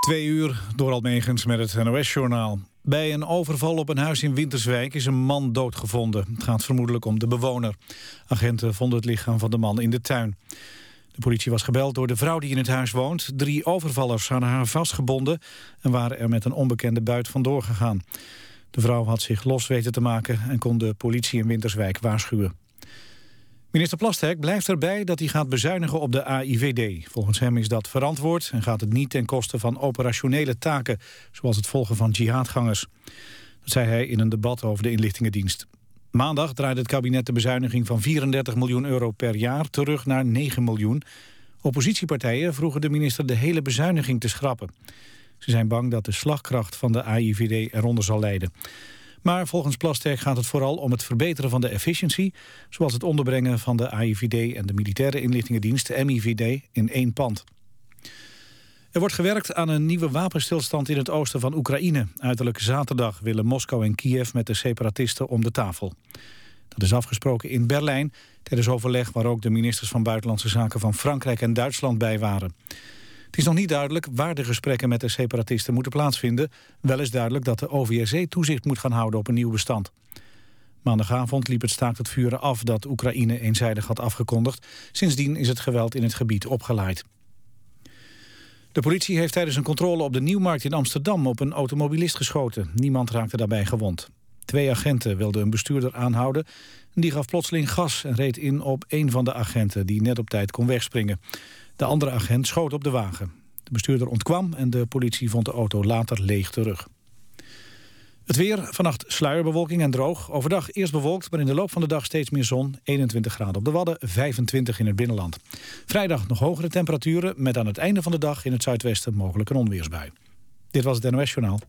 Twee uur door Almegens met het NOS-journaal. Bij een overval op een huis in Winterswijk is een man doodgevonden. Het gaat vermoedelijk om de bewoner. Agenten vonden het lichaam van de man in de tuin. De politie was gebeld door de vrouw die in het huis woont. Drie overvallers hadden haar vastgebonden... en waren er met een onbekende buit vandoor gegaan. De vrouw had zich los weten te maken... en kon de politie in Winterswijk waarschuwen. Minister Plasterk blijft erbij dat hij gaat bezuinigen op de AIVD. Volgens hem is dat verantwoord en gaat het niet ten koste van operationele taken... zoals het volgen van jihadgangers. Dat zei hij in een debat over de inlichtingendienst. Maandag draaide het kabinet de bezuiniging van 34 miljoen euro per jaar terug naar 9 miljoen. Oppositiepartijen vroegen de minister de hele bezuiniging te schrappen. Ze zijn bang dat de slagkracht van de AIVD eronder zal lijden. Maar volgens Plasterk gaat het vooral om het verbeteren van de efficiëntie... zoals het onderbrengen van de AIVD en de Militaire Inlichtingendienst, MIVD, in één pand. Er wordt gewerkt aan een nieuwe wapenstilstand in het oosten van Oekraïne. Uiterlijk zaterdag willen Moskou en Kiev met de separatisten om de tafel. Dat is afgesproken in Berlijn tijdens overleg waar ook de ministers van Buitenlandse Zaken van Frankrijk en Duitsland bij waren. Het is nog niet duidelijk waar de gesprekken met de separatisten moeten plaatsvinden. Wel is duidelijk dat de OVSE toezicht moet gaan houden op een nieuw bestand. Maandagavond liep het staakt het vuren af dat Oekraïne eenzijdig had afgekondigd. Sindsdien is het geweld in het gebied opgeleid. De politie heeft tijdens een controle op de Nieuwmarkt in Amsterdam op een automobilist geschoten. Niemand raakte daarbij gewond. Twee agenten wilden een bestuurder aanhouden. Die gaf plotseling gas en reed in op een van de agenten die net op tijd kon wegspringen. De andere agent schoot op de wagen. De bestuurder ontkwam en de politie vond de auto later leeg terug. Het weer, vannacht sluierbewolking en droog. Overdag eerst bewolkt, maar in de loop van de dag steeds meer zon. 21 graden op de Wadden, 25 in het binnenland. Vrijdag nog hogere temperaturen... met aan het einde van de dag in het zuidwesten mogelijk een onweersbui. Dit was het NOS Journaal.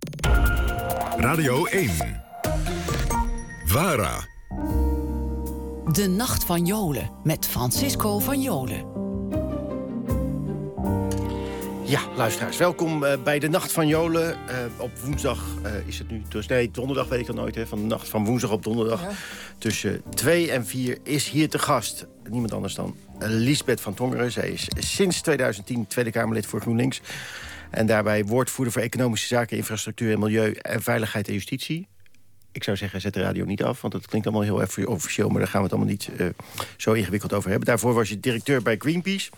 Radio 1. VARA. De Nacht van Jolen met Francisco van Jolen. Ja, luisteraars, welkom uh, bij de Nacht van Jolen. Uh, op woensdag uh, is het nu, dus nee, donderdag weet ik dan nooit, hè, van de nacht van woensdag op donderdag. Ja. Tussen 2 en 4 is hier te gast niemand anders dan Lisbeth van Tongeren. Zij is sinds 2010 Tweede Kamerlid voor GroenLinks. En daarbij woordvoerder voor Economische Zaken, Infrastructuur en Milieu... en Veiligheid en Justitie. Ik zou zeggen, zet de radio niet af, want het klinkt allemaal heel erg officieel... maar daar gaan we het allemaal niet zo ingewikkeld over hebben. Daarvoor was je directeur bij Greenpeace...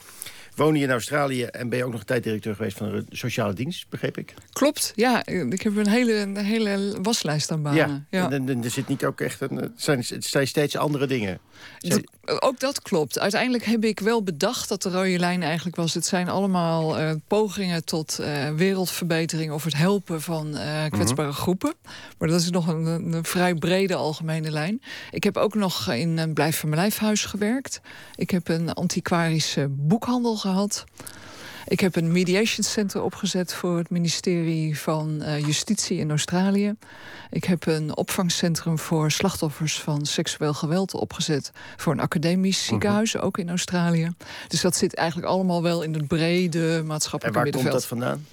Woon je in Australië en ben je ook nog een tijd directeur geweest van de sociale dienst, begreep ik? Klopt, ja. Ik heb een hele, een hele waslijst aan banen. Ja, En, er zit niet ook echt een, het, zijn, het zijn steeds andere dingen. ook dat klopt. Uiteindelijk heb ik wel bedacht dat de rode lijn eigenlijk was... het zijn allemaal uh, pogingen tot uh, wereldverbetering... of het helpen van uh, kwetsbare mm -hmm. groepen. Maar dat is nog een, een, vrij brede algemene lijn. Ik heb ook nog in een Blijf van mijn lijfhuis gewerkt. Ik heb een antiquarische boekhandel gehad. Ik heb een mediation center opgezet voor het ministerie van uh, Justitie in Australië. Ik heb een opvangcentrum voor slachtoffers van seksueel geweld opgezet voor een academisch mhm. ziekenhuis, ook in Australië. Dus dat zit eigenlijk allemaal wel in het brede maatschappelijke en waar komt dat vandaan?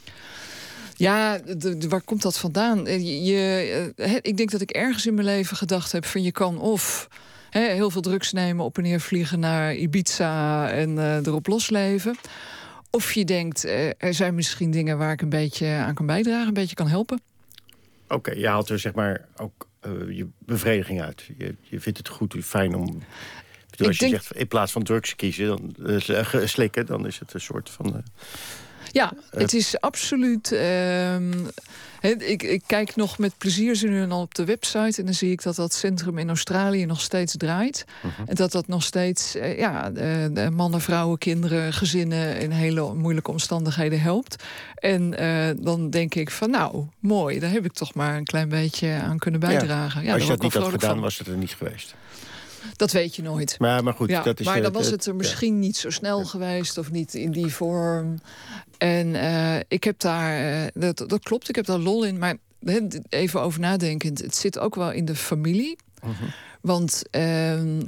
Ja, de, de, waar komt dat vandaan? Je, je, ik denk dat ik ergens in mijn leven gedacht heb van je kan of heel veel drugs nemen, op en neer vliegen naar Ibiza en uh, erop losleven. Of je denkt, uh, er zijn misschien dingen waar ik een beetje aan kan bijdragen, een beetje kan helpen. Oké, je haalt er zeg maar ook uh, je bevrediging uit. Je, je vindt het goed, fijn om. Bedoel, als je denk... zegt in plaats van drugs kiezen, dan slikken, dan is het een soort van. Ja, het is absoluut. Uh, ik, ik, kijk nog met plezier ze nu al op de website. En dan zie ik dat dat centrum in Australië nog steeds draait. Uh -huh. En dat dat nog steeds uh, ja, mannen, vrouwen, kinderen, gezinnen in hele moeilijke omstandigheden helpt. En uh, dan denk ik van nou, mooi, daar heb ik toch maar een klein beetje aan kunnen bijdragen. Ja, ja Als je dat niet had gedaan, van. was het er niet geweest. Dat weet je nooit. Maar, maar goed, ja, dat is maar dan was het er misschien ja. niet zo snel geweest of niet in die vorm. En uh, ik heb daar, uh, dat, dat klopt, ik heb daar lol in. Maar even over nadenkend, het zit ook wel in de familie. Uh -huh. Want uh,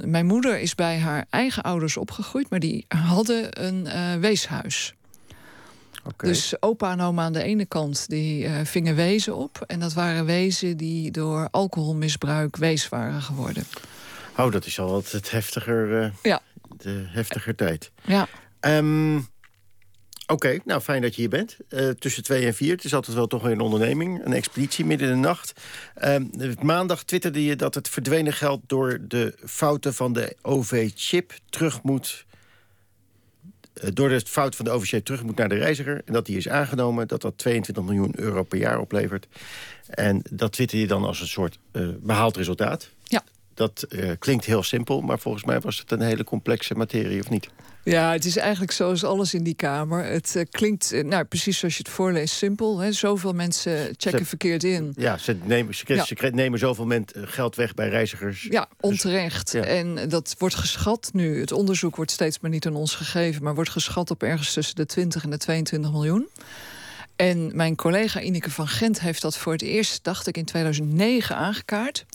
mijn moeder is bij haar eigen ouders opgegroeid, maar die hadden een weeshuis. Okay. Dus opa en oma aan de ene kant die uh, vingen wezen op. En dat waren wezen die door alcoholmisbruik wees waren geworden. Oh, dat is al wat het heftiger, ja. de heftiger tijd. Ja. Um, Oké, nou fijn dat je hier bent. Uh, tussen twee en vier. Het is altijd wel toch weer een onderneming. Een expeditie midden in de nacht. Uh, maandag twitterde je dat het verdwenen geld... door de fouten van de OV-chip terug moet... Uh, door de fout van de OV-chip terug moet naar de reiziger. En dat die is aangenomen dat dat 22 miljoen euro per jaar oplevert. En dat twitter je dan als een soort behaald resultaat. Ja. Dat klinkt heel simpel, maar volgens mij was het een hele complexe materie, of niet? Ja, het is eigenlijk zoals alles in die Kamer. Het uh, klinkt, uh, nou, precies zoals je het voorleest, simpel. Hè? Zoveel mensen checken ze, verkeerd in. Ja, ze nemen, ze, ja. ze nemen zoveel eh, geld weg bij reizigers. Ja, onterecht. Dus, ja. En dat wordt geschat nu. Het onderzoek wordt steeds maar niet aan ons gegeven... maar wordt geschat op ergens tussen de 20 en de 22 miljoen. En mijn collega Ineke van Gent heeft dat voor het eerst, dacht ik, in 2009 aangekaart.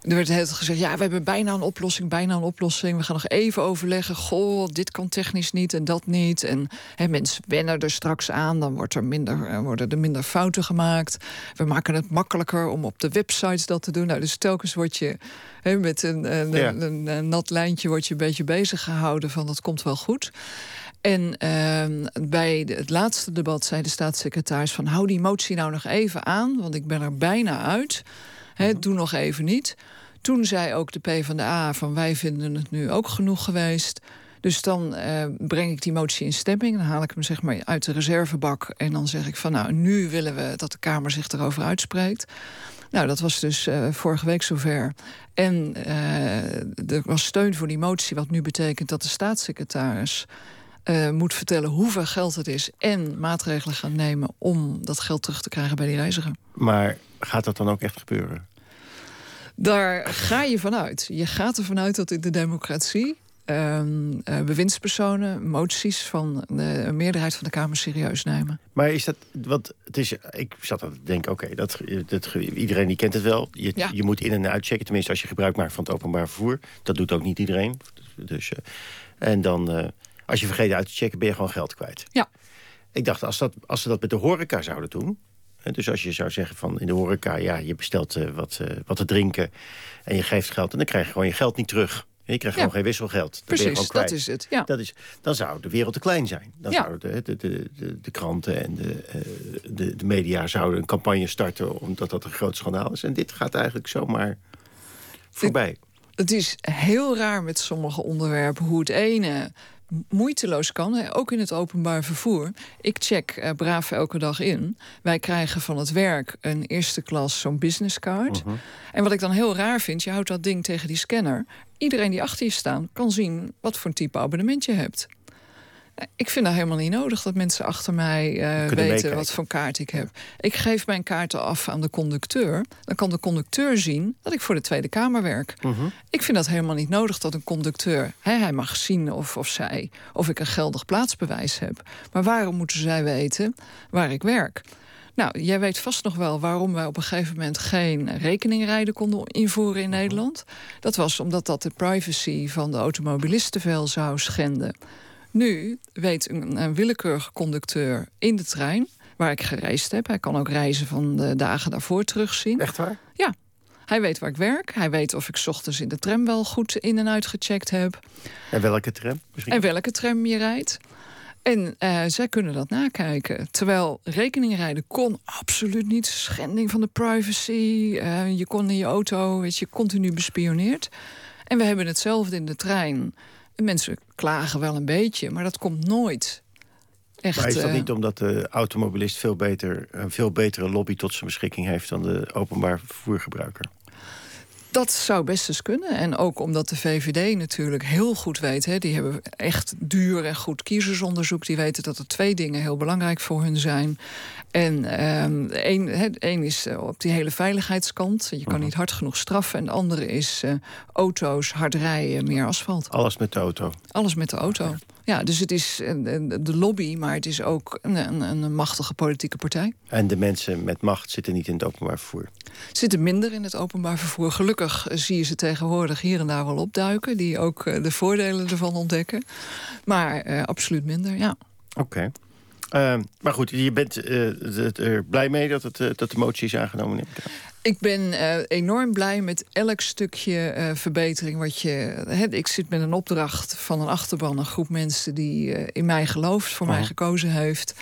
Er werd heel gezegd, ja, we hebben bijna een oplossing, bijna een oplossing. We gaan nog even overleggen. Goh, dit kan technisch niet en dat niet. En hè, mensen wennen er straks aan, dan wordt er minder, eh, worden er minder fouten gemaakt. We maken het makkelijker om op de websites dat te doen. Nou, dus telkens word je hè, met een, een, ja. een, nat lijntje word je een beetje bezig gehouden van dat komt wel goed. En uh, bij het laatste debat zei de staatssecretaris van hou die motie nou nog even aan, want ik ben er bijna uit. He, doe nog even niet. Toen zei ook de PvdA van wij vinden het nu ook genoeg geweest. Dus dan uh, breng ik die motie in stemming. Dan haal ik hem zeg maar uit de reservebak. En dan zeg ik van nou, nu willen we dat de Kamer zich erover uitspreekt. Nou, dat was dus uh, vorige week zover. En uh, er was steun voor die motie, wat nu betekent dat de staatssecretaris moet vertellen hoeveel geld het is en maatregelen gaan nemen om dat geld terug te krijgen bij die reiziger. Maar gaat dat dan ook echt gebeuren? Daar ga je vanuit. Je gaat ervan uit dat in de democratie uh, bewindspersonen moties van de meerderheid van de Kamer serieus nemen. Maar is dat, wat het is, ik zat aan te denken, oké, okay, dat, dat, iedereen die kent het wel. Je, ja. je moet in- en uitchecken, tenminste als je gebruik maakt van het openbaar vervoer. Dat doet ook niet iedereen. Dus, uh, en dan, uh, als je vergeet uit te checken, ben je gewoon geld kwijt. Ja. Ik dacht, als, dat, als ze dat met de horeca zouden doen... Dus als je zou zeggen van in de horeca, ja, je bestelt uh, wat, uh, wat te drinken en je geeft geld en dan krijg je gewoon je geld niet terug. Je krijgt ja. gewoon geen wisselgeld. Dan Precies, dat is het. Ja. Dat is, dan zou de wereld te klein zijn. Dan ja. zouden de, de, de, de, kranten en de, uh, de, de media zouden een campagne starten... omdat dat een groot schandaal is. En dit gaat eigenlijk zomaar voorbij. Het, het is heel raar met sommige onderwerpen hoe het ene moeiteloos kan, ook in het openbaar vervoer. Ik check uh, braaf elke dag in. Wij krijgen van het werk een eerste klas zo'n businesscard. Uh -huh. En wat ik dan heel raar vind, je houdt dat ding tegen die scanner. Iedereen die achter je staat kan zien wat voor een type abonnement je hebt. Ik vind dat helemaal niet nodig dat mensen achter mij uh, weten wat voor kaart ik heb. Ik geef mijn kaarten af aan de conducteur. Dan kan de conducteur zien dat ik voor de Tweede Kamer werk. Uh -huh. Ik vind dat helemaal niet nodig dat een conducteur... Hè, hij mag zien of, of zij of ik een geldig plaatsbewijs heb. Maar waarom moeten zij weten waar ik werk? Nou, jij weet vast nog wel waarom wij op een gegeven moment geen rekeningrijden konden invoeren in Nederland. Dat was omdat dat de privacy van de automobilisten veel zou schenden. Nu weet een, een, willekeurige conducteur in de trein waar ik gereisd heb. Hij kan ook reizen van de dagen daarvoor terugzien. Echt waar? Ja. Hij weet waar ik werk. Hij weet of ik 's ochtends in de tram wel goed in en uit gecheckt heb. En welke tram? Misschien? En welke tram je rijdt. En uh, zij kunnen dat nakijken. Terwijl rekeningrijden kon absoluut niet. Schending van de privacy. Uh, je kon in je auto, weet je, continu bespioneerd. En we hebben hetzelfde in de trein. Mensen klagen wel een beetje, maar dat komt nooit. Echt, maar is dat uh, niet omdat de automobilist veel beter, een veel betere lobby tot zijn beschikking heeft dan de openbaar vervoergebruiker? Dat zou best eens kunnen. En ook omdat de VVD natuurlijk heel goed weet... Hè, die hebben echt duur en goed kiezersonderzoek... die weten dat er twee dingen heel belangrijk voor hun zijn. En um, één, is uh, op die hele veiligheidskant. Je kan -huh. niet hard genoeg straffen. En de andere is uh, auto's, hard rijden, meer asfalt. Alles met de auto? Alles met de auto. Ja, dus het is de lobby, maar het is ook een, een, een, machtige politieke partij. En de mensen met macht zitten niet in het openbaar vervoer? Zitten minder in het openbaar vervoer. Gelukkig zie je ze tegenwoordig hier en daar wel opduiken... die ook de voordelen ervan ontdekken. Maar uh, absoluut minder, ja. Oké. Okay. Ehm, maar goed, je bent er blij mee dat, het, dat de motie is aangenomen. Ik ik ben uh, enorm blij met elk stukje verbetering wat je. He, ik zit met een opdracht van een achterban, een groep mensen die in mij gelooft, voor mij gekozen heeft,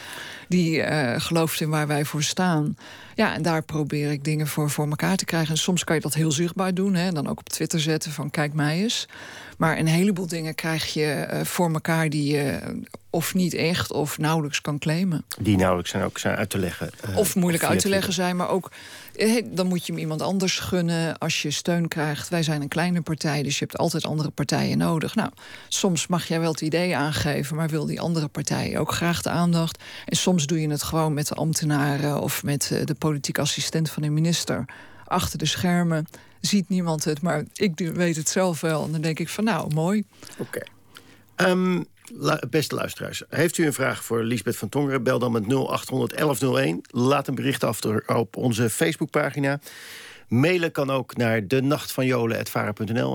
die gelooft in waar wij voor staan. Ja, en daar probeer ik dingen voor, voor elkaar te krijgen. En soms kan je dat heel zichtbaar doen, hè, dan ook op Twitter zetten van kijk mij eens. Maar een heleboel dingen krijg je voor elkaar die je of niet echt of nauwelijks kan claimen. Die nauwelijks zijn ook zijn uit te leggen. of moeilijk uit te leggen zijn, maar ook eh, dan moet je hem iemand anders gunnen als je steun krijgt. Wij zijn een kleine partij, dus je hebt altijd andere partijen nodig. Nou, soms mag jij wel het idee aangeven, maar wil die andere partij ook graag de aandacht. En soms doe je het gewoon met de ambtenaren of met eh, de politiek assistent van de minister. Achter de schermen ziet niemand het, maar ik weet het zelf wel. En dan denk ik van nou, mooi. Oké. Ehm, beste luisteraars, heeft u een vraag voor Lisbeth van Tongeren? Bel dan met 0800 1101. Laat een bericht af op onze Facebookpagina. Mailen kan ook naar de nacht van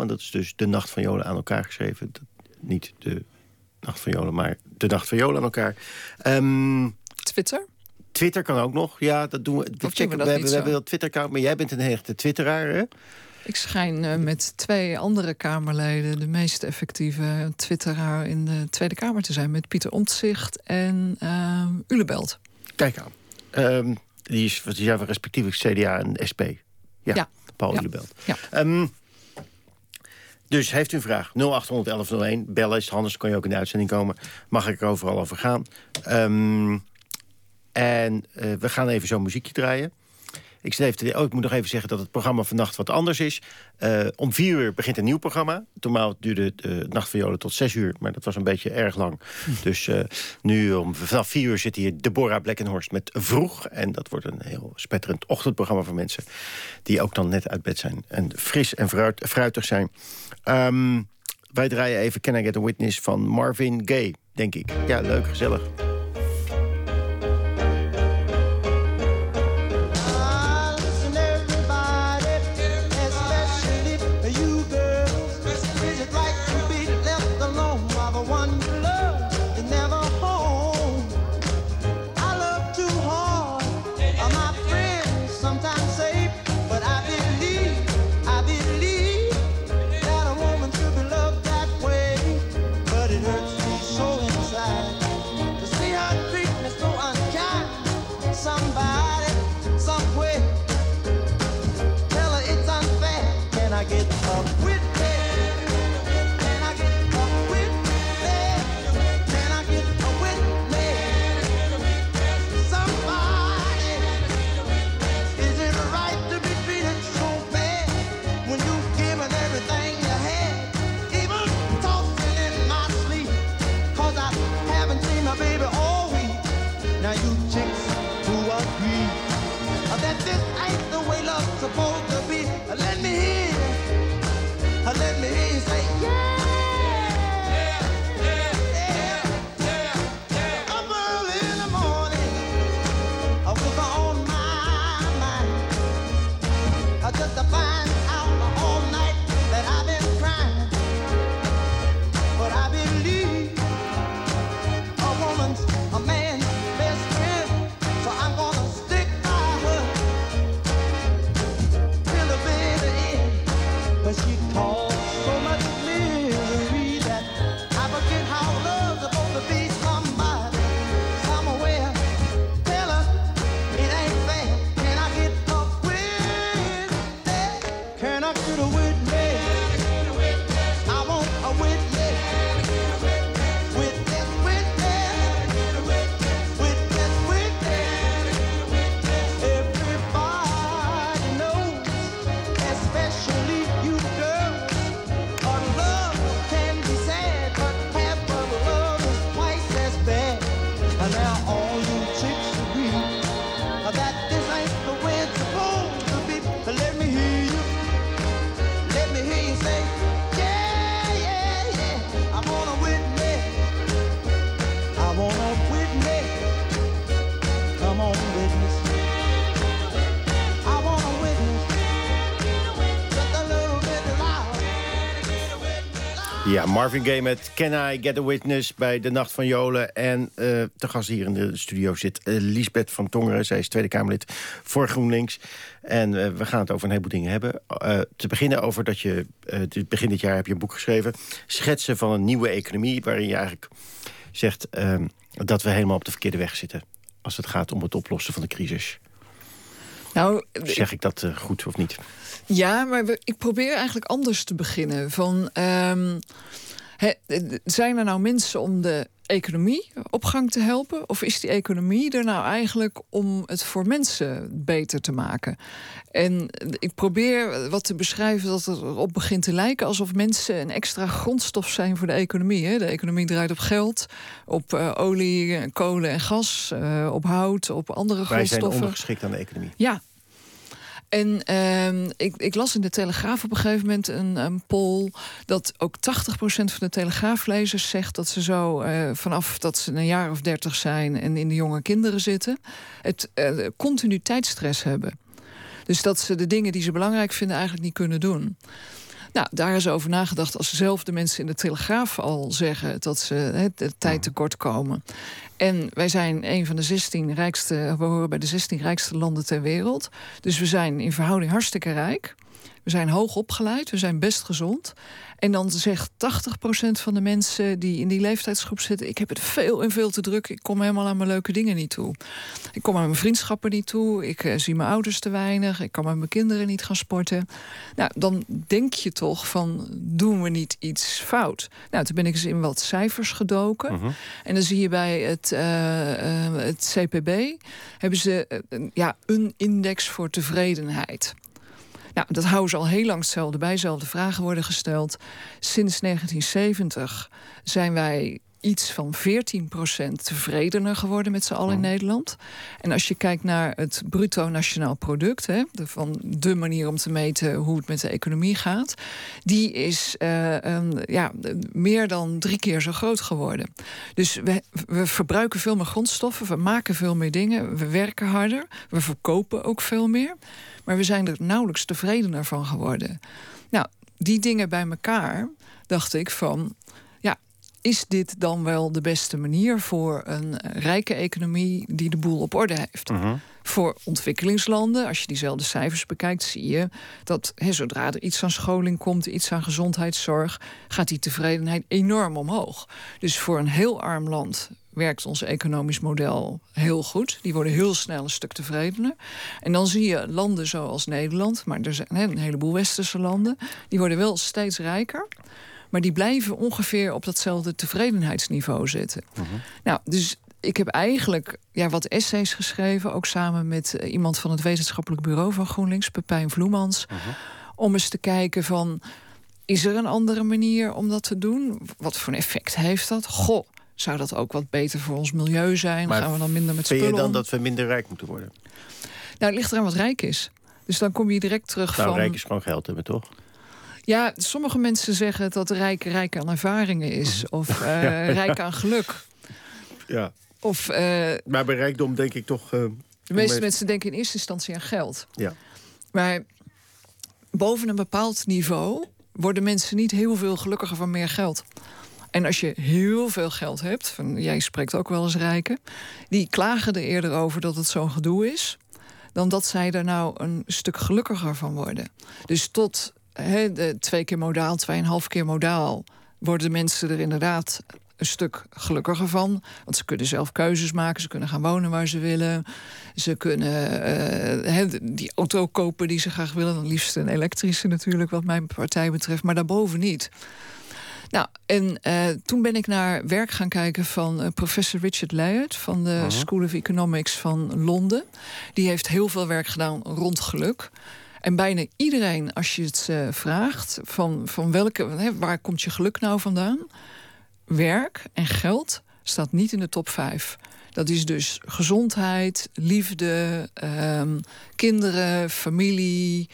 en dat is dus de nacht van Jolen aan elkaar geschreven. Niet de nacht van Jolen, maar de nacht van Jolen aan elkaar. Um, Twitter? Twitter kan ook nog. Ja, dat doen we. we, checken, we, hebben, we hebben dat Twitter-account, maar jij bent een hechte twitteraar, hè? Ik schijn uh, met twee andere Kamerleden de meest effectieve twitteraar in de Tweede Kamer te zijn. Met Pieter Omtzigt en uh, Ulebelt. Kijk aan. Um, die is, die zijn respectievelijk CDA en SP. Ja, ja. Paul ja. Ulebelt. Ja. Um, dus heeft u een vraag? 0800 1101. Bellen is anders, kan je ook in de uitzending komen. Mag ik er overal over gaan. Um, en uh, we gaan even zo'n muziekje draaien. Ik, even, oh, ik moet nog even zeggen dat het programma vannacht wat anders is. Uh, om vier uur begint een nieuw programma. Normaal duurde de Nacht van Joden tot zes uur, maar dat was een beetje erg lang. Dus uh, nu om, vanaf vier uur zit hier Deborah Blekkenhorst met Vroeg. En dat wordt een heel spetterend ochtendprogramma voor mensen... die ook dan net uit bed zijn en fris en fruit, fruitig zijn. Um, wij draaien even Can I Get a Witness van Marvin Gaye, denk ik. Ja, leuk, gezellig. Marvin Gaye met Can I Get a Witness bij de Nacht van Jolen. En uh, te gast hier in de studio zit uh, Lisbeth van Tongeren. Zij is Tweede Kamerlid voor GroenLinks. En uh, we gaan het over een heleboel dingen hebben. te beginnen over dat je, begin dit jaar heb je een boek geschreven... Schetsen van een nieuwe economie, waarin je eigenlijk zegt... Ehm, dat we helemaal op de verkeerde weg zitten... als het gaat om het oplossen van de crisis. Nou, zeg ik dat goed of niet? Ja, maar ik probeer eigenlijk anders te beginnen. Van, um, zijn er nou mensen om de economie op gang te helpen? Of is die economie er nou eigenlijk om het voor mensen beter te maken? En ik probeer wat te beschrijven dat het erop begint te lijken alsof mensen een extra grondstof zijn voor de economie. Hè? De economie draait op geld, op uh, olie, kolen en gas, uh, op hout, op andere Wij grondstoffen. Wij zijn ondergeschikt aan de economie. Ja, en uh, ik, ik, las in de Telegraaf op een gegeven moment een, een poll... dat ook 80% van de Telegraaflezers zegt dat ze zo... Uh, vanaf dat ze een jaar of 30 zijn en in de jonge kinderen zitten... het uh, continu tijdstress hebben. Dus dat ze de dingen die ze belangrijk vinden eigenlijk niet kunnen doen. Nou, daar is over nagedacht als zelf de mensen in de Telegraaf al zeggen dat ze he, de tijd tekort komen. En wij zijn een van de 16 rijkste, we horen bij de 16 rijkste landen ter wereld. Dus we zijn in verhouding hartstikke rijk. We zijn hoog opgeleid, we zijn best gezond. En dan zegt 80% van de mensen die in die leeftijdsgroep zitten... ik heb het veel en veel te druk, ik kom helemaal aan mijn leuke dingen niet toe. Ik kom aan mijn vriendschappen niet toe, ik uh, zie mijn ouders te weinig... ik kan met mijn kinderen niet gaan sporten. Nou, dan denk je toch van, doen we niet iets fout? Nou, toen ben ik eens in wat cijfers gedoken. Uh-huh. En dan zie je bij het, uh, uh, het CPB... hebben ze ja, een index voor tevredenheid... Nou, dat houden ze al heel lang hetzelfde bij. Zelfde vragen worden gesteld. Sinds 1970 zijn wij iets van 14% tevredener geworden met z'n allen in Nederland. En als je kijkt naar het bruto nationaal product, hè, de, van de manier om te meten hoe het met de economie gaat, die is uh, um, ja, meer dan drie keer zo groot geworden. Dus we, we verbruiken veel meer grondstoffen, we maken veel meer dingen, we werken harder, we verkopen ook veel meer. Maar we zijn er nauwelijks tevredener van geworden. Nou, die dingen bij elkaar dacht ik van. Ja, is dit dan wel de beste manier voor een rijke economie die de boel op orde heeft? Uh -huh. Voor ontwikkelingslanden, als je diezelfde cijfers bekijkt, zie je dat he, zodra er iets aan scholing komt, iets aan gezondheidszorg, gaat die tevredenheid enorm omhoog. Dus voor een heel arm land werkt ons economisch model heel goed. Die worden heel snel een stuk tevredener. En dan zie je landen zoals Nederland, maar er zijn een heleboel westerse landen, die worden wel steeds rijker. Maar die blijven ongeveer op datzelfde tevredenheidsniveau zitten. Uh -huh. Nou, dus ik heb eigenlijk ja, wat essays geschreven, ook samen met uh, iemand van het wetenschappelijk bureau van GroenLinks, Pepijn Vloemans, uh -huh. om eens te kijken van. Is er een andere manier om dat te doen? Wat voor een effect heeft dat? Goh, zou dat ook wat beter voor ons milieu zijn? Maar gaan we dan minder met spullen Vind je dan om? dat we minder rijk moeten worden? Nou, het ligt eraan wat rijk is. Dus dan kom je direct terug nou, van... rijk is gewoon geld hebben, toch? Ja, sommige mensen zeggen dat rijk rijk aan ervaringen is. Of uh, ja. rijk aan geluk. Ja. Of, uh, maar bij rijkdom denk ik toch... Uh, de meeste mensen denken in eerste instantie aan geld. Ja. Maar boven een bepaald niveau worden mensen niet heel veel gelukkiger van meer geld. En als je heel veel geld hebt, van, jij spreekt ook wel eens rijken, die klagen er eerder over dat het zo'n gedoe is, dan dat zij er nou een stuk gelukkiger van worden. Dus tot de twee keer modaal, tweeënhalf keer modaal, worden de mensen er inderdaad een stuk gelukkiger van. Want ze kunnen zelf keuzes maken. Ze kunnen gaan wonen waar ze willen. Ze kunnen uh, die auto kopen die ze graag willen. Dan liefst een elektrische natuurlijk, wat mijn partij betreft. Maar daarboven niet. Nou, en uh, toen ben ik naar werk gaan kijken van uh, professor Richard Layard... van de -huh. School of Economics van Londen. Die heeft heel veel werk gedaan rond geluk. En bijna iedereen, als je het uh, vraagt... van, van welke, hè, waar komt je geluk nou vandaan? Werk en geld staat niet in de top 5. Dat is dus gezondheid, liefde, um, kinderen, familie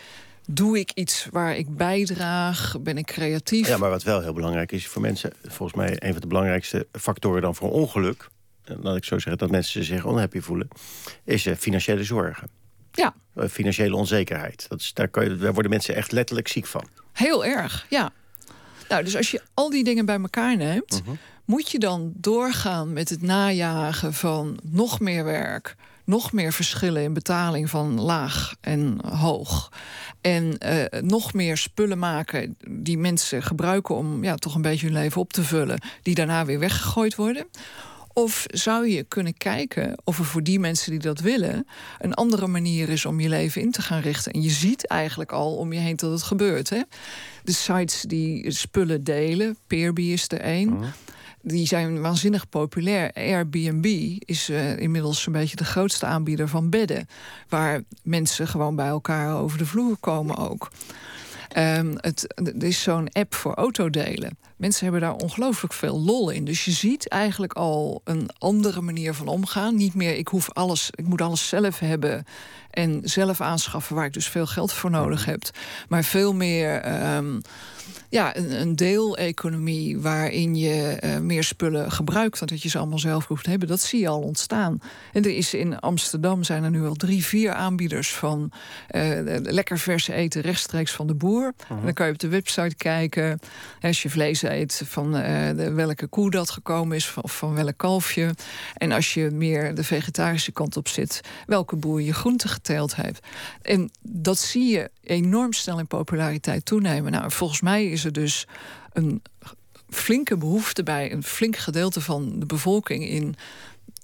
doe ik iets waar ik bijdraag? Ben ik creatief? Ja, maar wat wel heel belangrijk is voor mensen... volgens mij een van de belangrijkste factoren dan voor ongeluk... laat ik zo zeggen, dat mensen zich onhappy voelen... is uh, financiële zorgen. Ja. Uh, financiële onzekerheid. Dat is, daar, kan je, daar worden mensen echt letterlijk ziek van. Heel erg, ja. Nou, dus als je al die dingen bij elkaar neemt, mhm. moet je dan doorgaan met het najagen van nog meer werk, nog meer verschillen in betaling van laag en hoog. En uh, nog meer spullen maken die mensen gebruiken om ja, toch een beetje hun leven op te vullen, die daarna weer weggegooid worden. Of zou je kunnen kijken of er voor die mensen die dat willen... een andere manier is om je leven in te gaan richten. En je ziet eigenlijk al om je heen dat het gebeurt. Hè? De sites die spullen delen, Peerby is er één... Die zijn waanzinnig populair. Airbnb is uh, inmiddels een beetje de grootste aanbieder van bedden. Waar mensen gewoon bij elkaar over de vloer komen ook. Um, het, er is zo'n app voor autodelen. Mensen hebben daar ongelooflijk veel lol in. Dus je ziet eigenlijk al een andere manier van omgaan. Niet meer, ik hoef alles, ik moet alles zelf hebben en zelf aanschaffen, waar ik dus veel geld voor nodig mhm. heb. Maar veel meer. Um, ja, een, een deeleconomie waarin je uh, meer spullen gebruikt dan dat je ze allemaal zelf hoeft te hebben, dat zie je al ontstaan. En er is in Amsterdam zijn er nu al drie, vier aanbieders van uh, lekker verse eten rechtstreeks van de boer. En dan kan je op de website kijken als je vlees eet van de, welke koe dat gekomen is of van welk kalfje. En als je meer de vegetarische kant op zit, welke boer je groente geteeld heeft. En dat zie je enorm snel in populariteit toenemen. Nou, volgens mij is er dus een flinke behoefte bij een flink gedeelte van de bevolking in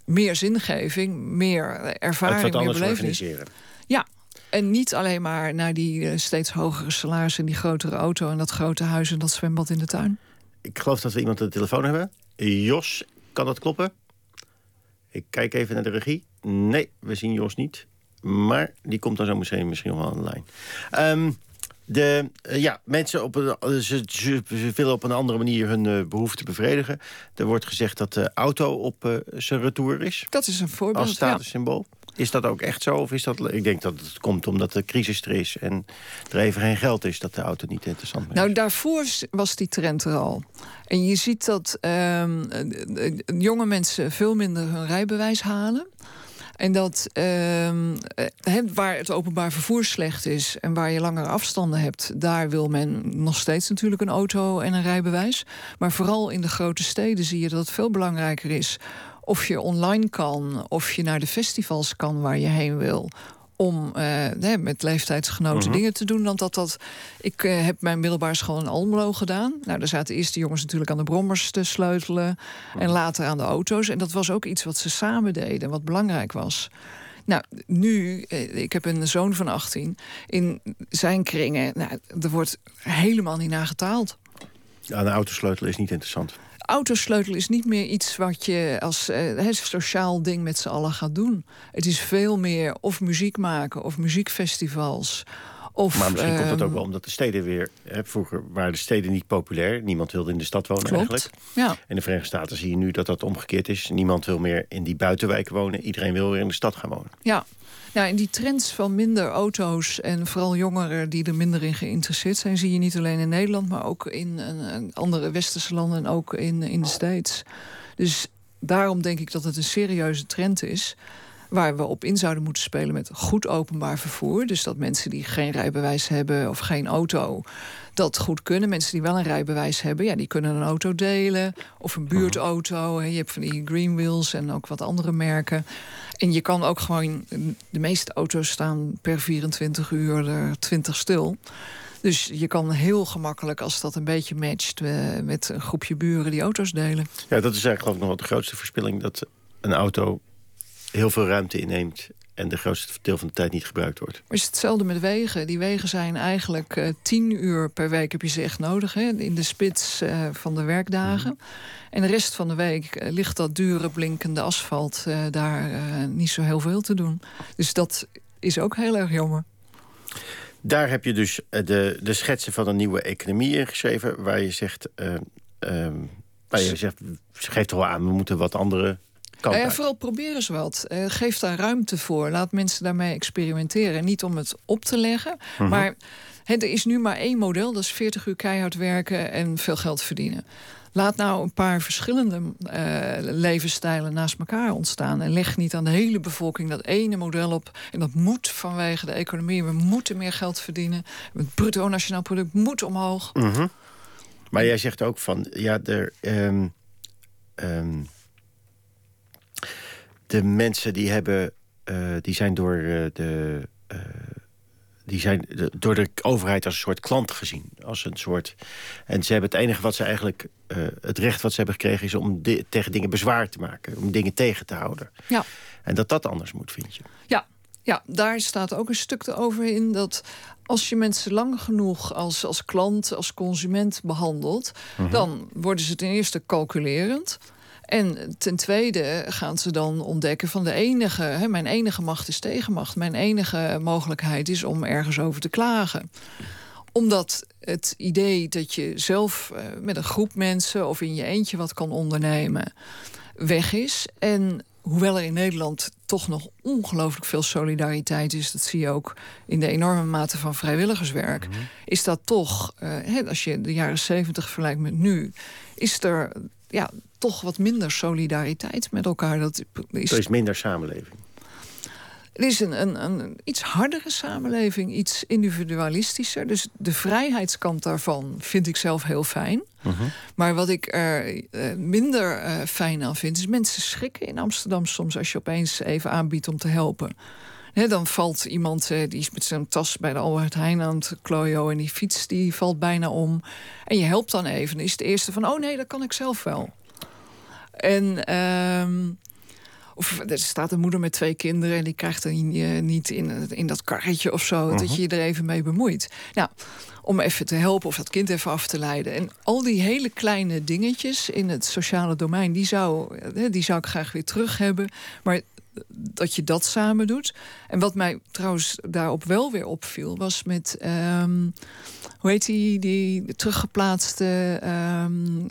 meer zingeving, meer ervaring, meer belevenis. Ja, en niet alleen maar naar die eh, steeds hogere salarissen, die grotere auto en dat grote huis en dat zwembad in de tuin. Ik geloof dat we iemand aan de telefoon hebben. Jos, kan dat kloppen? Ik kijk even naar de regie. Nee, we zien Jos niet. Maar die komt dan zo misschien, misschien wel aan de lijn. Um, de, uh, ja, mensen op een, eh, ze, ze, willen op een andere manier hun uh, behoeften bevredigen. Er wordt gezegd dat de auto op uh, zijn retour is. Dat is een voorbeeld, Als statussymbool. Is dat ook echt zo? Of is dat, ik denk dat het komt omdat de crisis er is... en er even geen geld is dat de auto niet interessant is. Nou, daarvoor was die trend er al. En je ziet dat uh, jonge mensen veel minder hun rijbewijs halen... En dat uh, waar het openbaar vervoer slecht is en waar je langere afstanden hebt, daar wil men nog steeds natuurlijk een auto en een rijbewijs. Maar vooral in de grote steden zie je dat het veel belangrijker is of je online kan, of je naar de festivals kan waar je heen wil om uh, met leeftijdsgenoten mhm. dingen te doen. Dan dat dat. Ik uh, heb mijn middelbare school in Almelo gedaan. Nou, daar zaten eerst de jongens natuurlijk aan de brommers te sleutelen. En mhm. later aan de auto's. En dat was ook iets wat ze samen deden, wat belangrijk was. Nou, nu, eh, ik heb een zoon van 18. In zijn kringen, nou, er wordt helemaal niet naar getaald. Ja, de autosleutel is niet interessant autosleutel is niet meer iets wat je als uh, sociaal ding met z'n allen gaat doen. Het is veel meer of muziek maken of muziekfestivals. Of, maar misschien komt het ook ehm, wel omdat de steden weer... Hè, vroeger waren de steden niet populair. Niemand wilde in de stad wonen klopt, eigenlijk. Ja. In de Verenigde Staten zie je nu dat dat omgekeerd is. Niemand wil meer in die buitenwijken wonen. Iedereen wil weer in de stad gaan wonen. Ja, ja, en die trends van minder auto's en vooral jongeren die er minder in geïnteresseerd zijn, zie je niet alleen in Nederland, maar ook in, in andere westerse landen en ook in, in de States. Dus daarom denk ik dat het een serieuze trend is waar we op in zouden moeten spelen met goed openbaar vervoer. Dus dat mensen die geen rijbewijs hebben of geen auto dat goed kunnen. Mensen die wel een rijbewijs hebben, ja, die kunnen een auto delen of een buurtauto. Je hebt van die Green Wheels en ook wat andere merken. En je kan ook gewoon, de meeste auto's staan per 24 uur er 20 stil. Dus je kan heel gemakkelijk, als dat een beetje matcht... Uh, met een groepje buren die auto's delen. Ja, dat is eigenlijk geloof ik nog wel de grootste verspilling... dat een auto heel veel ruimte inneemt en de grootste deel van de tijd niet gebruikt wordt. Maar is hetzelfde met wegen. Die wegen zijn eigenlijk uh, tien uur per week heb je ze echt nodig. Hè? In de spits uh, van de werkdagen. Mhm. En de rest van de week uh, ligt dat dure blinkende asfalt daar niet zo heel veel te doen. Dus dat is ook heel erg jammer. Daar heb je dus de, de schetsen van een nieuwe economie ingeschreven... waar je zegt, waar je zegt, geeft toch wel aan... we moeten wat andere nou ja, vooral probeer eens wat. Uh, geef daar ruimte voor. Laat mensen daarmee experimenteren. Niet om het op te leggen, mhm. maar er is nu maar één model. Dat is 40 uur keihard werken en veel geld verdienen. Laat nou een paar verschillende uh, levensstijlen naast elkaar ontstaan. En leg niet aan de hele bevolking dat ene model op. En dat moet vanwege de economie. We moeten meer geld verdienen. Het bruto nationaal product moet omhoog. Mhm. Maar jij zegt ook van, ja, er, ehm, de mensen die hebben, uh, die zijn door uh, de, uh, die zijn door de overheid als een soort klant gezien, als een soort, en ze hebben het enige wat ze eigenlijk, het recht wat ze hebben gekregen is om tegen dingen bezwaar te maken, om dingen tegen te houden. Ja. En dat dat anders moet, vind je? Ja, ja, daar staat ook een stuk over in dat als je mensen lang genoeg als, als klant, als consument behandelt, mhm. dan worden ze ten eerste calculerend. En ten tweede gaan ze dan ontdekken van de enige, hè, mijn enige macht is tegenmacht. Mijn enige mogelijkheid is om ergens over te klagen omdat het idee dat je zelf eh, met een groep mensen of in je eentje wat kan ondernemen weg is. En hoewel er in Nederland toch nog ongelooflijk veel solidariteit is, dat zie je ook in de enorme mate van vrijwilligerswerk, mhm. is dat toch, uh, als je de jaren zeventig vergelijkt met nu, is er ja, toch wat minder solidariteit met elkaar. Dat is, er is minder samenleving. Het is een, een, een, iets hardere samenleving, iets individualistischer. Dus de vrijheidskant daarvan vind ik zelf heel fijn. Mhm. Maar wat ik er uh, minder uh, fijn aan vind, is mensen schrikken in Amsterdam soms als je opeens even aanbiedt om te helpen. Dan valt iemand uh, die is met zijn tas bij de Albert Heijn aan het klooien en die fiets die valt bijna om. En je helpt dan even. Dan is het eerste van, oh nee, dat kan ik zelf wel. En ehm, of er staat een moeder met twee kinderen en die krijgt er niet in, in dat karretje of zo, dat mhm. je je er even mee bemoeit. Nou, om even te helpen of dat kind even af te leiden. En al die hele kleine dingetjes in het sociale domein, die zou, die zou ik graag weer terug hebben. Maar dat je dat samen doet. En wat mij trouwens daarop wel weer opviel, was met. Um, hoe heet die, die teruggeplaatste um,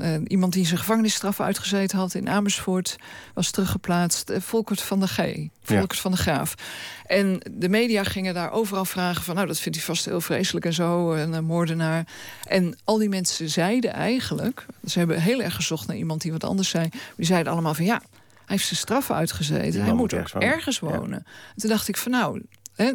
uh, iemand die zijn gevangenisstraf uitgezeten had in Amersfoort, was teruggeplaatst. Uh, Volkert van der G. Volkert van der Graaf. En de media gingen daar overal vragen van, nou dat vindt hij vast heel vreselijk en zo, een moordenaar. En al die mensen zeiden eigenlijk, ze hebben heel erg gezocht naar iemand die wat anders zei, die zeiden allemaal van ja heeft zijn straf uitgezeten. hij moet ook ergens wonen. toen dacht ik van nou, hè,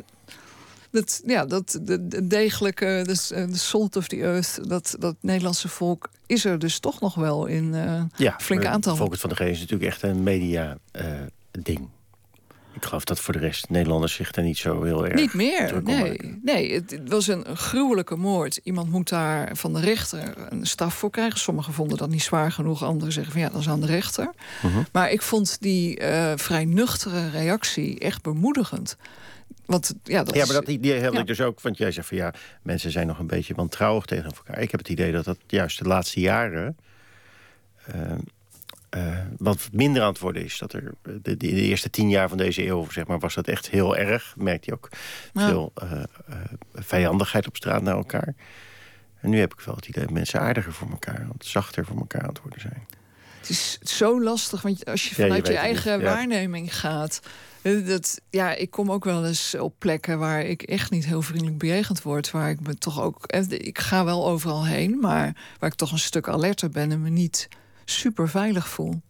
dat, ja, dat de, degelijke, de, de salt of the earth, dat, dat Nederlandse volk is er dus toch nog wel in uh, ja, flinke aantal. Volk van de Geest is natuurlijk echt een media uh, ding. Ik geloof dat voor de rest Nederlanders zich daar niet zo heel erg. Niet meer. Nee, nee het, was een gruwelijke moord. Iemand moet daar van de rechter een straf voor krijgen. Sommigen vonden dat niet zwaar genoeg. Anderen zeggen van ja, dat is aan de rechter. Mhm. Maar ik vond die uh, vrij nuchtere reactie echt bemoedigend. Want, ja, dat ja, maar dat idee heb ik dus ook. Want jij zegt van ja, mensen zijn nog een beetje wantrouwig tegen elkaar. Ik heb het idee dat dat juist de laatste jaren. Uh, uh, wat minder aan het worden is. Dat er de, de, eerste tien jaar van deze eeuw zeg maar, was dat echt heel erg. Merkte je ook veel uh, uh, vijandigheid op straat naar elkaar. En nu heb ik wel het idee dat mensen aardiger voor elkaar, zachter voor elkaar aan het worden zijn. Het is zo lastig, want als je vanuit je, eigen waarneming gaat. Dat, ja, ik kom ook wel eens op plekken waar ik echt niet heel vriendelijk bejegend word. Waar ik me toch ook. Ik ga wel overal heen, maar waar ik toch een stuk alerter ben en me niet super veilig voel.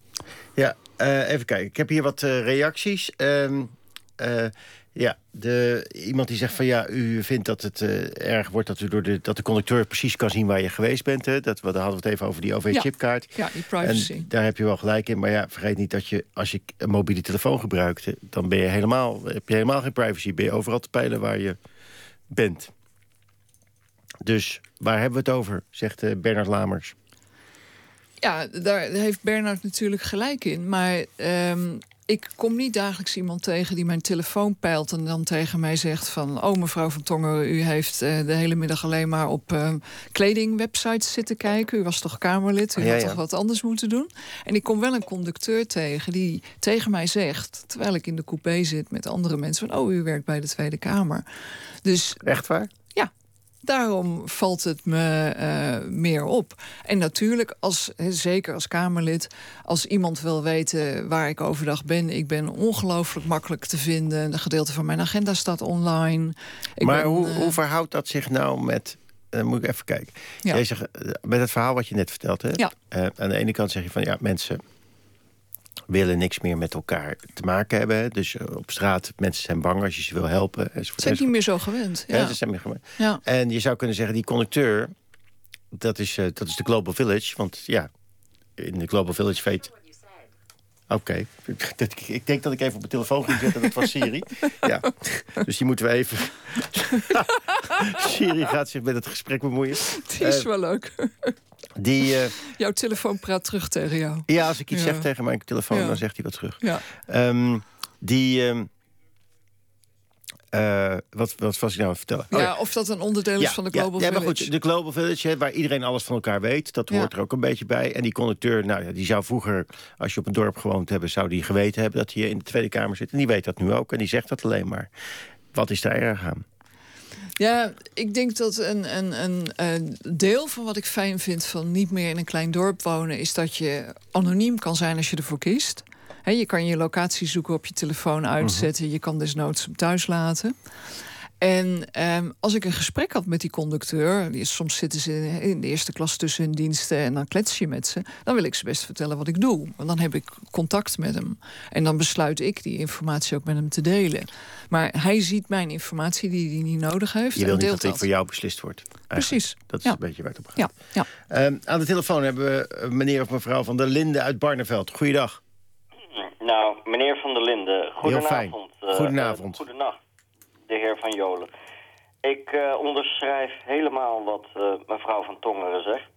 Ja, uh, even kijken. Ik heb hier wat uh, reacties. Uh, ja, de, iemand die zegt van ja, u vindt dat het erg wordt dat, u door de, dat de conducteur precies kan zien waar je geweest bent. Hè? Dat, we, daar hadden we het even over die OV-chipkaart. Ja, die privacy. En daar heb je wel gelijk in. Maar ja, vergeet niet dat je als je een mobiele telefoon gebruikt, dan ben je helemaal, heb je helemaal geen privacy. Ben je overal te peilen waar je bent. Dus waar hebben we het over, zegt Bernard Lamers. Ja, daar heeft Bernard natuurlijk gelijk in. Maar um, ik kom niet dagelijks iemand tegen die mijn telefoon peilt... en dan tegen mij zegt van... oh, mevrouw van Tongeren, u heeft uh, de hele middag alleen maar op uh, kledingwebsites zitten kijken. U was toch Kamerlid, u ja, had ja. toch wat anders moeten doen? En ik kom wel een conducteur tegen die tegen mij zegt... terwijl ik in de coupé zit met andere mensen... van oh, u werkt bij de Tweede Kamer. Dus, Echt waar? Daarom valt het me uh, meer op. En natuurlijk, als, zeker als Kamerlid, als iemand wil weten waar ik overdag ben, ik ben ongelooflijk makkelijk te vinden. Een gedeelte van mijn agenda staat online. Ik maar hoe, uh, hoe verhoudt dat zich nou met dan moet ik even kijken. Ja. Jij zegt, met het verhaal wat je net vertelt. Hè? Ja. Uh, aan de ene kant zeg je van ja, mensen willen niks meer met elkaar te maken hebben. Dus eh, op straat, mensen zijn bang als je ze wil helpen. Ze zijn niet meer zo gewend. Ja. ze zijn meer gewend. Ja. En je zou kunnen zeggen, die conducteur... dat, is, uh, dat is de Global Village. Want ja, in de Global Village weet... Oké, ik denk dat ik even op mijn telefoon ging zetten. Dat was Siri. Ja. Dus die moeten we even... Siri gaat zich met het gesprek bemoeien. Die is uh, wel leuk. Die, uh, Jouw telefoon praat terug tegen jou. Ja, als ik iets Ja. zeg tegen mijn telefoon, Ja. dan zegt hij wat terug. Ja. Ehm, die... ehm, eh, wat, wat was ik nou aan het vertellen? Oh, ja, of dat een onderdeel is van de Global ja, ja, maar Village. goed, de Global Village, waar iedereen alles van elkaar weet... dat hoort er ook een beetje bij. En die conducteur, nou ja, die zou vroeger... als je op een dorp gewoond hebben, zou die geweten hebben... dat hij in de Tweede Kamer zit. En die weet dat nu ook. En die zegt dat alleen maar. Wat is daar erg aan? Ja, ik denk dat een, een, een, een deel van wat ik fijn vind van niet meer in een klein dorp wonen, is dat je anoniem kan zijn als je ervoor kiest. Je kan je locatie zoeken op je telefoon uitzetten. Je kan desnoods hem thuis laten. En ehm, als ik een gesprek had met die conducteur, die, soms zitten ze in de eerste klas tussen hun diensten en dan klets je met ze, dan wil ik ze best vertellen wat ik doe. Want dan heb ik contact met hem. En dan besluit ik die informatie ook met hem te delen. Maar hij ziet mijn informatie die hij niet nodig heeft. Je wil en niet dat dit voor jou beslist wordt. eigenlijk. Precies. Dat is Ja. een beetje waar het op gaat. Ja, ja. Ehm, aan de telefoon hebben we eh, meneer of mevrouw van der Linden uit Barneveld. Goeiedag. Nou, meneer Van der Linden, goedenavond. fijn. eh, Goedenavond. eh, goedenacht, de heer Van Jolen. Ik eh, onderschrijf helemaal wat eh, mevrouw Van Tongeren zegt.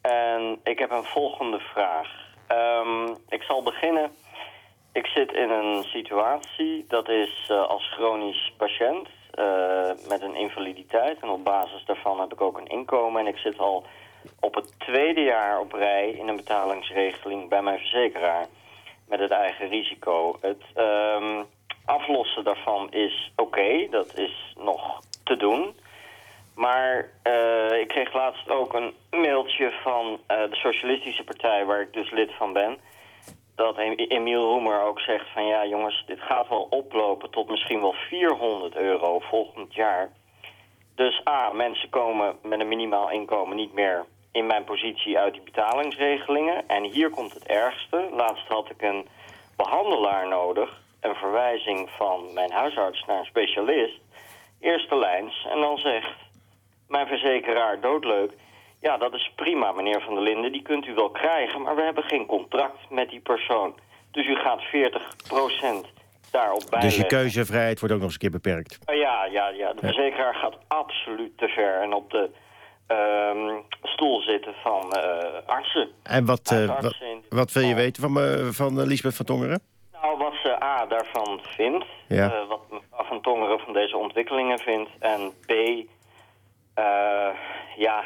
En ik heb een volgende vraag. Ehm, ik zal beginnen. Ik zit in een situatie, dat is eh, als chronisch patiënt met een invaliditeit. En op basis daarvan heb ik ook een inkomen. En ik zit al op het tweede jaar op rij in een betalingsregeling bij mijn verzekeraar met het eigen risico. Het ehm, aflossen daarvan is oké, dat is nog te doen. Maar eh, ik kreeg laatst ook een mailtje van eh, de Socialistische Partij, waar ik dus lid van ben. Dat Em- Emiel Roemer ook zegt van ja jongens, dit gaat wel oplopen tot misschien wel 400 euro volgend jaar. Dus A, mensen komen met een minimaal inkomen niet meer in mijn positie uit die betalingsregelingen. En hier komt het ergste. Laatst had ik een behandelaar nodig. Een verwijzing van mijn huisarts naar een specialist. Eerste lijns. En dan zegt mijn verzekeraar doodleuk... Ja, dat is prima, meneer Van der Linden. Die kunt u wel krijgen, maar we hebben geen contract met die persoon. Dus u gaat 40% daarop Dus je keuzevrijheid wordt ook nog eens een keer beperkt. Uh, Ja, ja, ja. De verzekeraar gaat absoluut te ver en op de ehm, stoel zitten van eh, artsen. En wat, eh, wat, wil je weten van, me, van eh, Lisbeth van Tongeren? Wat ze A daarvan vindt, Ja. eh, wat mevrouw van Tongeren van deze ontwikkelingen vindt, en B, eh, ja,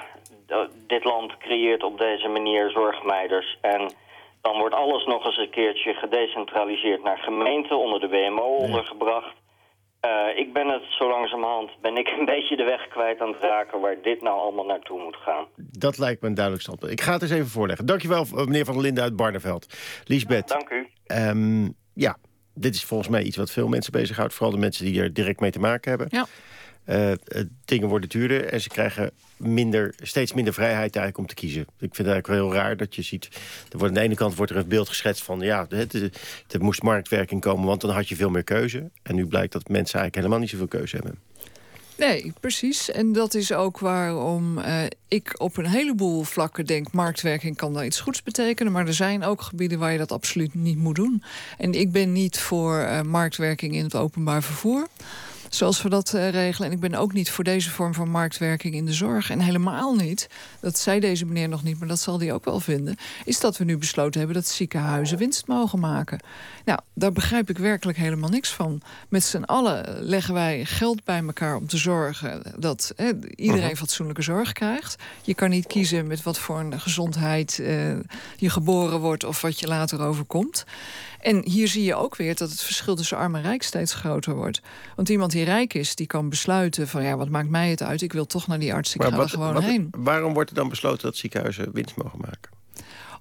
dit land creëert op deze manier zorgmeiders en dan wordt alles nog eens een keertje gedecentraliseerd naar gemeenten, onder de WMO ondergebracht. Eh, ik ben het zo langzamerhand, ben ik een beetje de weg kwijt aan het raken waar dit nou allemaal naartoe moet gaan. Dat lijkt me een duidelijk standpunt. Ik ga het eens even voorleggen. Dankjewel, eh, meneer Van der Linden uit Barneveld. Lisbeth, Dank u. ehm, ja, dit is volgens mij iets wat veel mensen bezighoudt. Vooral de mensen die er direct mee te maken hebben. Ja. Eh, eh, dingen worden duurder en ze krijgen minder, steeds minder vrijheid eigenlijk om te kiezen. Ik vind het eigenlijk wel heel raar dat je ziet... Er wordt, aan de ene kant wordt er een beeld geschetst van... ja, het, er moest marktwerking komen, want dan had je veel meer keuze. En nu blijkt dat mensen eigenlijk helemaal niet zoveel keuze hebben. Nee, precies. En dat is ook waarom eh, ik op een heleboel vlakken denk... marktwerking kan daar iets goeds betekenen... maar er zijn ook gebieden waar je dat absoluut niet moet doen. En ik ben niet voor eh, marktwerking in het openbaar vervoer... zoals we dat eh, regelen. En ik ben ook niet voor deze vorm van marktwerking in de zorg. En helemaal niet, dat zei deze meneer nog niet... maar dat zal hij ook wel vinden... is dat we nu besloten hebben dat ziekenhuizen winst mogen maken. Nou, daar begrijp ik werkelijk helemaal niks van. Met z'n allen leggen wij geld bij elkaar om te zorgen... dat hè, iedereen fatsoenlijke zorg krijgt. Je kan niet kiezen met wat voor een gezondheid eh, je geboren wordt... of wat je later overkomt. En hier zie je ook weer dat het verschil tussen arm en rijk steeds groter wordt. Want iemand die rijk is, die kan besluiten van... ja, wat maakt mij het uit? Ik wil toch naar die arts, ik ga er gewoon wat- heen. waarom wordt er dan besloten dat ziekenhuizen winst mogen maken?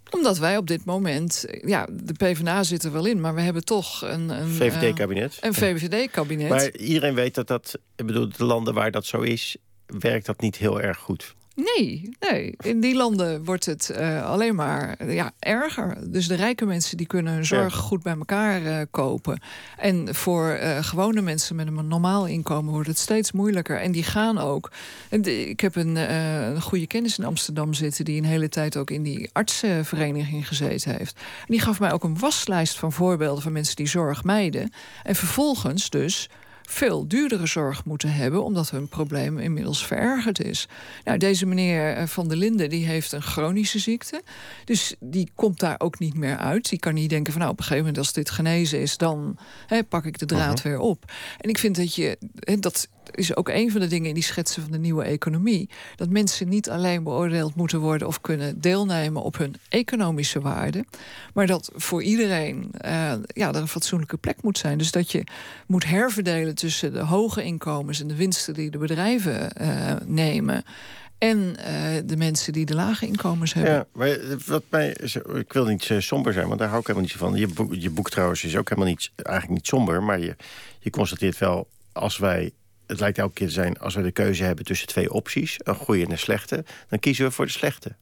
Omdat wij op dit moment... eh, ja, de PvdA zit er wel in, maar we hebben toch een... een eh, VVD-kabinet. Een VVD-kabinet. Maar iedereen weet dat dat... Ik bedoel, de landen waar dat zo is... werkt dat niet heel erg goed. Nee, nee. In die landen wordt het uh, alleen maar ja, erger. Dus de rijke mensen die kunnen hun zorg goed bij elkaar uh, kopen. En voor uh, gewone mensen met een normaal inkomen wordt het steeds moeilijker. En die gaan ook. Ik heb een, een, goede kennis in Amsterdam zitten... die een hele tijd ook in die artsenvereniging gezeten heeft. En die gaf mij ook een waslijst van voorbeelden van mensen die zorg mijden. En vervolgens dus veel duurdere zorg moeten hebben, omdat hun probleem inmiddels verergerd is. Nou, deze meneer eh, Van der Linden die heeft een chronische ziekte. Dus die komt daar ook niet meer uit. Die kan niet denken van nou, op een gegeven moment als dit genezen is, dan pak ik de draad mhm. weer op. En ik vind dat je dat is ook een van de dingen in die schetsen van de nieuwe economie. Dat mensen niet alleen beoordeeld moeten worden of kunnen deelnemen op hun economische waarde. Maar dat voor iedereen uh, ja, er een fatsoenlijke plek moet zijn. Dus dat je moet herverdelen tussen de hoge inkomens en de winsten die de bedrijven uh, nemen. En uh, de mensen die de lage inkomens hebben. Ja, maar wat mij, ik wil niet somber zijn, want daar hou ik helemaal niet van. Je boek, je boek trouwens is ook helemaal niet, eigenlijk niet somber. Maar je, je constateert wel, als wij het lijkt elke keer te zijn... als we de keuze hebben tussen twee opties, een goede en een slechte... dan kiezen we voor de slechte.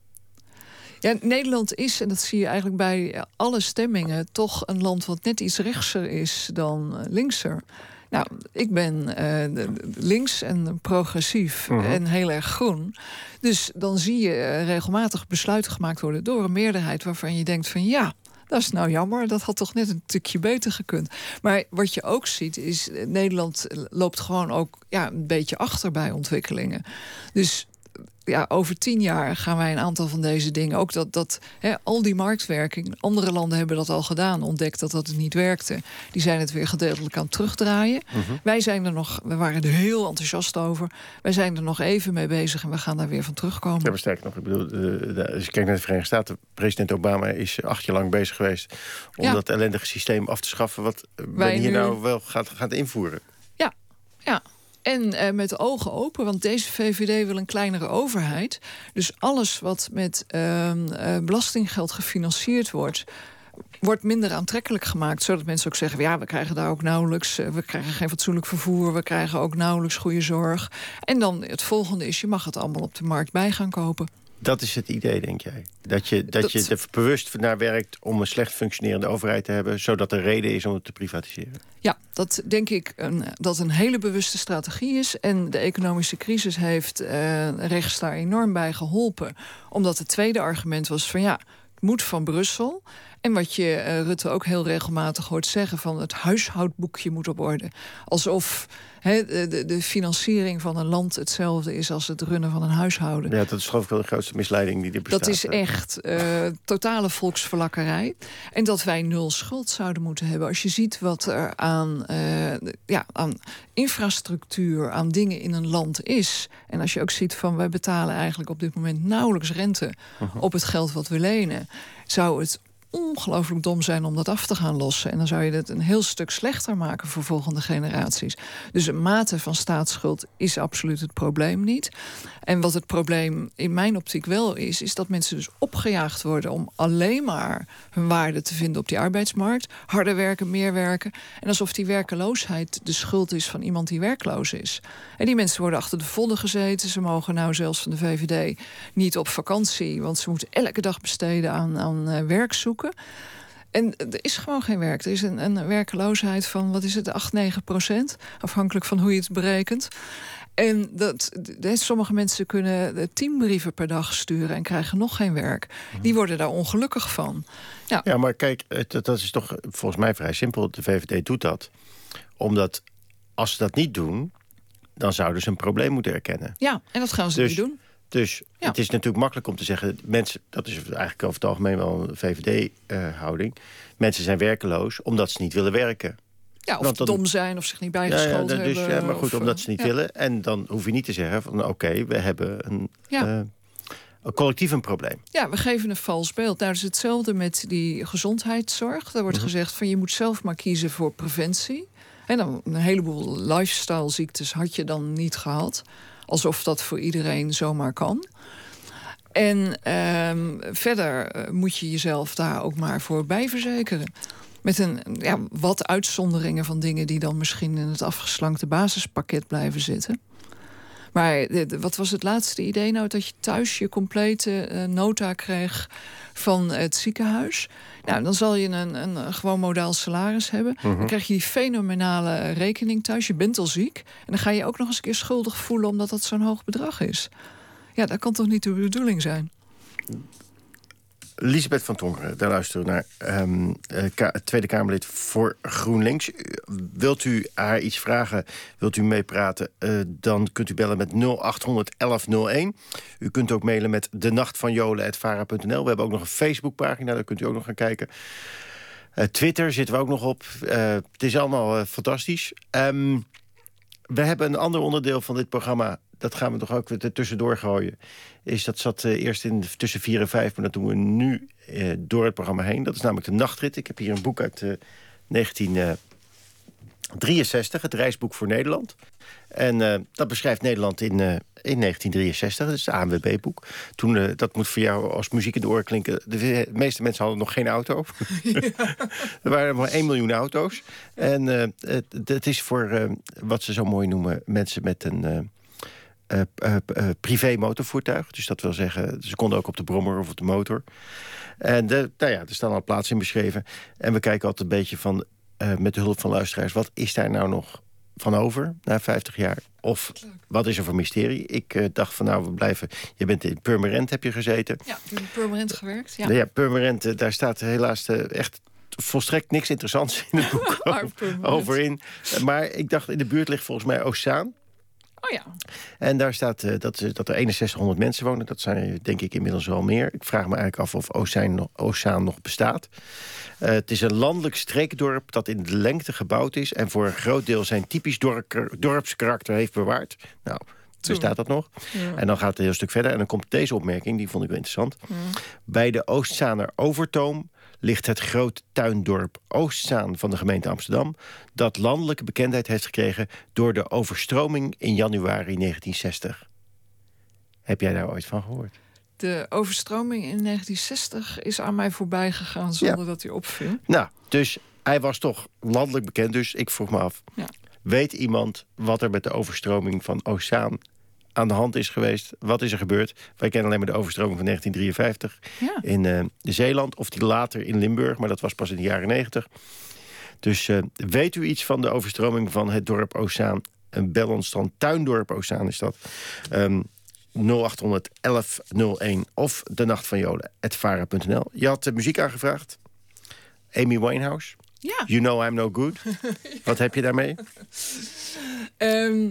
Ja, Nederland is, en dat zie je eigenlijk bij alle stemmingen... toch een land wat net iets rechtser is dan linkser. Nou, ik ben uh, links en progressief mhm. en heel erg groen. Dus dan zie je uh, regelmatig besluiten gemaakt worden... door een meerderheid waarvan je denkt van ja... Dat is nou jammer, dat had toch net een stukje beter gekund. Maar wat je ook ziet is, eh, Nederland loopt gewoon ook ja, een beetje achter bij ontwikkelingen. Dus ja, over tien jaar gaan wij een aantal van deze dingen. Ook dat, dat hè, al die marktwerking. Andere landen hebben dat al gedaan. Ontdekt dat dat het niet werkte. Die zijn het weer gedeeltelijk aan het terugdraaien. Mhm. Wij zijn er nog. We waren er heel enthousiast over. Wij zijn er nog even mee bezig. En we gaan daar weer van terugkomen. Ja, maar sterker nog. Ik bedoel, als je kijkt naar de Verenigde Staten. President Obama is acht jaar lang bezig geweest. om dat ellendige systeem af te schaffen. wat wij hier nou wel gaat, gaat invoeren. Ja, ja. En eh, met de ogen open, want deze VVD wil een kleinere overheid. Dus alles wat met ehm, eh, belastinggeld gefinancierd wordt wordt minder aantrekkelijk gemaakt. Zodat mensen ook zeggen, ja, we krijgen daar ook nauwelijks... Eh, we krijgen geen fatsoenlijk vervoer, we krijgen ook nauwelijks goede zorg. En dan het volgende is, je mag het allemaal op de markt bij gaan kopen. Dat is het idee, denk jij? Dat je, dat, je er bewust naar werkt om een slecht functionerende overheid te hebben... zodat er reden is om het te privatiseren? Ja, dat denk ik een, dat een hele bewuste strategie is. En de economische crisis heeft uh, rechts daar enorm bij geholpen. Omdat het tweede argument was van ja, het moet van Brussel... En wat je uh, Rutte ook heel regelmatig hoort zeggen: van het huishoudboekje moet op orde. Alsof de, de, financiering van een land hetzelfde is als het runnen van een huishouden. Ja, dat is geloof ik wel de grootste misleiding die er bestaat. Dat is echt uh, totale volksverlakkerij. En dat wij nul schuld zouden moeten hebben. Als je ziet wat er aan, uh, ja, aan infrastructuur, aan dingen in een land is. En als je ook ziet van wij betalen eigenlijk op dit moment nauwelijks rente mhm. op het geld wat we lenen. Zou het ongelooflijk dom zijn om dat af te gaan lossen. En dan zou je het een heel stuk slechter maken voor volgende generaties. Dus een mate van staatsschuld is absoluut het probleem niet. En wat het probleem in mijn optiek wel is, is dat mensen dus opgejaagd worden om alleen maar hun waarde te vinden op die arbeidsmarkt. Harder werken, meer werken. En alsof die werkeloosheid de schuld is van iemand die werkloos is. En die mensen worden achter de vodden gezeten. Ze mogen nou zelfs van de VVD niet op vakantie, want ze moeten elke dag besteden aan, aan uh, werk zoeken. En er is gewoon geen werk. Er is een, een werkeloosheid van, wat is het, 8, 9 procent. Afhankelijk van hoe je het berekent. En dat, sommige mensen kunnen tien brieven per dag sturen en krijgen nog geen werk. Die worden daar ongelukkig van. Ja, ja maar kijk, dat is toch volgens mij vrij simpel. De VVD doet dat. Omdat als ze dat niet doen, dan zouden ze een probleem moeten erkennen. Ja, en dat gaan ze dus, niet doen. Dus het is natuurlijk makkelijk om te zeggen... mensen, dat is eigenlijk over het algemeen wel een VVD-houding... mensen zijn werkeloos omdat ze niet willen werken. Ja, of dom zijn of zich niet bijgeschoold ja, ja, dus, hebben. Ja, maar goed, omdat ze niet willen. En dan hoef je niet te zeggen van oké, we hebben een... Uh, een collectief een probleem. Ja, we geven een vals beeld. Nou, is hetzelfde met die gezondheidszorg. Daar wordt mhm. gezegd van je moet zelf maar kiezen voor preventie. En dan een heleboel lifestyle ziektes had je dan niet gehad. Alsof dat voor iedereen zomaar kan. En ehm, verder eh, moet je jezelf daar ook maar voor bijverzekeren. Met een, ja, wat uitzonderingen van dingen die dan misschien in het afgeslankte basispakket blijven zitten. Maar wat was het laatste idee nou? Dat je thuis je complete uh, nota kreeg van het ziekenhuis. Nou, dan zal je een, een, gewoon modaal salaris hebben. Dan Mhm. krijg je die fenomenale rekening thuis. Je bent al ziek. En dan ga je ook nog eens een keer schuldig voelen... omdat dat zo'n hoog bedrag is. Ja, dat kan toch niet de bedoeling zijn? Lisbeth van Tongeren, daar luisteren we naar. Ka- Tweede Kamerlid voor GroenLinks. Wilt u haar iets vragen, wilt u meepraten... eh, dan kunt u bellen met 0800 1101. U kunt ook mailen met de nacht van. We hebben ook nog een Facebookpagina, daar kunt u ook nog gaan kijken. Eh, Twitter zitten we ook nog op. Het is allemaal fantastisch. Ehm, we hebben een ander onderdeel van dit programma. Dat gaan we toch ook weer er tussendoor gooien. Is dat zat eh, eerst in, tussen 4 en 5, maar dat doen we nu eh, door het programma heen. Dat is namelijk de nachtrit. Ik heb hier een boek uit eh 1963, het reisboek voor Nederland. En eh, dat beschrijft Nederland in, eh, in 1963. Dat is het ANWB-boek. Toen, eh, dat moet voor jou als muziek in de oren klinken. De meeste mensen hadden nog geen auto. er waren maar 1 miljoen auto's. En eh, het, het is voor eh, wat ze zo mooi noemen... mensen met een... eh, eh, eh, privé motorvoertuig. Dus dat wil zeggen, ze konden ook op de brommer of op de motor. En de, nou ja, er staan al plaatsen in beschreven. En we kijken altijd een beetje van, met de hulp van luisteraars... wat is daar nou nog van over na 50 jaar? Of wat is er voor mysterie? Ik dacht van nou, we blijven... Je bent in Purmerend, heb je gezeten. Ja, in Purmerend gewerkt. Ja. Ja, ja Purmerend, daar staat helaas echt volstrekt niks interessants in het boek over in. Maar ik dacht, in de buurt ligt volgens mij Oceaan. Oh ja. En daar staat eh, dat, dat er 6100 mensen wonen. Dat zijn er, denk ik inmiddels wel meer. Ik vraag me eigenlijk af of Oceaan nog, Oceaan nog bestaat. Eh, het is een landelijk streekdorp dat in de lengte gebouwd is... en voor een groot deel zijn typisch dorp, dorpskarakter heeft bewaard. Nou, bestaat dat nog? Ja. En dan gaat het een heel stuk verder. En dan komt deze opmerking, die vond ik wel interessant. Bij de Oostzaaner Overtoom ligt het grote tuindorp Oostzaan van de gemeente Amsterdam... dat landelijke bekendheid heeft gekregen door de overstroming in januari 1960. Heb jij daar ooit van gehoord? De overstroming in 1960 is aan mij voorbij gegaan zonder Ja. dat hij opviel. Nou, dus hij was toch landelijk bekend. Dus ik vroeg me af, Ja. weet iemand wat er met de overstroming van Oostzaan aan de hand is geweest? Wat is er gebeurd? Wij kennen alleen maar de overstroming van 1953 Ja. in eh, Zeeland. Of die later in Limburg, maar dat was pas in de jaren 90. Dus eh, weet u iets van de overstroming van het dorp Oostzaan? Een bel ons dan. Tuindorp Oostzaan is dat. Ehm 0800 1101 of de nacht van vara.nl. Je had de muziek aangevraagd. Amy Winehouse. Ja. You know I'm no good. Wat heb je daarmee? Ehm,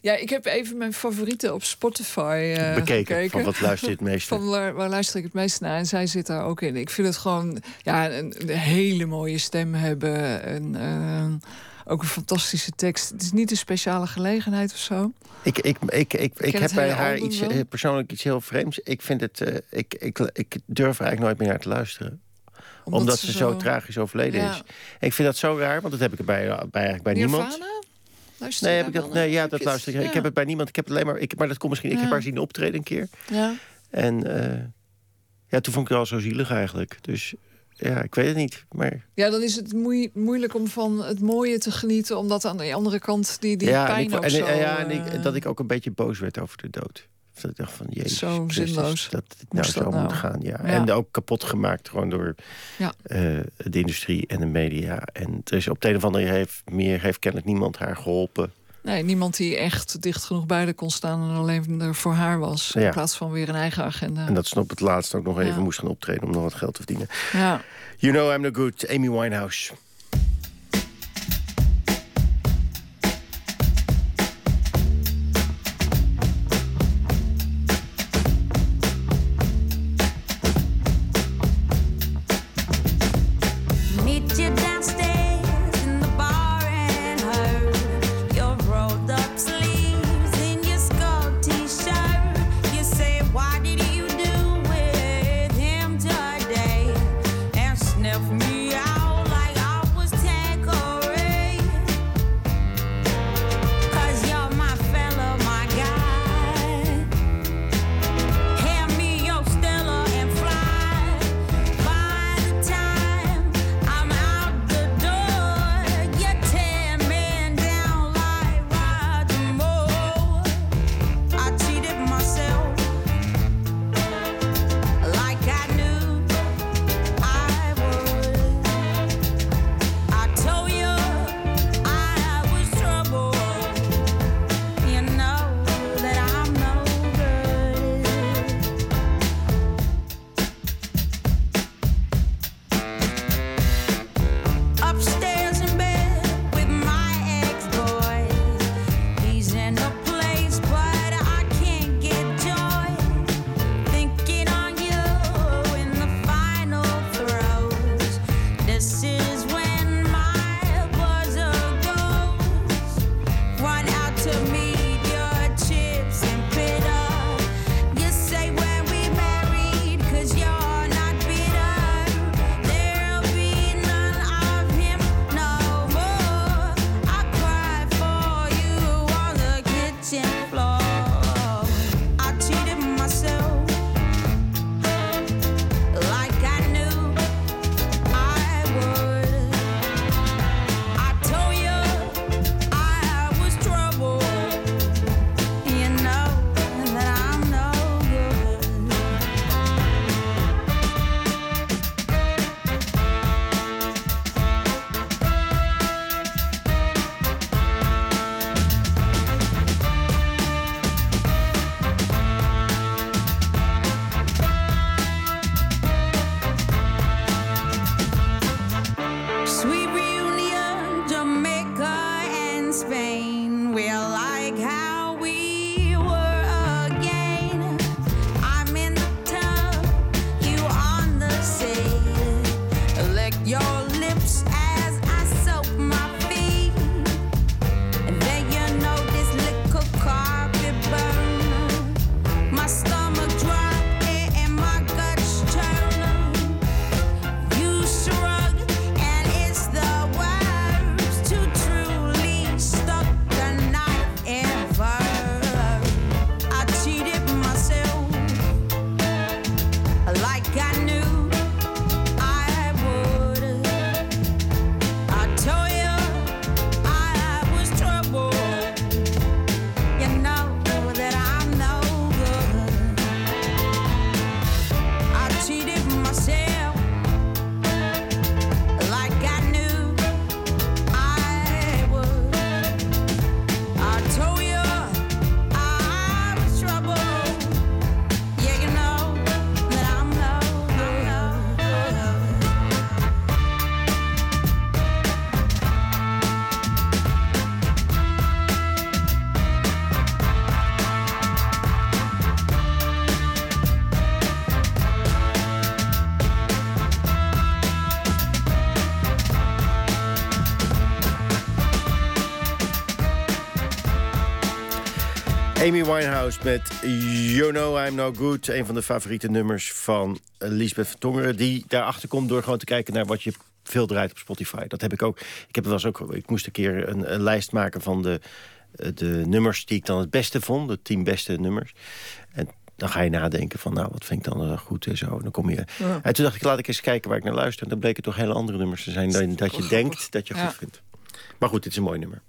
ja, ik heb even mijn favorieten op Spotify eh, Bekeken. gekeken. Van wat luister je het meeste? Van waar, waar luister ik het meest naar? En zij zit daar ook in. Ik vind het gewoon ja, een, een hele mooie stem hebben. En, eh, ook een fantastische tekst. Het is niet een speciale gelegenheid of zo. Ik, ik, ik, ik, ik heb bij haar iets, eh, persoonlijk iets heel vreemds. Ik vind het. ik, ik, ik durf er eigenlijk nooit meer naar te luisteren. Omdat, ze, zo... tragisch overleden Ja. is. Ik vind dat zo raar, want dat heb ik bij, bij, eigenlijk bij niemand. Luister Nee, heb ik dat, nee, ja, dat luister ik. Ik heb het bij niemand. Ik heb het alleen maar. Ik, maar dat komt misschien. Ik heb haar zien optreden een keer. Ja. En eh, ja, toen vond ik het al zo zielig eigenlijk. Dus ja, ik weet het niet. Maar ja, dan is het moei- moeilijk om van het mooie te genieten... omdat aan de andere kant die, die ja, pijn en, ik, ook en, zo... en ja, en ik- eh, dat ik ook een beetje boos werd over de dood. Dat ik dacht van, jezus Zo zinloos. dat het nou zo dat nou? moet gaan. Ja. Ja. En ook kapot gemaakt gewoon door Ja. eh, de industrie en de media. En er is op de een of andere heeft, meer heeft kennelijk niemand haar geholpen. Nee, niemand die echt dicht genoeg bij haar kon staan... en alleen er voor haar was. Ja. In plaats van weer een eigen agenda. En dat ze op het laatst ook nog even moest gaan optreden om nog wat geld te verdienen. Ja. You know I'm no good, Amy Winehouse. Amy Winehouse met You Know I'm No Good. Een van de favoriete nummers van Lisbeth van Tongeren. Die daarachter komt door gewoon te kijken naar wat je veel draait op Spotify. Dat heb ik ook. Ik, heb eens ook, ik moest een keer een, een lijst maken van de, de nummers die ik dan het beste vond. De tien beste nummers. En dan ga je nadenken van, nou, wat vind ik dan eh, goed en zo. En dan kom je... En toen dacht ik, laat ik eens kijken waar ik naar luister. En dan bleken toch hele andere nummers te zijn... dan dat je denkt dat je goed vindt. Maar goed, dit is een mooi nummer.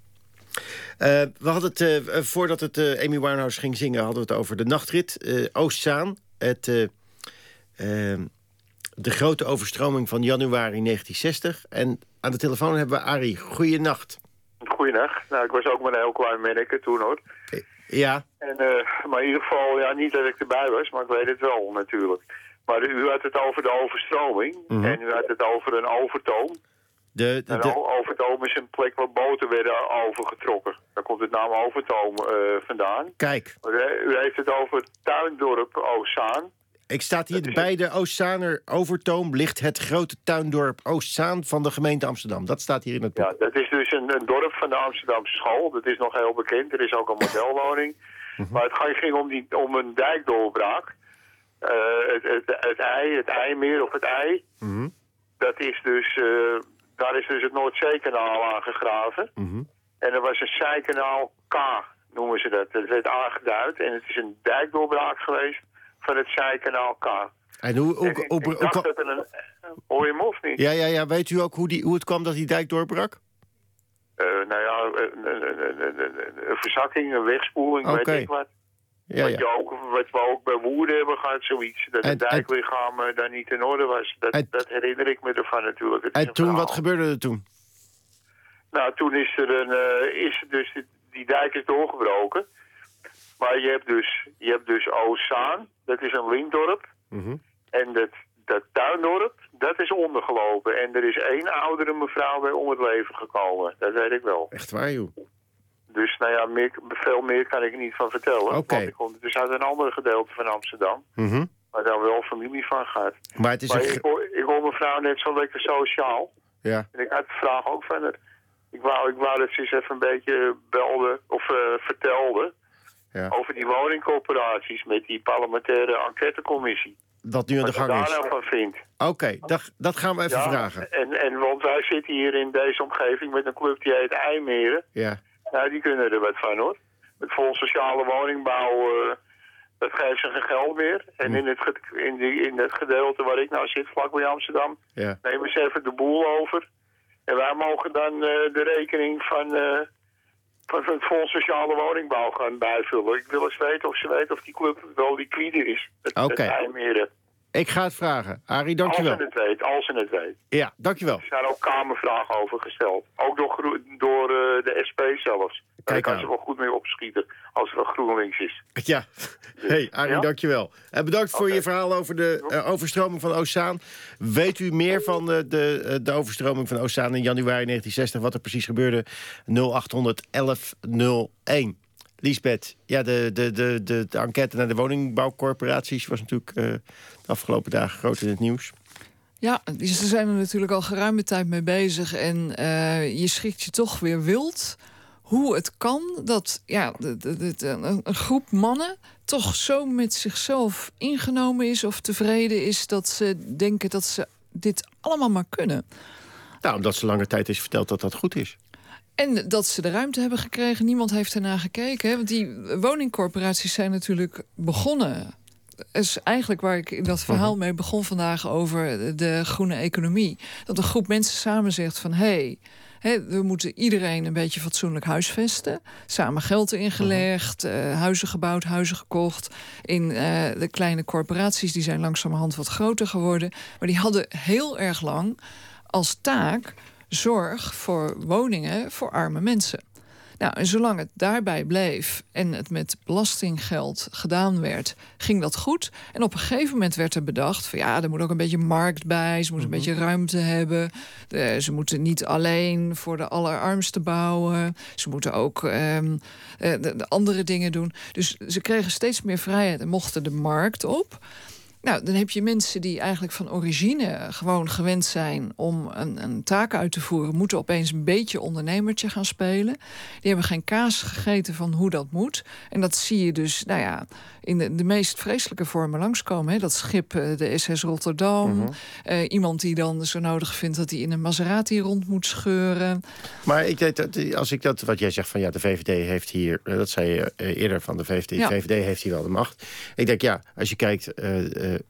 Eh, we hadden het, eh, eh, voordat het Amy Winehouse ging zingen... hadden we het over de nachtrit, Oostzaan. Het, eh, eh, de grote overstroming van januari 1960. En aan de telefoon hebben we Arie. Goeienacht. Goeienacht. Nou, ik was ook maar een heel klein manneke toen hoor. Ja, En, maar in ieder geval, ja, niet dat ik erbij was, maar ik weet het wel natuurlijk. Maar u had het over de overstroming Mhm. en u had het over een overtoom. De, overtoom is een plek waar boten werden overgetrokken. Daar komt het naam overtoom eh, vandaan. kijk, Maar U heeft het over het tuindorp Oostzaan. ik sta hier bij de Oostzaaner Overtoom... ligt het grote tuindorp Oostzaan van de gemeente Amsterdam. Dat staat hier in het boek. Ja, dat is dus een, een dorp van de Amsterdamse school. Dat is nog heel bekend. Er is ook een modelwoning. Maar het ging- om, die, om een dijkdoorbraak. Eh, het, het, het ei, het IJmeer of het ei. Mhm. Dat is dus, eh, daar is dus het Noordzeekanaal aangegraven. Mhm. En er was een zijkanaal K, noemen ze dat. Dat werd aangeduid. En het is een dijkdoorbraak geweest van het zijkanaal K. En hoe, hoe, dat er een... Hoor je hem of niet? ja, ja, ja, weet u ook hoe, die, hoe het kwam dat die dijk doorbrak? Eh, nou ja, een, verzakking, een wegspoeling, Oké. weet ik wat. Ja, wat, je ook, wat we ook bij Woerden hebben gehad, zoiets. Dat het dijklichaam eh, daar niet in orde was. Dat, En- dat herinner ik me ervan natuurlijk. En toen, verhaal. wat gebeurde er toen? Nou, toen is er een, eh, is er dus, die, die dijk is doorgebroken. Maar je hebt dus, je hebt dus Oostzaan, dat is een lintdorp. Mhm. En dat, dat tuindorp, dat is ondergelopen. En er is één oudere mevrouw bij om het leven gekomen. Dat weet ik wel. Echt waar, joh. Dus nou ja, meer, veel meer kan ik niet van vertellen. Oké. Want ik kom dus uit een ander gedeelte van Amsterdam. Mhm. Waar daar wel familie van gaat. Maar het is Maar een... ik hoor, ik hoor mevrouw net zo lekker sociaal. Ja, En ik had de vraag ook van haar. Ik wou, ik wou dat ze eens even een beetje belde of eh, vertelde... Ja. over die woningcorporaties met die parlementaire enquêtecommissie. wat nu aan de Wat ze gang daar is. nou van vindt. Oké, dat, dat gaan we even Ja, vragen. En, en want wij zitten hier in deze omgeving met een club die heet IJmeren. Ja. Nou, die kunnen er wat van hoor. Het Fonds Sociale Woningbouw, eh, dat geeft ze geen geld meer. En Hm. in, het, in, die, in het gedeelte waar ik nou zit, vlakbij Amsterdam, Ja. nemen ze even de boel over. En wij mogen dan eh, de rekening van, eh, van het Fonds Sociale Woningbouw gaan bijvullen. Ik wil eens weten of ze weten of die club wel liquide is. Oké. IJmeren. Ik ga het vragen. Arie, Als dankjewel. ze het weet, als ze het weet. Ja, dankjewel. Er zijn ook kamervragen over gesteld. Ook door, door eh, de SP zelfs. Daar Kijk kan aan. ze wel goed mee opschieten als er een GroenLinks is. Ja. Hey, Arie, Ja? dankjewel. En bedankt voor je verhaal over de eh, overstroming van Oostzaan. Weet u meer van de, de, eh, de overstroming van Oostzaan in januari 1960? Wat er precies gebeurde? 0800 1101. Liesbeth, ja, de, de, de, de, de enquête naar de woningbouwcorporaties... was natuurlijk eh, de afgelopen dagen groot in het nieuws. Ja, die- ze zijn er natuurlijk al geruime tijd mee bezig. En eh, je schrikt je toch weer wild hoe het kan dat ja, de, de, een groep mannen toch zo met zichzelf ingenomen is of tevreden is dat ze denken dat ze dit allemaal maar kunnen. Nou, omdat ze lange tijd is verteld dat dat goed is. En dat ze de ruimte hebben gekregen, niemand heeft ernaar gekeken. Hè? Want die woningcorporaties zijn natuurlijk begonnen. Dat is eigenlijk waar ik in dat verhaal mee begon vandaag over de groene economie. Dat een groep mensen samen zegt van hé, hey, we moeten iedereen een beetje fatsoenlijk huisvesten. Samen geld ingelegd, eh, huizen gebouwd, huizen gekocht. In eh, de kleine corporaties, die zijn langzamerhand wat groter geworden. Maar die hadden heel erg lang als taak zorg voor woningen voor arme mensen. Nou, en zolang het daarbij bleef en het met belastinggeld gedaan werd, ging dat goed. En op een gegeven moment werd er bedacht: van ja, er moet ook een beetje markt bij, ze moeten een beetje ruimte hebben. De- ze moeten niet alleen voor de allerarmsten bouwen, ze moeten ook ehm, eh, de, de andere dingen doen. Dus ze kregen steeds meer vrijheid en mochten de markt op. Nou, dan heb je mensen die eigenlijk van origine gewoon gewend zijn om een, een taak uit te voeren, moeten opeens een beetje ondernemertje gaan spelen. Die hebben geen kaas gegeten van hoe dat moet. En dat zie je dus, nou ja, in de, de meest vreselijke vormen langskomen. Hè? Dat schip, eh, de SS Rotterdam. Eh, iemand die dan zo nodig vindt dat hij in een Maserati rond moet scheuren. Maar ik denk dat, als ik dat, wat jij zegt van ja, de VVD heeft hier, eh, dat zei je eerder van de VVD, Ja. VVD heeft hier wel de macht. Ik denk ja, als je kijkt,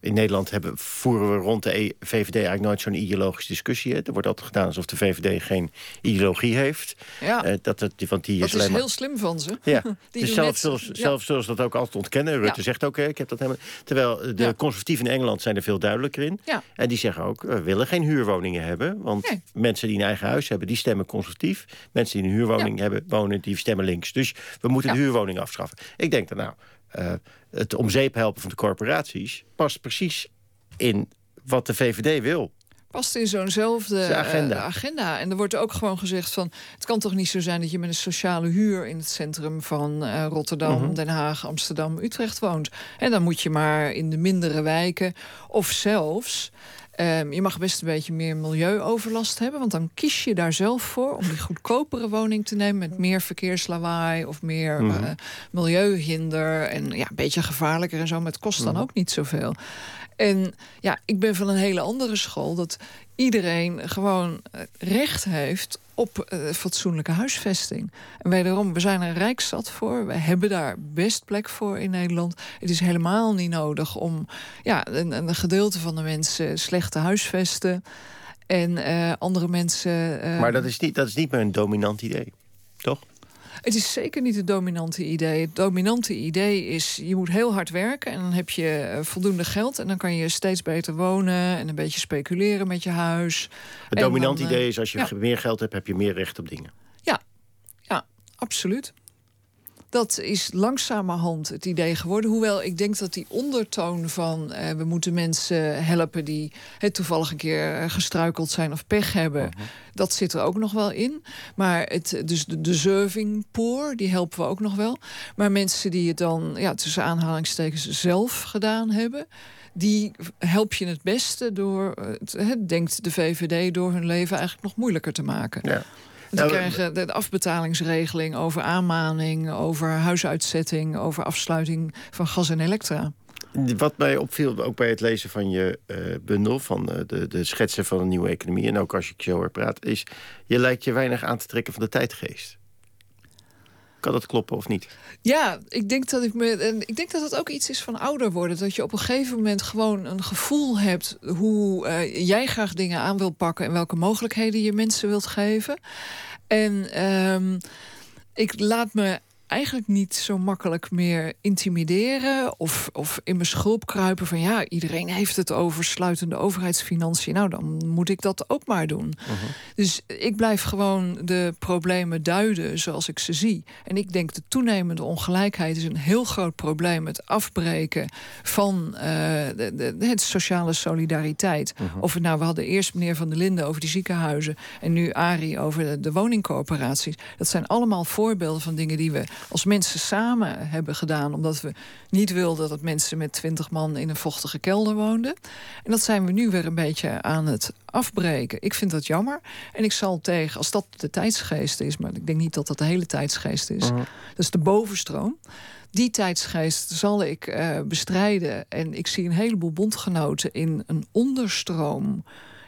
in Nederland hebben, voeren we rond de E- VVD eigenlijk nooit zo'n ideologische discussie. Hè. Er wordt altijd gedaan alsof de VVD geen ideologie heeft. Ja, Eh, dat, het- want die dat is is alleen maar... heel slim van ze. Ja, Die dus zelf, zullen, ze- ja. dat ook altijd ontkennen. Rutte Ja. zegt ook, ik heb dat helemaal... Terwijl eh, de Ja. conservatieven in Engeland zijn er veel duidelijker in. Ja. En die zeggen ook, we willen geen huurwoningen hebben. Want Nee. mensen die een eigen huis hebben, die stemmen conservatief. Mensen die een huurwoning hebben, wonen, die stemmen links. Dus we moeten de huurwoning afschaffen. Ik denk dat nou, eh, het om zeep helpen van de corporaties... past precies in wat de VVD wil. past in zo'nzelfde De agenda. eh, agenda. En er wordt ook gewoon gezegd van... het kan toch niet zo zijn dat je met een sociale huur... in het centrum van eh, Rotterdam, Mhm. Den Haag, Amsterdam, Utrecht woont. En dan moet je maar in de mindere wijken. Of zelfs... ehm, je mag best een beetje meer milieuoverlast hebben... want dan kies je daar zelf voor om die goedkopere woning te nemen... met meer verkeerslawaai of meer Mhm. eh, milieuhinder... en ja, een beetje gevaarlijker en zo, maar het kost Mhm. dan ook niet zoveel. En ja, ik ben van een hele andere school... dat iedereen gewoon eh, recht heeft op eh, fatsoenlijke huisvesting. En wederom, we zijn er rijkstad voor. We hebben daar best plek voor in Nederland. Het is helemaal niet nodig om ja, een, een gedeelte van de mensen slecht te huisvesten... en eh, andere mensen... eh, Maar dat is, niet, dat is niet meer een dominant idee, toch? Het is zeker niet het dominante idee. Het dominante idee is, je moet heel hard werken... en dan heb je eh, voldoende geld... en dan kan je steeds beter wonen... en een beetje speculeren met je huis. Het En dominant dan, eh, idee is, als je ja. meer geld hebt, heb je meer recht op dingen. Ja, absoluut. Dat is langzamerhand het idee geworden. Hoewel ik denk dat die ondertoon van eh, we moeten mensen helpen die het toevallig een keer eh, gestruikeld zijn of pech hebben, dat zit er ook nog wel in. Maar het, dus de deserving poor, die helpen we ook nog wel. Maar mensen die het dan ja, tussen aanhalingstekens zelf gedaan hebben. Die help je het beste door, eh, het, het denkt de VVD, door hun leven eigenlijk nog moeilijker te maken. Ja. Die krijgen de afbetalingsregeling over aanmaning, over huisuitzetting, over afsluiting van gas en elektra. Wat mij opviel, ook bij het lezen van je eh, bundel... van eh, de, de schetsen van een nieuwe economie... en ook als ik zo hoor praat... is je lijkt je weinig aan te trekken van de tijdgeest. Kan dat kloppen of niet? Ja, ik denk dat ik me. En ik denk dat het ook iets is van ouder worden. Dat je op een gegeven moment gewoon een gevoel hebt hoe eh, jij graag dingen aan wil pakken en welke mogelijkheden je mensen wilt geven. En ehm, ik laat me eigenlijk niet zo makkelijk meer intimideren of, of in mijn schulp kruipen van ja, iedereen heeft het over sluitende overheidsfinanciën. Nou, dan moet ik dat ook maar doen. Dus ik blijf gewoon de problemen duiden zoals ik ze zie. En ik denk de toenemende ongelijkheid is een heel groot probleem. Het afbreken van eh, de, de, sociale solidariteit. Of het nou, we hadden eerst meneer Van der Linden over die ziekenhuizen... en nu Arie over de, de woningcoöperaties. Dat zijn allemaal voorbeelden van dingen die we als mensen samen hebben gedaan... omdat we niet wilden dat mensen met twintig man in een vochtige kelder woonden. En dat zijn we nu weer een beetje aan het afbreken. Ik vind dat jammer. En ik zal tegen, als dat de tijdsgeest is... maar ik denk niet dat dat de hele tijdsgeest is... dat is de bovenstroom... Die tijdsgeest zal ik eh, bestrijden. En ik zie een heleboel bondgenoten in een onderstroom.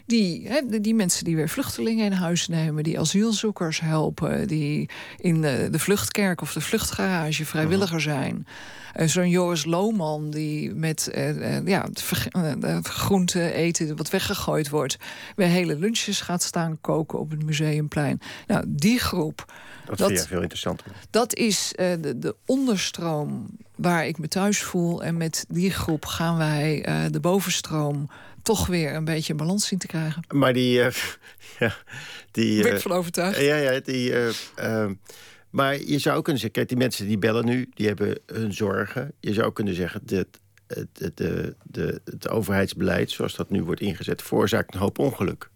Die, hè, die- mensen die weer vluchtelingen in huis nemen, die asielzoekers helpen, die in de, de vluchtkerk of de vluchtgarage vrijwilliger zijn. Eh, Zo'n Joris Lohman die met eh, ja, groente eten wat weggegooid wordt, weer hele lunches gaat staan koken op het museumplein. Nou, die groep. Dat, Dat- vind jij veel interessanter. Dat is de, de onderstroom waar ik me thuis voel. En met die groep gaan wij de bovenstroom toch weer een beetje in balans zien te krijgen. Maar die... eh, ja, die ben eh, ik van overtuigd. Ja, ja, die... eh, ehm, maar je zou kunnen zeggen, kijk, die mensen die bellen nu, die hebben hun zorgen. Je zou kunnen zeggen, dat het, het, de, de, het overheidsbeleid, zoals dat nu wordt ingezet, veroorzaakt een hoop ongeluk.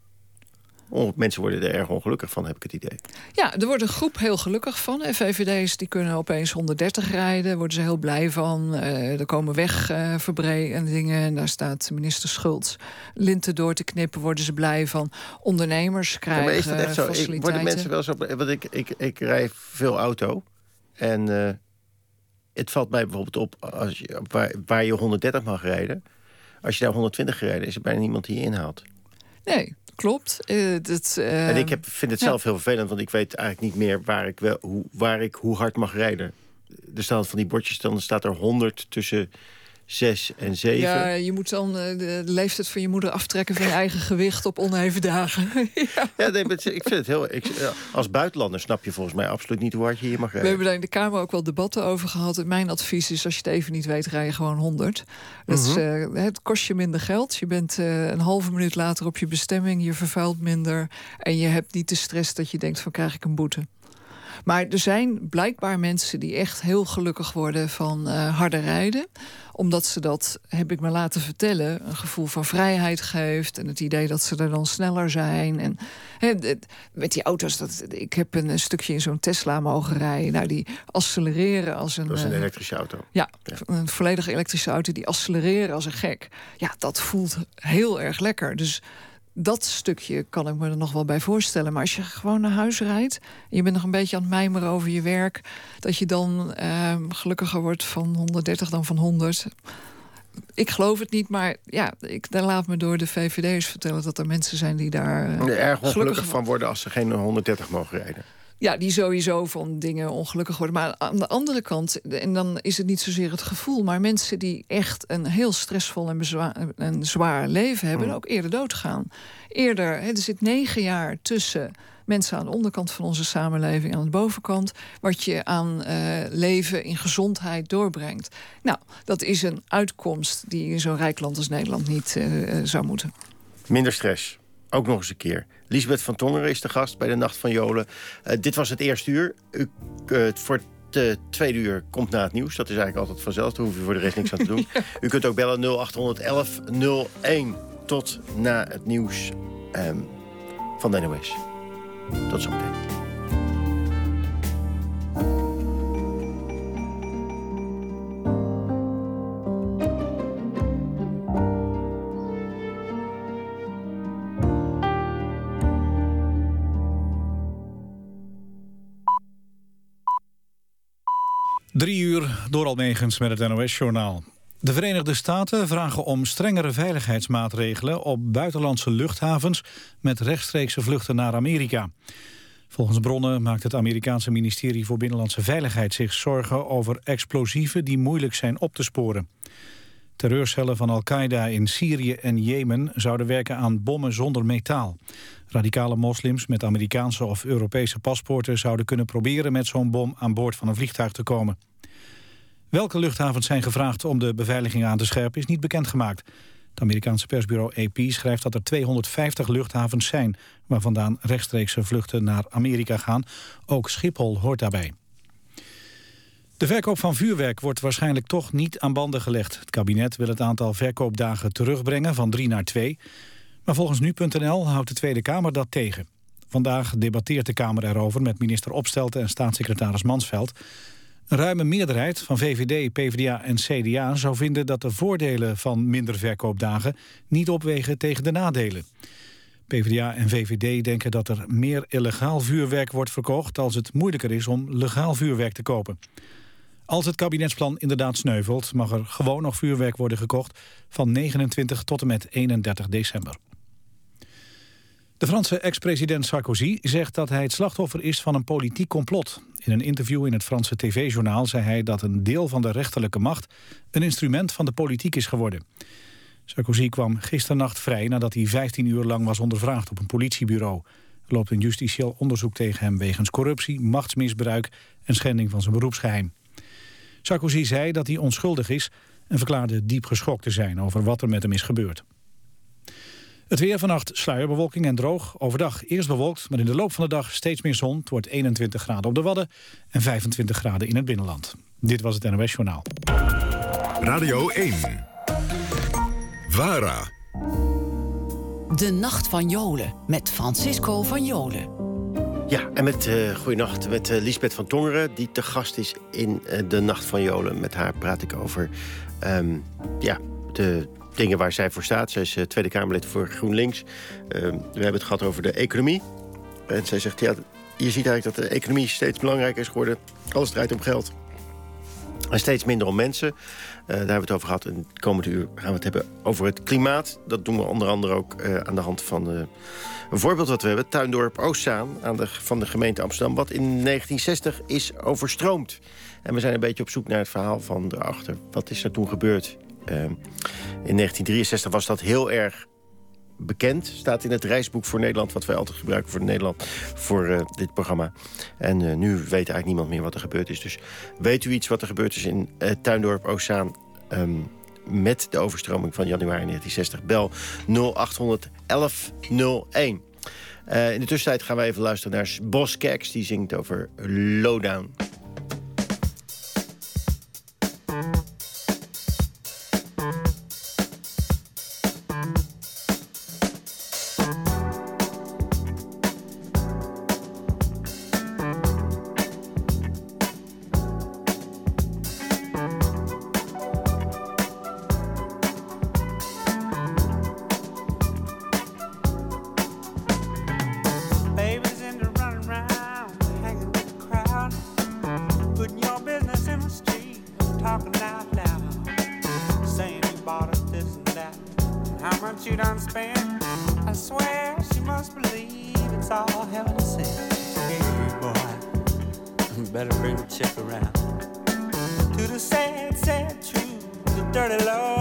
On- mensen worden er erg ongelukkig van, heb ik het idee. Ja, er wordt een groep heel gelukkig van. En VVD's die kunnen opeens 130 rijden. Worden ze heel blij van. Eh, er komen wegverbreidingen en dingen. En daar staat minister Schultz linten door te knippen. Worden ze blij van. Ondernemers Ja, krijgen maar is dat echt zo? Ik, worden mensen wel eens op... Want ik, ik, ik rij veel auto. En eh, het valt mij bijvoorbeeld op als je, waar, waar je 130 mag rijden. Als je daar 120 gereden is er bijna niemand die je inhaalt. Nee, klopt. Eh, dat, eh, en ik heb, vind het ja. zelf heel vervelend, want ik weet eigenlijk niet meer waar ik, wel, hoe, waar ik hoe hard mag rijden. Er staan van die bordjes, dan staat er 100 tussen 6 en 7. Ja, je moet dan eh, de leeftijd van je moeder aftrekken van je eigen gewicht op oneven dagen. ja. Ja, nee, ik vind het heel. Ik, als buitenlander snap je volgens mij absoluut niet hoe hard je hier mag We rijden. hebben daar in de Kamer ook wel debatten over gehad. En mijn advies is, als je het even niet weet, rij je gewoon 100. Dat is, eh, het kost je minder geld. Je bent eh, een halve minuut later op je bestemming. Je vervuilt minder. En je hebt niet de stress dat je denkt van, krijg ik een boete? Maar er zijn blijkbaar mensen die echt heel gelukkig worden van eh harder rijden. Omdat ze dat, heb ik me laten vertellen, een gevoel van vrijheid geeft. En het idee dat ze er dan sneller zijn. En met die auto's, dat, ik heb een, stukje in zo'n Tesla mogen rijden. Nou, die accelereren als een. Dat is een eh, elektrische auto. ja, Ja. een volledig elektrische auto die accelereren als een gek. Ja, dat voelt heel erg lekker. Dus dat stukje kan ik me er nog wel bij voorstellen. Maar als je gewoon naar huis rijdt... en je bent nog een beetje aan het mijmeren over je werk... dat je dan ehm, gelukkiger wordt van 130 dan van 100... Ik geloof het niet, maar ja, ik dan laat me door de VVD'ers vertellen... dat er mensen zijn die daar eh, Er erg ongelukkig gelukkig van worden als ze geen 130 mogen rijden. Ja, die sowieso van dingen ongelukkig worden. Maar aan de andere kant, en dan is het niet zozeer het gevoel... maar mensen die echt een heel stressvol en, en zwaar leven hebben... ook eerder doodgaan. Eerder, hè, er zit negen jaar tussen mensen aan de onderkant van onze samenleving... aan de bovenkant, wat je aan eh, leven in gezondheid doorbrengt. Nou, dat is een uitkomst die in zo'n rijk land als Nederland niet eh, eh, zou moeten. Minder stress. Ook nog eens een keer. Lisbeth van Tongeren is de gast bij de Nacht van Jolen. Eh, dit was het eerste uur. U, eh, voor het eh, tweede uur komt na het nieuws. Dat is eigenlijk altijd vanzelf. Daar hoef je voor de rest niks aan te doen. U kunt ook bellen 0811 01 tot na het nieuws ehm, van de NOS. Tot zometeen. Drie uur door Almegens met het NOS-journaal. De Verenigde Staten vragen om strengere veiligheidsmaatregelen... op buitenlandse luchthavens met rechtstreekse vluchten naar Amerika. Volgens bronnen maakt het Amerikaanse ministerie voor Binnenlandse Veiligheid... zich zorgen over explosieven die moeilijk zijn op te sporen. Terreurcellen van Al-Qaeda in Syrië en Jemen zouden werken aan bommen zonder metaal. Radicale moslims met Amerikaanse of Europese paspoorten zouden kunnen proberen met zo'n bom aan boord van een vliegtuig te komen. Welke luchthavens zijn gevraagd om de beveiliging aan te scherpen is niet bekendgemaakt. Het Amerikaanse persbureau AP schrijft dat er 250 luchthavens zijn... waar vandaan rechtstreekse vluchten naar Amerika gaan. Ook Schiphol hoort daarbij. De verkoop van vuurwerk wordt waarschijnlijk toch niet aan banden gelegd. Het kabinet wil het aantal verkoopdagen terugbrengen van drie naar twee. Maar volgens Nu.nl houdt de Tweede Kamer dat tegen. Vandaag debatteert de Kamer erover met minister Opstelten en staatssecretaris Mansveld. Een ruime meerderheid van VVD, PvdA en CDA zou vinden dat de voordelen van minder verkoopdagen niet opwegen tegen de nadelen. PvdA en VVD denken dat er meer illegaal vuurwerk wordt verkocht als het moeilijker is om legaal vuurwerk te kopen. Als het kabinetsplan inderdaad sneuvelt, mag er gewoon nog vuurwerk worden gekocht van 29 tot en met 31 december. De Franse ex-president Sarkozy zegt dat hij het slachtoffer is van een politiek complot. In een interview in het Franse tv-journaal zei hij dat een deel van de rechterlijke macht een instrument van de politiek is geworden. Sarkozy kwam gisternacht vrij nadat hij 15 uur lang was ondervraagd op een politiebureau. Er loopt een justitieel onderzoek tegen hem wegens corruptie, machtsmisbruik en schending van zijn beroepsgeheim. Sarkozy zei dat hij onschuldig is en verklaarde diep geschokt te zijn over wat er met hem is gebeurd. Het weer vannacht sluierbewolking en droog. Overdag eerst bewolkt, maar in de loop van de dag steeds meer zon. Het wordt 21 graden op de Wadden en 25 graden in het binnenland. Dit was het NOS Journaal. Radio 1. VARA. De Nacht van Jolen met Francisco van Jolen. Ja, en met uh, met uh, Lisbeth van Tongeren... die te gast is in uh, de Nacht van Jolen. Met haar praat ik over um, ja, de dingen waar zij voor staat. Zij is Tweede Kamerlid voor GroenLinks. we hebben het gehad over de economie. En zij zegt, ja, je ziet eigenlijk dat de economie steeds belangrijker is geworden. Alles draait om geld. En steeds minder om mensen. Uh, daar hebben we het over gehad. En het komende uur gaan we het hebben over het klimaat. Dat doen we onder andere ook uh, aan de hand van uh, een voorbeeld wat we hebben. Tuindorp Oostzaan aan de, van de gemeente Amsterdam. Wat in 1960 is overstroomd. En we zijn een beetje op zoek naar het verhaal van erachter. Wat is er toen gebeurd? in 1963 was dat heel erg bekend. Staat in het reisboek voor Nederland, wat wij altijd gebruiken voor Nederland, voor uh, dit programma. En uh, nu weet eigenlijk niemand meer wat er gebeurd is. Dus weet u iets wat er gebeurd is in uh, Tuindorp Oceaan um, met de overstroming van januari 1960? Bel 0800 1101. in de tussentijd gaan we even luisteren naar Bos Keks. Die zingt over Lowdown. it's all heaven sent. Hey, boy, better bring a check around. To the sad, sad truth, the dirty law.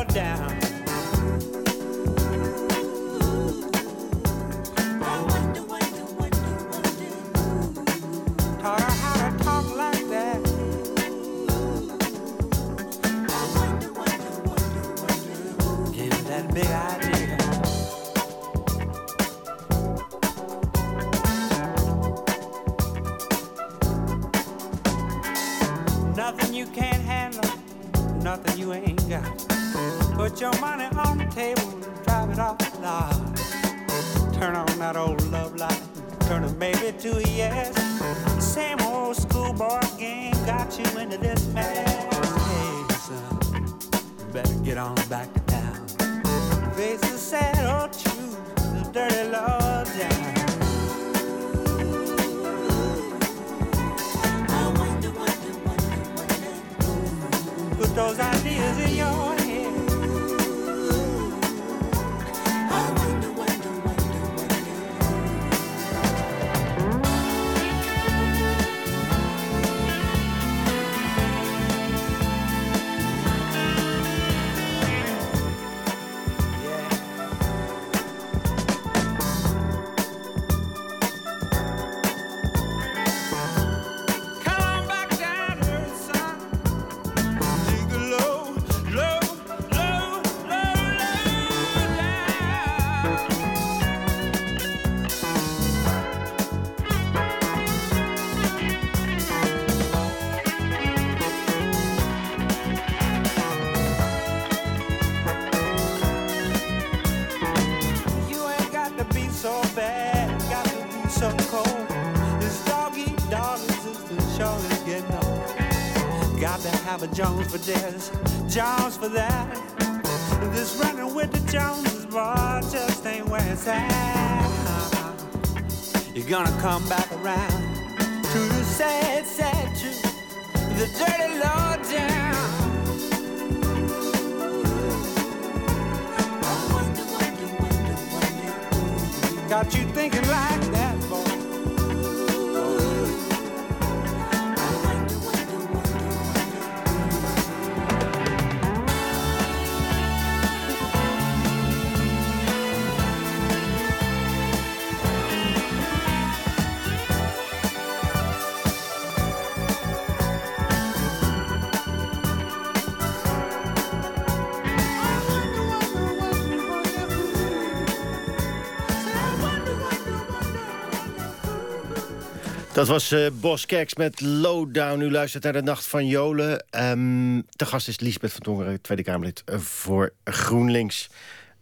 Dat was uh, Bos met Lowdown. U luistert naar de Nacht van Jolen. Um, de gast is Liesbeth van Tongeren, Tweede Kamerlid voor GroenLinks.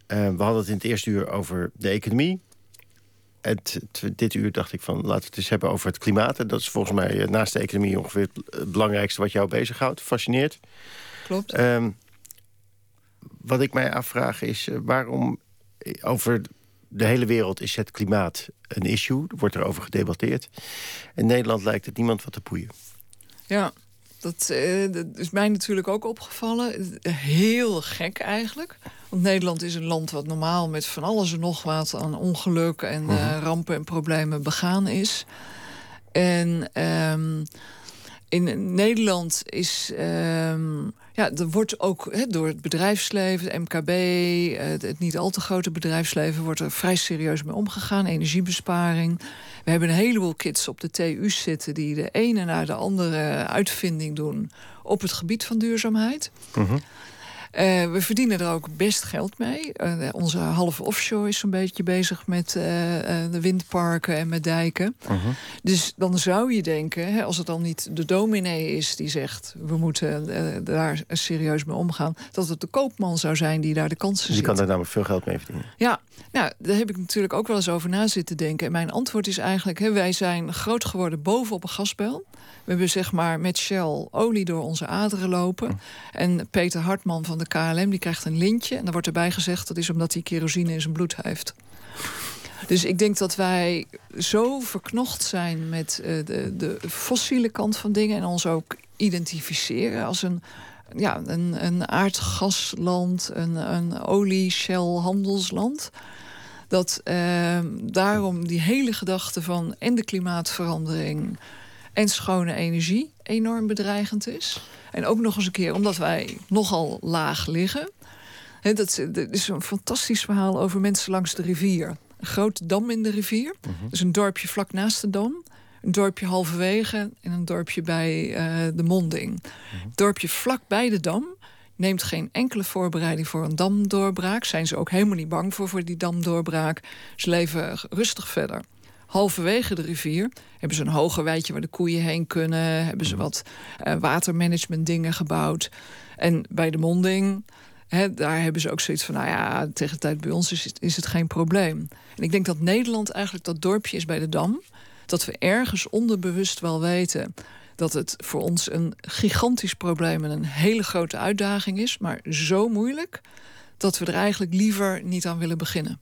Eh, we hadden het in het eerste uur over de economie. Het, het- dit uur dacht ik van, laten we het eens hebben over het klimaat. En dat is volgens mij eh, naast de economie ongeveer het belangrijkste wat jou bezighoudt. Fascineert. Klopt. Ehm, wat ik mij afvraag is eh, waarom eh, over de hele wereld is het klimaat een issue. Er wordt erover gedebatteerd. In Nederland lijkt het niemand wat te poeien. Ja, dat, eh, dat is mij natuurlijk ook opgevallen. Heel gek eigenlijk. Want Nederland is een land wat normaal met van alles en nog wat aan ongeluk en eh, rampen en problemen begaan is. En ehm, in Nederland is. ehm, ja, er wordt ook door het bedrijfsleven, het MKB, eh, het, niet al te grote bedrijfsleven, wordt er vrij serieus mee omgegaan. Energiebesparing. We hebben een heleboel kids op de TU's zitten die de ene na de andere uitvinding doen op het gebied van duurzaamheid. Eh, we verdienen er ook best geld mee. Eh, onze halve offshore is zo'n beetje bezig met eh, de windparken en met dijken. Dus dan zou je denken, hè, als het dan niet de dominee is die zegt... we moeten daar serieus mee omgaan... dat het de koopman zou zijn die daar de kansen Die ziet. kan daar namelijk veel geld mee verdienen. Ja, nou, daar heb ik natuurlijk ook wel eens over na zitten denken. En mijn antwoord is eigenlijk: hè, wij zijn groot geworden bovenop een gasbel. We hebben zeg maar met Shell olie door onze aderen lopen. En Peter Hartman van de KLM die krijgt een lintje. En dan wordt erbij gezegd dat is omdat hij kerosine in zijn bloed heeft. Dus ik denk dat wij zo verknocht zijn met eh, de, de fossiele kant van dingen en ons ook identificeren als een, ja, een, een aardgasland, een, een olie-shell-handelsland. Dat eh, daarom die hele gedachte van en de klimaatverandering en schone energie enorm bedreigend is. En ook nog eens een keer omdat wij nogal laag liggen. Hè, dat, is- dat is een fantastisch verhaal over mensen langs de rivier. Een grote dam in de rivier. Dus een dorpje vlak naast de dam. Een dorpje halverwege en een dorpje bij eh, de monding. Het dorpje vlak bij de dam neemt geen enkele voorbereiding voor een damdoorbraak. Zijn ze ook helemaal niet bang voor, voor die damdoorbraak. Ze leven rustig verder. Halverwege de rivier hebben ze een hoger weidje waar de koeien heen kunnen. Hebben ze wat eh, watermanagement dingen gebouwd. En bij de monding, hè, daar hebben ze ook zoiets van... nou ja, tegen de tijd bij ons is, het- is het geen probleem. En ik denk dat Nederland eigenlijk dat dorpje is bij de Dam... dat we ergens onderbewust wel weten dat het voor ons een gigantisch probleem... en een hele grote uitdaging is, maar zo moeilijk... dat we er eigenlijk liever niet aan willen beginnen.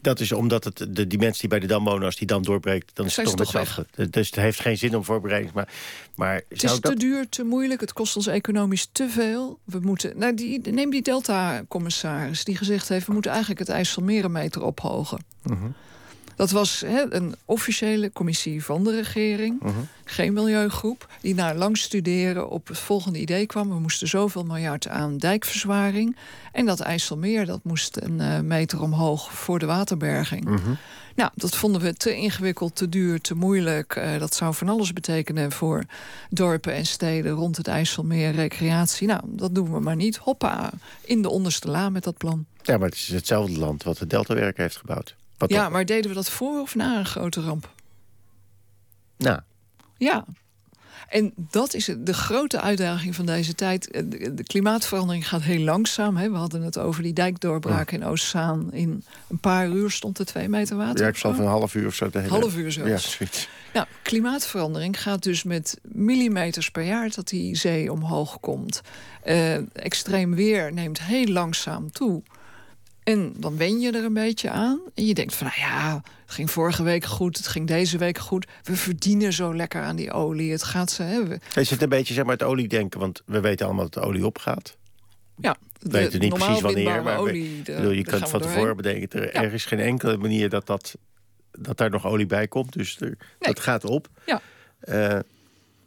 Dat is omdat het, de, die mensen die bij de dam wonen, als die dam doorbreekt, dan is het toch. Dus het heeft geen zin om voorbereiding. Maar, maar Het is dat... te duur, te moeilijk. Het kost ons economisch te veel. We moeten, nou die, neem die Delta-commissaris die gezegd heeft... we moeten eigenlijk het IJsselmeer een meter ophogen. Dat was een officiële commissie van de regering. Geen milieugroep. Die na lang studeren op het volgende idee kwam. We moesten zoveel miljard aan dijkverzwaring. En dat IJsselmeer dat moest een eh, meter omhoog voor de waterberging. Nou, dat vonden we te ingewikkeld, te duur, te moeilijk. Eh, dat zou van alles betekenen voor dorpen en steden rond het IJsselmeer, recreatie. Nou, dat doen we maar niet. Hoppa, in de onderste la met dat plan. Ja, maar het is hetzelfde land wat het Deltawerk heeft gebouwd. Wat Ja, toch- maar deden we dat voor of na een grote ramp? Nou, Ja. En dat is de grote uitdaging van deze tijd. Eh, De, de klimaatverandering gaat heel langzaam. Hè. We hadden het over die dijkdoorbraak in Oostzaan. In een paar uur stond er twee meter water. ja, ik zal zo. van een half uur of zo... De hele... Half uur zelfs. Ja, zoiets. Nou, klimaatverandering gaat dus met millimeters per jaar dat die zee omhoog komt. Eh, extreem weer neemt heel langzaam toe. En dan wen je er een beetje aan. En je denkt van, nou ja, het ging vorige week goed, het ging deze week goed. We verdienen zo lekker aan die olie. Het gaat ze hebben. Is het een beetje zeg maar, het oliedenken? Want we weten allemaal dat de olie opgaat. Ja, We weten niet precies wanneer. Maar olie, de- bedoel, je kunt van tevoren bedenken... Er, Ja. er is geen enkele manier dat, dat, dat daar nog olie bij komt. Dus er, dat gaat op. Ja. Eh,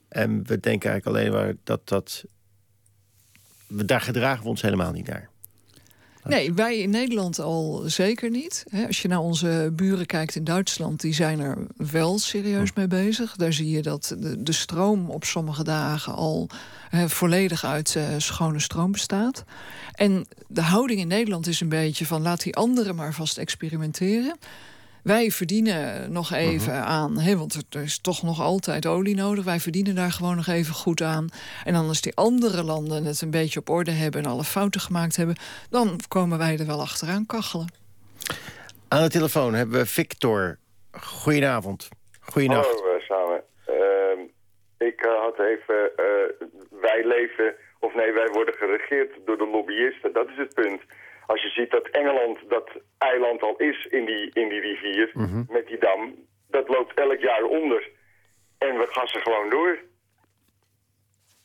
en we denken eigenlijk alleen maar dat dat... we- Daar gedragen we ons helemaal niet naar. Nee, wij in Nederland al zeker niet. Als je naar onze buren kijkt in Duitsland, die zijn er wel serieus mee bezig. Daar zie je dat de, stroom op sommige dagen al volledig uit eh, schone stroom bestaat. En de houding in Nederland is een beetje van laat die anderen maar vast experimenteren. Wij verdienen nog even aan, hè, want er- is toch nog altijd olie nodig. Wij verdienen daar gewoon nog even goed aan. En dan als die andere landen het een beetje op orde hebben en alle fouten gemaakt hebben, dan komen wij er wel achteraan kachelen. Aan de telefoon hebben we Victor. Goedenavond. Goedenacht. Hallo eh, samen. Ehm, ik eh, had even... eh, wij leven... Of nee, wij worden geregeerd door de lobbyisten. Dat is het punt. Als je ziet dat Engeland dat eiland al is in die, in die rivier... met die dam... dat loopt elk jaar onder. En we gassen gewoon door.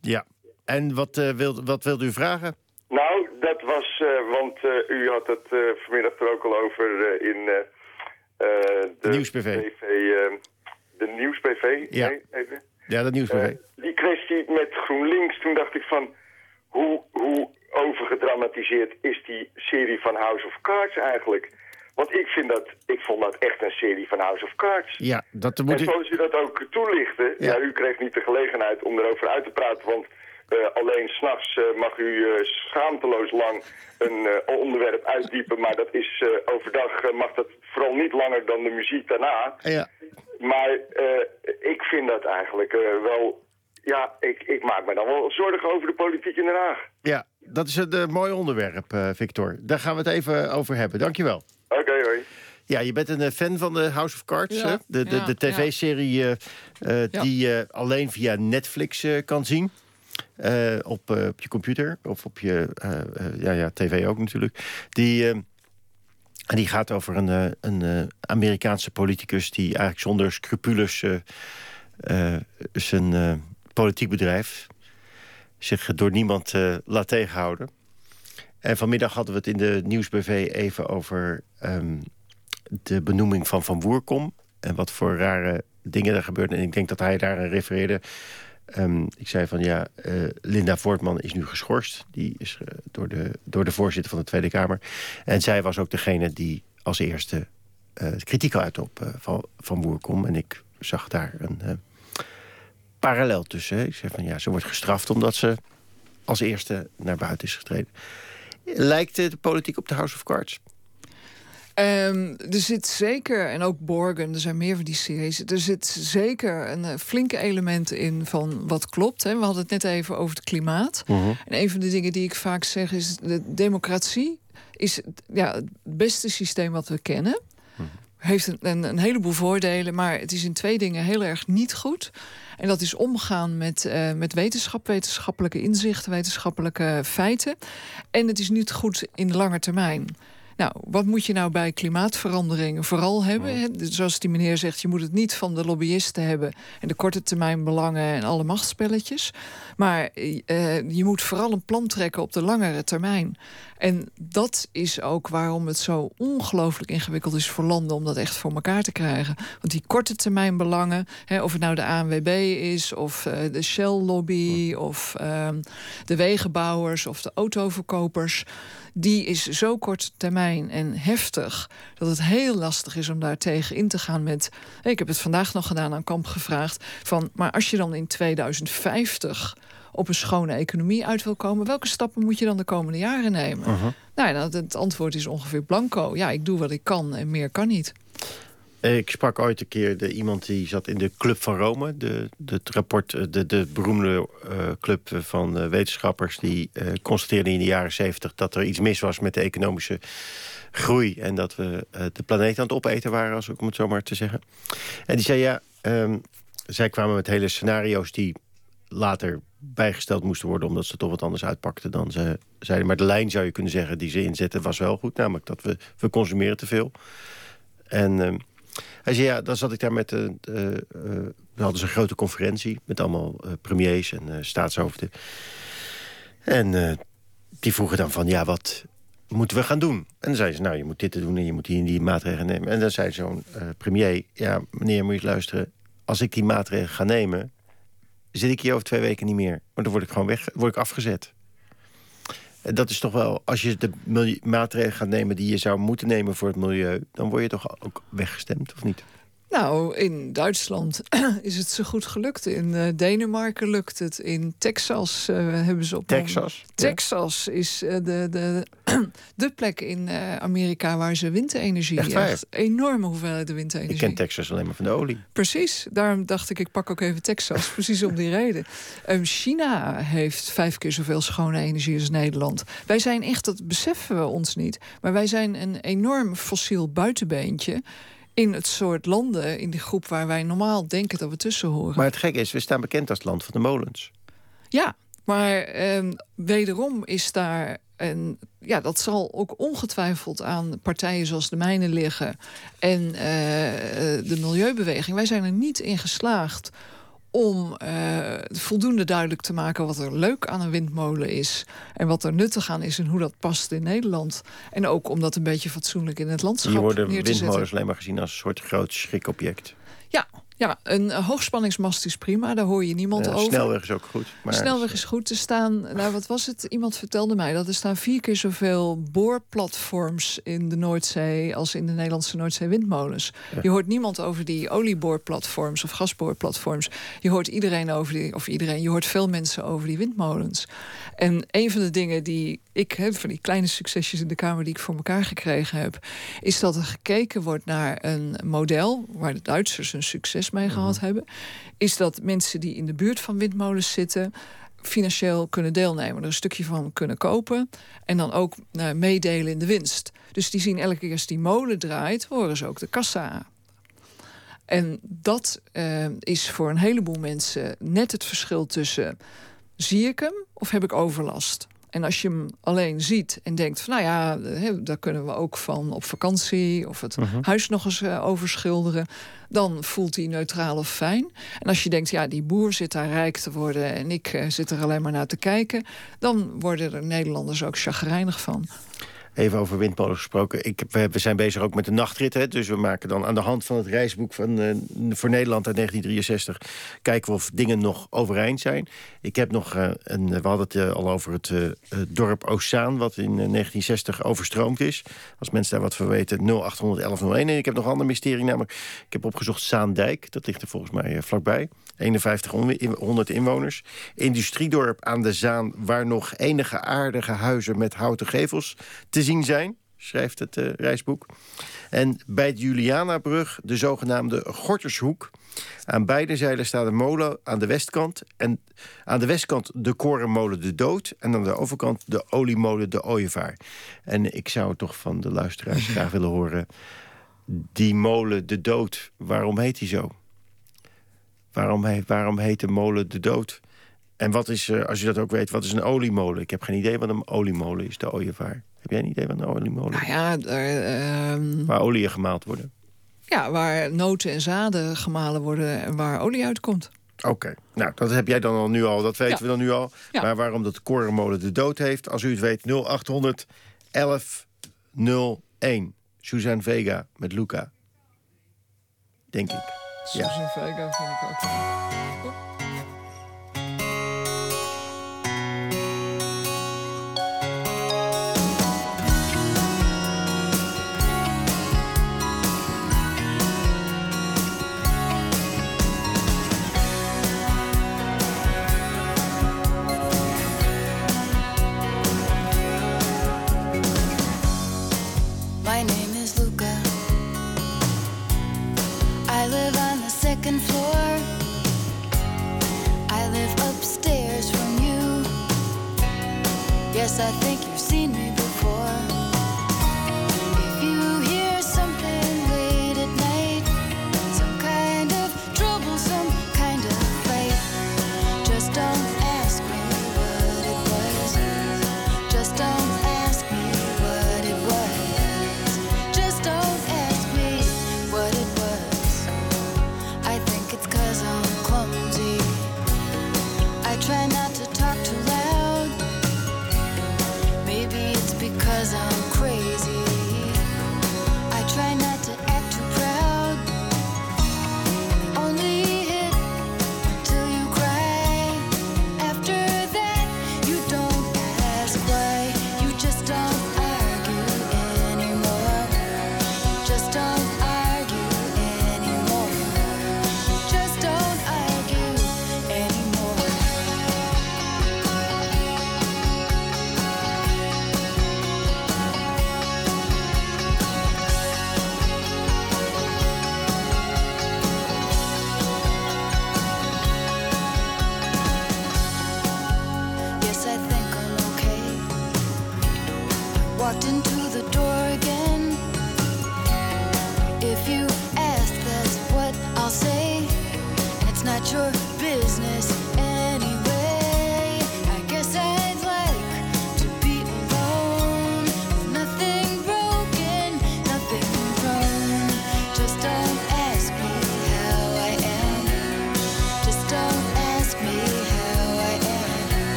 Ja. En wat, eh wilt, wat wilt u vragen? Nou, dat was... eh, want eh, u had het vanmiddag er ook al over in... de Nieuws-PV. PV, eh, de Nieuws-PV? Ja. Nee, even. Ja, dat nieuws. Eh, die kwestie met GroenLinks, toen dacht ik van... hoe, hoe overgedramatiseerd is die serie van House of Cards eigenlijk? Want ik, vind dat, ik vond dat echt een serie van House of Cards. ja, dat En moet u... zoals u dat ook toelichtte... Ja. u kreeg niet de gelegenheid om erover uit te praten... want eh, alleen s'nachts eh mag u eh, schaamteloos lang een onderwerp uitdiepen... maar dat is overdag mag dat vooral niet langer dan de muziek daarna... Ja. Maar ik vind dat eigenlijk wel... Ja, ik, ik maak me dan wel zorgen over de politiek in Den Haag. ja, dat is een eh, mooi onderwerp, eh, Victor. Daar gaan we het even over hebben. Dankjewel. Oké, hoi. Ja, je bent een eh, fan van de House of Cards, Ja, hè? De, de, ja, de tv-serie eh, eh, Ja. die je alleen via Netflix eh, kan zien. Eh, op, eh, op je computer of op je eh, eh, ja, ja, tv ook natuurlijk. Die, en die gaat over een, eh, een eh, Amerikaanse politicus... die eigenlijk zonder scrupules zijn eh, politiek bedrijf... zich door niemand eh, laat tegenhouden. En vanmiddag hadden we het in de Nieuwsbv even over... ehm, de benoeming van Van Woerkom. En wat voor rare dingen er gebeurden. En ik denk dat hij daar aan refereerde. Ehm, ik zei van ja, eh, Linda Voortman is nu geschorst. Die is eh, door, de, door de voorzitter van de Tweede Kamer. En zij was ook degene die als eerste eh, kritiek uit op van, van Woerkom. En ik zag daar een parallel tussen. hè. Ik zei van ja, ze wordt gestraft omdat ze als eerste naar buiten is getreden. Lijkt de politiek op de House of Cards? Ehm, er zit zeker, en ook Borgen, er zijn meer van die series. Er zit zeker een eh, flinke element in van wat klopt. Hè. We hadden het net even over het klimaat. En een van de dingen die ik vaak zeg is: de democratie is ja, het beste systeem wat we kennen. Heeft een, een, heleboel voordelen, maar het is in twee dingen heel erg niet goed. En dat is omgaan met, eh, met wetenschap, wetenschappelijke inzichten, wetenschappelijke feiten. En het is niet goed in de lange termijn. Nou, wat moet je nou bij klimaatverandering vooral hebben? Zoals die meneer zegt, je moet het niet van de lobbyisten hebben... en de korte termijn belangen en alle machtsspelletjes. Maar eh, je moet vooral een plan trekken op de langere termijn. En dat is ook waarom het zo ongelooflijk ingewikkeld is voor landen... om dat echt voor elkaar te krijgen. Want die korte termijn belangen, hè, of het nou de ANWB is... of eh, de Shell-lobby, of ehm, de wegenbouwers of de autoverkopers die is zo kort termijn en heftig dat het heel lastig is om daar tegen in te gaan met. Ik heb het vandaag nog gedaan aan Kamp gevraagd van, maar als je dan in 2050 op een schone economie uit wil komen, welke stappen moet je dan de komende jaren nemen? Nou, ja, het antwoord is ongeveer blanco. Ja, ik doe wat ik kan en meer kan niet. Ik sprak ooit een keer de, iemand die zat in de Club van Rome. De, het rapport, eh, de, de beroemde eh, club van eh, wetenschappers... die eh constateerden in de jaren zeventig dat er iets mis was met de economische groei. En dat we de planeet aan het opeten waren, als om het zo maar te zeggen. En die zei ja, ehm, zij kwamen met hele scenario's die later bijgesteld moesten worden... omdat ze toch wat anders uitpakten dan ze zeiden. Maar de lijn zou je kunnen zeggen die ze inzetten was wel goed. Namelijk dat we, we consumeren te veel. En ehm, hij zei, ja, dan zat ik daar met... de eh, eh, we hadden een grote conferentie met allemaal eh, premiers en eh, staatshoofden. En eh, die vroegen dan van, ja, wat moeten we gaan doen? En dan zeiden ze, nou, je moet dit doen en je moet en die maatregelen nemen. En dan zei zo'n eh, premier, ja, meneer, moet je luisteren... als ik die maatregelen ga nemen, zit ik hier over twee weken niet meer. Maar dan word ik gewoon weg, word ik afgezet. Dat is toch wel, als je de maatregelen gaat nemen die je zou moeten nemen voor het milieu, dan word je toch ook weggestemd, of niet? Nou, in Duitsland is het zo goed gelukt. In eh, Denemarken lukt het. In Texas eh, hebben ze op. Texas? Texas is eh, de, de, de plek in Amerika waar ze windenergie. Echt waar? enorme hoeveelheden windenergie. Ik ken Texas alleen maar van de olie. Precies, daarom dacht ik, ik pak ook even Texas. precies om die reden. Ehm, China heeft vijf keer zoveel schone energie als Nederland. Wij zijn echt, dat beseffen we ons niet. Maar wij zijn een enorm fossiel buitenbeentje. In het soort landen, in die groep waar wij normaal denken dat we tussen horen. Maar het gekke is, we staan bekend als het land van de molens. Ja, maar ehm, wederom is daar. En ja, dat zal ook ongetwijfeld aan partijen zoals de mijne liggen. En eh, eh, de milieubeweging. Wij zijn er niet in geslaagd om eh, voldoende duidelijk te maken wat er leuk aan een windmolen is. En wat er nuttig aan is en hoe dat past in Nederland. En ook om dat een beetje fatsoenlijk in het landschap Hier worden neer te zetten. windmolens alleen maar gezien als een soort groot schrikobject. Ja, ja, een eh, hoogspanningsmast is prima, daar hoor je niemand Ja, over. snelweg is ook goed. Maar Snelweg is goed. Er staan, nou wat was het? Iemand vertelde mij dat er staan vier keer zoveel boorplatforms in de Noordzee als in de Nederlandse Noordzee windmolens. Je hoort niemand over die olieboorplatforms of gasboorplatforms. Je hoort iedereen over die, of iedereen, je hoort veel mensen over die windmolens. En een van de dingen die ik heb, van die kleine succesjes in de Kamer die ik voor elkaar gekregen heb, is dat er gekeken wordt naar een model waar de Duitsers een succes mee gehad hebben. Is dat mensen die in de buurt van windmolens zitten financieel kunnen deelnemen, er een stukje van kunnen kopen en dan ook eh, meedelen in de winst. Dus die zien elke keer als die molen draait, horen ze ook de kassa. En dat eh, is voor een heleboel mensen net het verschil tussen zie ik hem of heb ik overlast? En als je hem alleen ziet en denkt van nou ja, daar kunnen we ook van op vakantie of het huis nog eens eh, overschilderen, dan voelt hij neutraal of fijn. En als je denkt ja, die boer zit daar rijk te worden en ik eh, zit er alleen maar naar te kijken, dan worden er Nederlanders ook chagrijnig van. Even over windmolens gesproken. Ik, we, zijn bezig ook met de nachtrit. Hè, dus we maken dan aan de hand van het reisboek van, eh, voor Nederland uit 1963... kijken we of dingen nog overeind zijn. Ik heb nog eh, een... We hadden het eh, al over het dorp Ossaan... wat in eh, 1960 overstroomd is. Als mensen daar wat van weten, 0800 1101. En ik heb nog een ander mysterie, namelijk... Ik heb opgezocht Zaandijk. Dat ligt er volgens mij vlakbij. 5100 inwoners. Industriedorp aan de Zaan... waar nog enige aardige huizen met houten gevels te zien zijn schrijft het eh, reisboek. En bij de Julianabrug de zogenaamde Gortershoek. Aan beide zijden staat een molen aan de westkant. En aan de westkant de korenmolen De Dood. En aan de overkant de oliemolen De Ooievaar. En ik zou toch van de luisteraars graag willen horen... die molen De Dood, waarom heet die zo? Waarom, he- waarom heet de molen De Dood? En wat is, eh, als je dat ook weet, wat is een oliemolen? Ik heb geen idee wat een oliemolen is, de ooievaar. Heb jij een idee een oliemolen Nou ja, daar, ehm, Waar oliën gemaald worden. ja, waar noten en zaden gemalen worden en waar olie uitkomt. Oké, nou, dat heb jij dan al nu al, dat weten Ja. we dan nu al. Ja. Maar waarom dat korenmolen de dood heeft, als u het weet, 0800 1101. Suzanne Vega met Luca. Denk ik. Ja. Susan Vega vind ik ook. I think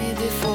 me before.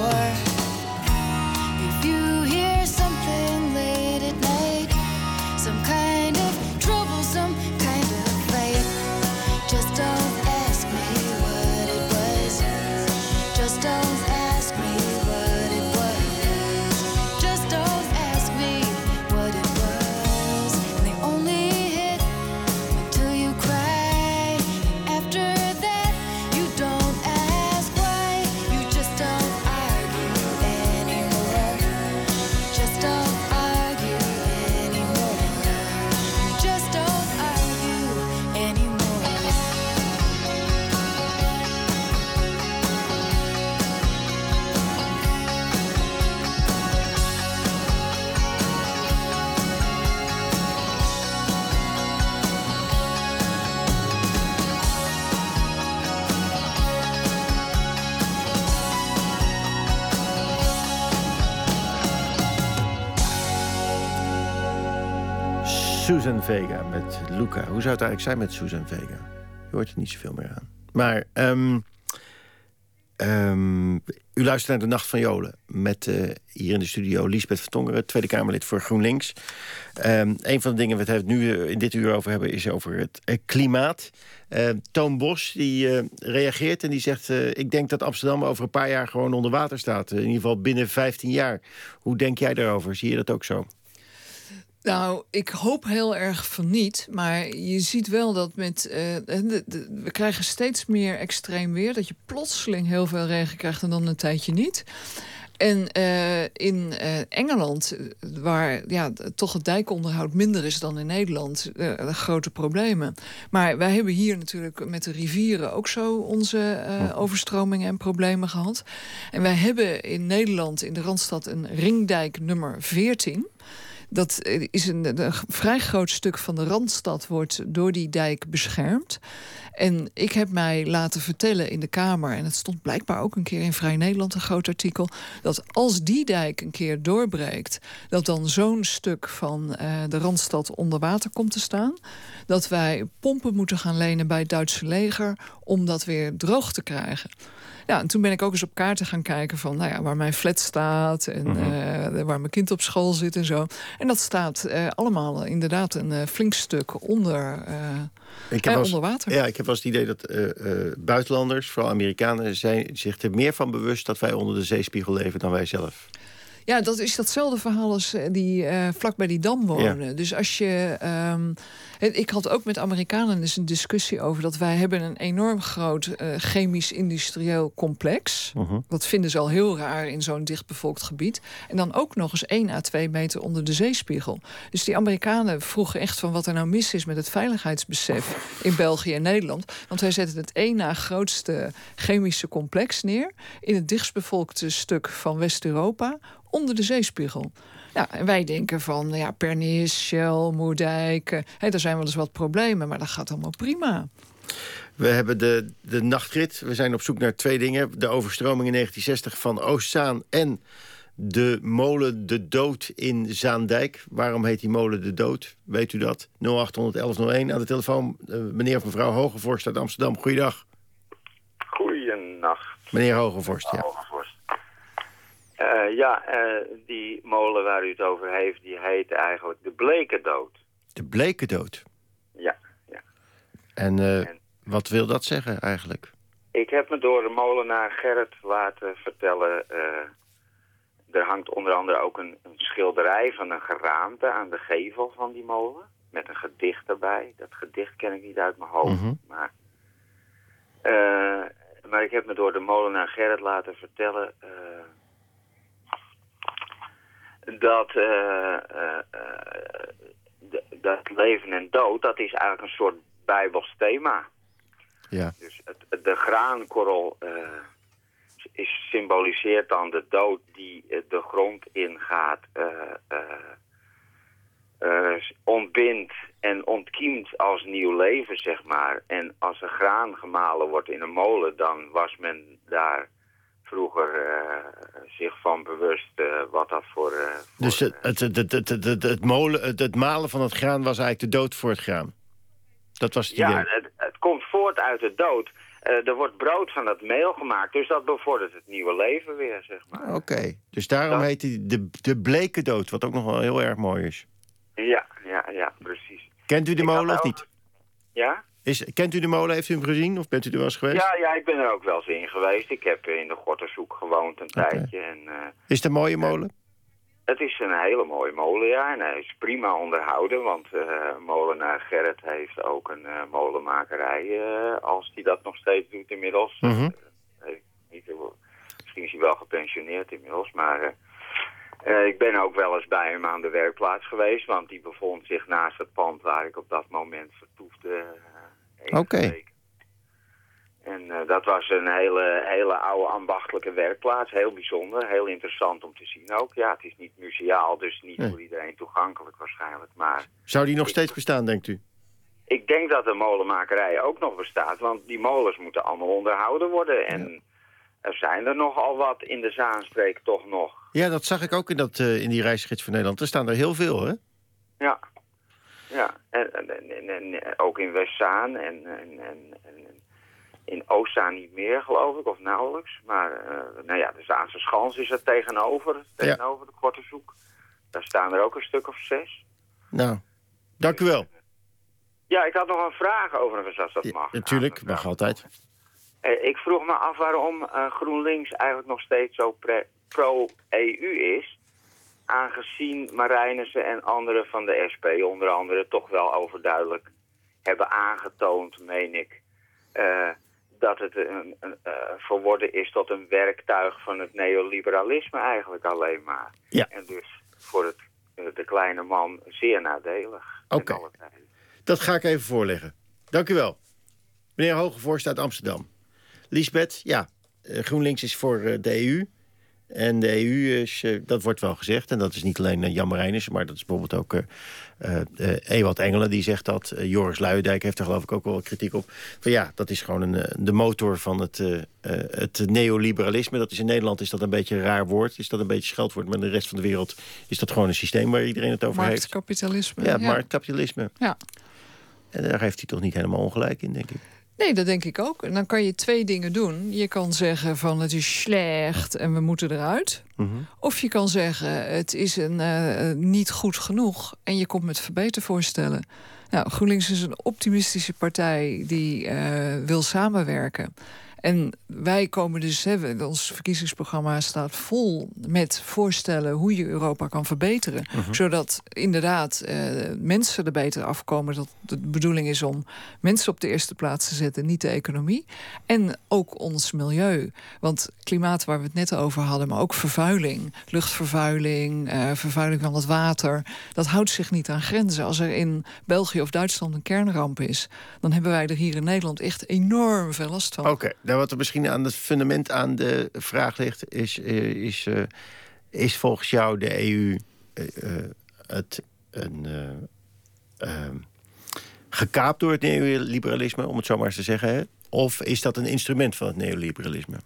Susan Vega met Luca. Hoe zou het eigenlijk zijn met Susan Vega? Je hoort er niet zoveel meer aan. Maar ehm, ehm, u luistert naar de Nacht van Jolen. Met eh, hier in de studio Liesbeth Vertongeren, Tweede Kamerlid voor GroenLinks. Ehm, een van de dingen we het nu eh, in dit uur over hebben... is over het eh, klimaat. Toon Bos die, reageert en die zegt... ik denk dat Amsterdam over een paar jaar gewoon onder water staat. in ieder geval binnen 15 jaar. Hoe denk jij daarover? Zie je dat ook zo? Nou, ik hoop heel erg van niet. Maar je ziet wel dat met. eh, de- de- we krijgen steeds meer extreem weer. Dat je plotseling heel veel regen krijgt en dan een tijdje niet. En eh, in eh, Engeland, waar ja, toch het dijkonderhoud minder is dan in Nederland, grote problemen. Maar wij hebben hier natuurlijk met de rivieren ook zo onze overstromingen en problemen gehad. En wij hebben in Nederland, in de Randstad, een ringdijk nummer 14. Dat is een, een vrij groot stuk van de Randstad wordt door die dijk beschermd. En ik heb mij laten vertellen in de Kamer, en het stond blijkbaar ook een keer in Vrij Nederland een groot artikel, dat als die dijk een keer doorbreekt, dat dan zo'n stuk van eh, de Randstad onder water komt te staan. Dat wij pompen moeten gaan lenen bij het Duitse leger om dat weer droog te krijgen. Ja, en toen ben ik ook eens op kaarten gaan kijken van nou ja, waar mijn flat staat en eh, waar mijn kind op school zit en zo. En dat staat eh, allemaal inderdaad een eh, flink stuk onder, Ik eens- onder water. Ja, ik heb wel het idee dat buitenlanders, vooral Amerikanen, zijn zich er meer van bewust dat wij onder de zeespiegel leven dan wij zelf. Ja, dat is datzelfde verhaal als eh, die eh, vlak bij die dam wonen. Dus als je. ehm, ik had ook met Amerikanen dus een discussie over dat wij hebben een enorm groot eh, chemisch industrieel complex. Dat vinden ze al heel raar in zo'n dichtbevolkt gebied. En dan ook nog eens 1 à 2 meter onder de zeespiegel. Dus die Amerikanen vroegen echt van wat er nou mis is met het veiligheidsbesef in België en Nederland. Want wij zetten het één na grootste chemische complex neer in het dichtstbevolkte stuk van West-Europa onder de zeespiegel. Ja, en wij denken van ja, Pernis, Shell, Moerdijk. eh, Hè, er zijn wel eens wat problemen, maar dat gaat allemaal prima. We hebben de, de nachtrit. We zijn op zoek naar twee dingen. De overstroming in 1960 van Oostzaan en de molen De Dood in Zaandijk. Waarom heet die molen De Dood? Weet u dat? 0800 1101 aan de telefoon. eh, meneer of mevrouw Hogevorst uit Amsterdam. Goeiedag. Goeienacht. Meneer Hogevorst, ja. Eh, ja, eh, die molen waar u het over heeft, die heet eigenlijk de Blekendood. De bleke dood. Ja, ja. En eh, wat wil dat zeggen eigenlijk? Ik heb me door de molenaar Gerrit laten vertellen... er hangt onder andere ook een, een schilderij van een geraamte aan de gevel van die molen. Met een gedicht erbij. Dat gedicht ken ik niet uit mijn hoofd. Mhm. Maar, maar ik heb me door de molenaar Gerrit laten vertellen... dat, eh, eh, eh, dat leven en dood, dat is eigenlijk een soort bijbels thema. Ja. Dus het, de graankorrel is, symboliseert dan de dood die de grond ingaat, ontbindt en ontkiemt als nieuw leven, zeg maar. En als er graan gemalen wordt in een molen, dan was men daar vroeger eh, zich van bewust eh, wat dat voor... eh, Dus het, het, het, het, het, het, het molen, het, het malen van het graan was eigenlijk de dood voor het graan. Dat was het Ja, idee. het, het komt voort uit de dood. eh, er wordt brood van het meel gemaakt. Dus dat bevordert het nieuwe leven weer, zeg maar. Oké, dus daarom Dat- heet hij de, de bleke dood, wat ook nog wel heel erg mooi is. Ja, ja, ja, precies. Kent u de molen of ook- niet? Ja? Is, kent u de molen? Heeft u hem gezien? Of bent u er wel eens geweest? Ja, ja, ik ben er ook wel eens in geweest. Ik heb in de Gortershoek gewoond een tijdje. En, eh, Is het een mooie molen? het is een hele mooie molen, ja. En hij is prima onderhouden, want eh, molenaar Gerrit heeft ook een eh, molenmakerij. als hij dat nog steeds doet inmiddels. Mhm. Niet, misschien is hij wel gepensioneerd inmiddels, maar... ik ben ook wel eens bij hem aan de werkplaats geweest, want die bevond zich naast het pand waar ik op dat moment vertoefde. Oké. En eh, dat was een hele, hele oude ambachtelijke werkplaats. Heel bijzonder, heel interessant om te zien ook. Ja, het is niet museaal, dus niet Nee. voor iedereen toegankelijk waarschijnlijk. Maar Zou die nog steeds bestaan, denkt u? ik denk dat de molenmakerij ook nog bestaat, want die molens moeten allemaal onderhouden worden. En er zijn er nogal wat in de Zaanstreek toch nog. Ja, dat zag ik ook in, dat, eh, in die reisgids van Nederland. Er staan er heel veel, hè? Ja, ja. En, en, en, ook in Westzaan en, en, en, in Oostzaan niet meer, geloof ik, of nauwelijks. Maar eh, nou ja, de Zaanse Schans is er tegenover, tegenover de Kortezoek. Daar staan er ook een stuk of zes. Nou, dank u wel. Ja, ik had nog een vraag overigens, als dat mag. Natuurlijk, mag altijd. Eh, ik vroeg me af waarom eh, GroenLinks eigenlijk nog steeds zo pro-EU is. Aangezien Marijnissen en anderen van de SP onder andere toch wel overduidelijk hebben aangetoond, meen ik, eh, dat het een, een, eh, verworden is tot een werktuig van het neoliberalisme eigenlijk alleen maar. Ja. En dus voor het, eh, de kleine man zeer nadelig. Oké. Dat ga ik even voorleggen. Dank u wel. Meneer Hogevorst uit Amsterdam. Liesbeth, ja, GroenLinks is voor de EU. En de EU is, eh, dat wordt wel gezegd, en dat is niet alleen uh, Jan Marijnissen... maar dat is bijvoorbeeld ook eh eh, Ewald Engelen die zegt dat. Eh, Joris Luijendijk heeft er geloof ik ook wel kritiek op. Van ja, dat is gewoon een, eh, de motor van het, eh, eh, het neoliberalisme. Dat is in Nederland is dat een beetje een raar woord. Is dat een beetje scheldwoord. Maar in de rest van de wereld is dat gewoon een systeem waar iedereen het over heeft. Marktkapitalisme. Ja, marktkapitalisme. Ja. En daar heeft hij toch niet helemaal ongelijk in, denk ik. Nee, dat denk ik ook. En dan kan je twee dingen doen. Je kan zeggen van het is slecht en we moeten eruit. Of je kan zeggen het is een, eh, niet goed genoeg en je komt met verbetervoorstellen. Nou, GroenLinks is een optimistische partij die eh, wil samenwerken. En wij komen dus, hè, ons verkiezingsprogramma staat vol met voorstellen hoe je Europa kan verbeteren. Mhm. Zodat inderdaad eh, mensen er beter afkomen. Dat de bedoeling is om mensen op de eerste plaats te zetten, niet de economie. En ook ons milieu. Want klimaat waar we het net over hadden, maar ook vervuiling, luchtvervuiling, eh, vervuiling van het water. Dat houdt zich niet aan grenzen. Als er in België of Duitsland een kernramp is, dan hebben wij er hier in Nederland echt enorm veel last van. Oké, nou wat er misschien aan het fundament aan de vraag ligt... is, eh, is, eh, is volgens jou de EU eh, het een, eh, ehm, gekaapt door het neoliberalisme... om het zo maar eens te zeggen, hè? Of is dat een instrument van het neoliberalisme?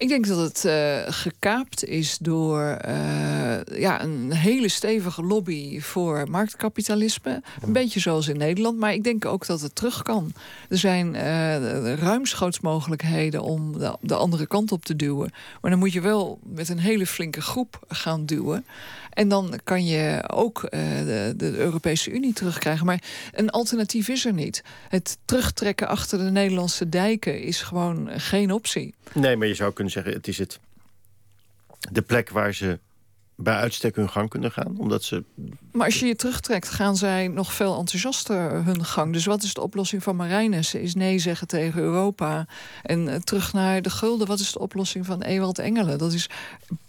Ik denk dat het eh, gekaapt is door eh, ja, een hele stevige lobby voor marktkapitalisme. Een beetje zoals in Nederland, maar ik denk ook dat het terug kan. Er zijn eh ruimschoots mogelijkheden om de, de andere kant op te duwen. Maar dan moet je wel met een hele flinke groep gaan duwen. En dan kan je ook eh, de, de Europese Unie terugkrijgen. Maar een alternatief is er niet. Het terugtrekken achter de Nederlandse dijken is gewoon geen optie. Nee, maar je zou kunnen zeggen, het is het de plek waar ze bij uitstek hun gang kunnen gaan. Omdat ze Maar als je je terugtrekt, gaan zij nog veel enthousiaster hun gang. Dus wat is de oplossing van Marijnissen? Is nee zeggen tegen Europa. En eh, terug naar de gulden. Wat is de oplossing van Ewald Engelen? Dat is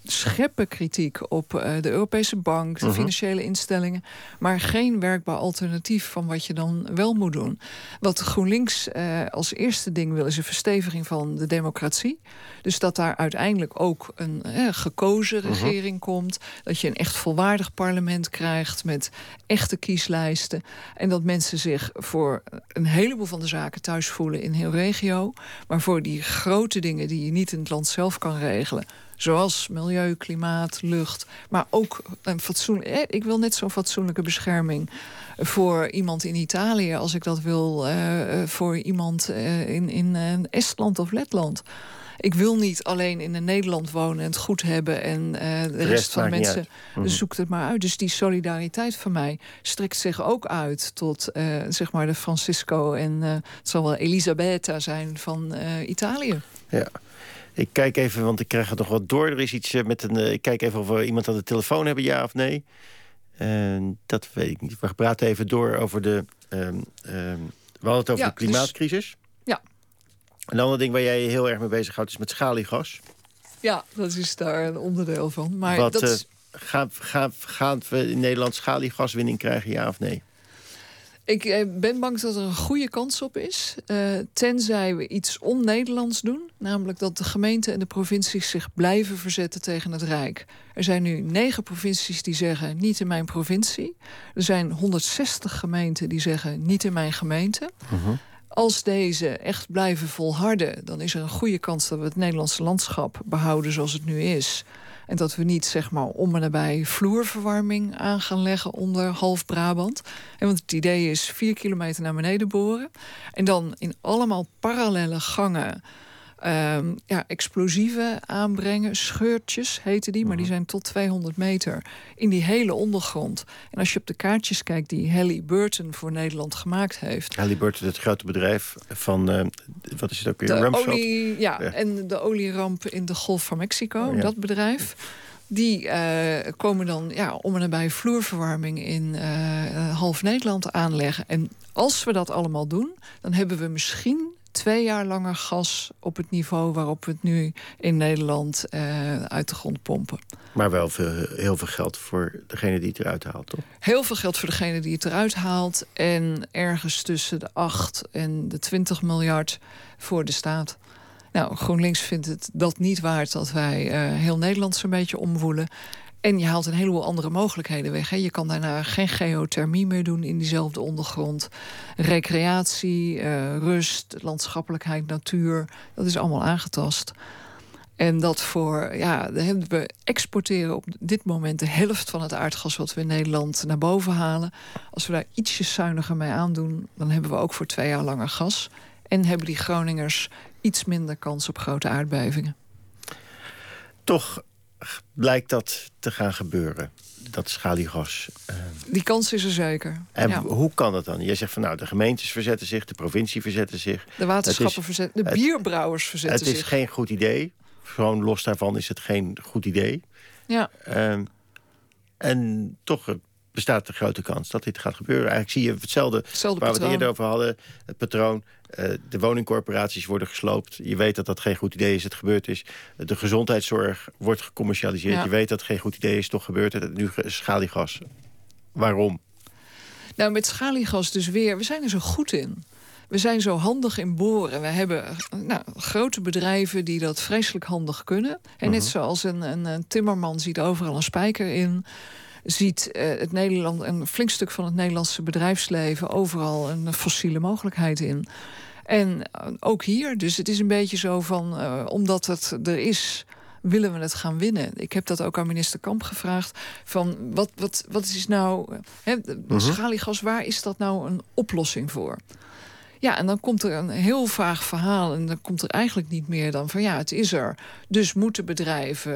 scheppen kritiek op eh, de Europese bank, de Mhm. financiële instellingen. Maar geen werkbaar alternatief van wat je dan wel moet doen. Wat GroenLinks eh, als eerste ding wil, is een versteviging van de democratie. Dus dat daar uiteindelijk ook een eh, gekozen Mhm. regering komt. Dat je een echt volwaardig parlement krijgt. Met echte kieslijsten. En dat mensen zich voor een heleboel van de zaken thuis voelen in heel regio. Maar voor die grote dingen die je niet in het land zelf kan regelen. Zoals milieu, klimaat, lucht. Maar ook een fatsoen. eh, Ik wil net zo'n fatsoenlijke bescherming voor iemand in Italië. als ik dat wil eh, eh, voor iemand in, in Estland of Letland. Ik wil niet alleen in Nederland wonen en het goed hebben en eh, de, rest, rest van de mensen. Mhm. zoekt het maar uit. Dus die solidariteit van mij strekt zich ook uit tot eh, zeg maar de Francisco en eh, het zal wel Elisabetta zijn van Italië. Ja. Ik kijk even, want ik krijg het nog wat door. Er is iets met een. ik kijk even of we iemand aan de telefoon hebben, ja of nee. En dat weet ik niet. We praten even door over de. ehm, ehm, we hadden het over Ja, de klimaatcrisis. Een ander ding waar jij je heel erg mee bezighoudt is met schaliegas. Ja, dat is daar een onderdeel van. Maar Wat, dat eh, is- gaan, gaan, gaan we in Nederland schaliegaswinning krijgen, ja of nee? Ik eh, ben bang dat er een goede kans op is. eh, tenzij we iets on-Nederlands doen. Namelijk dat de gemeenten en de provincies zich blijven verzetten tegen het Rijk. Er zijn nu negen provincies die zeggen niet in mijn provincie. Er zijn 160 gemeenten die zeggen niet in mijn gemeente. Als deze echt blijven volharden, dan is er een goede kans dat we het Nederlandse landschap behouden zoals het nu is. En dat we niet zeg maar om en nabij vloerverwarming aan gaan leggen onder half Brabant. En want het idee is vier kilometer naar beneden boren. En dan in allemaal parallele gangen ehm, ja, explosieven aanbrengen. Scheurtjes heten die, maar die zijn tot 200 meter in die hele ondergrond. En als je op de kaartjes kijkt die Halliburton voor Nederland gemaakt heeft. Halliburton, het grote bedrijf van. eh, wat is het ook weer? De Rumsfeld? olie, ja, Ja. en de olieramp in de Golf van Mexico, Oh, ja. dat bedrijf. Die eh, komen dan ja, om en nabij vloerverwarming in eh, half Nederland aanleggen. En als we dat allemaal doen, dan hebben we misschien twee jaar langer gas op het niveau waarop we het nu in Nederland eh, uit de grond pompen. Maar wel veel, heel veel geld voor degene die het eruit haalt, toch? Heel veel geld voor degene die het eruit haalt. En ergens tussen de 8 en de 20 miljard voor de staat. Nou, GroenLinks vindt het dat niet waard dat wij eh, heel Nederland zo'n beetje omwoelen. En je haalt een heleboel andere mogelijkheden weg. Hè. Je kan daarna geen geothermie meer doen in diezelfde ondergrond. Recreatie, eh, rust, landschappelijkheid, natuur. Dat is allemaal aangetast. En dat voor, ja, we exporteren op dit moment de helft van het aardgas wat we in Nederland naar boven halen. Als we daar ietsjes zuiniger mee aandoen, dan hebben we ook voor twee jaar langer gas. En hebben die Groningers iets minder kans op grote aardbevingen. Toch blijkt dat te gaan gebeuren, dat schaliegas. eh. Die kans is er zeker. en Ja. hoe kan dat dan? Jij zegt van nou, de gemeentes verzetten zich, de provincie verzetten zich. De waterschappen Het is- verzetten, de het- bierbrouwers verzetten Het is zich. geen goed idee. Gewoon los daarvan is het geen goed idee. Ja. Ehm, en toch bestaat de grote kans dat dit gaat gebeuren. Eigenlijk zie je hetzelfde, Hetzelfde waar we het eerder over hadden. Het patroon, eh, de woningcorporaties worden gesloopt. Je weet dat dat geen goed idee is, het gebeurd is. De gezondheidszorg wordt gecommercialiseerd. Ja. Je weet dat het geen goed idee is, toch gebeurt het. Nu schaliegas. Waarom? Nou, met schaliegas dus weer. We zijn er zo goed in. We zijn zo handig in boren. We hebben nou, grote bedrijven die dat vreselijk handig kunnen. En net Mhm. zoals een, een, een timmerman ziet overal een spijker in... ziet eh, het Nederland, een flink stuk van het Nederlandse bedrijfsleven... overal een fossiele mogelijkheid in. En eh, ook hier. Dus het is een beetje zo van... eh, omdat het er is willen we het gaan winnen? Ik heb dat ook aan minister Kamp gevraagd. Van wat, wat, wat is nou... Hè, Mhm. Schaliegas, waar is dat nou een oplossing voor? Ja, en dan komt er een heel vaag verhaal. En dan komt er eigenlijk niet meer dan van ja, het is er. Dus moeten bedrijven,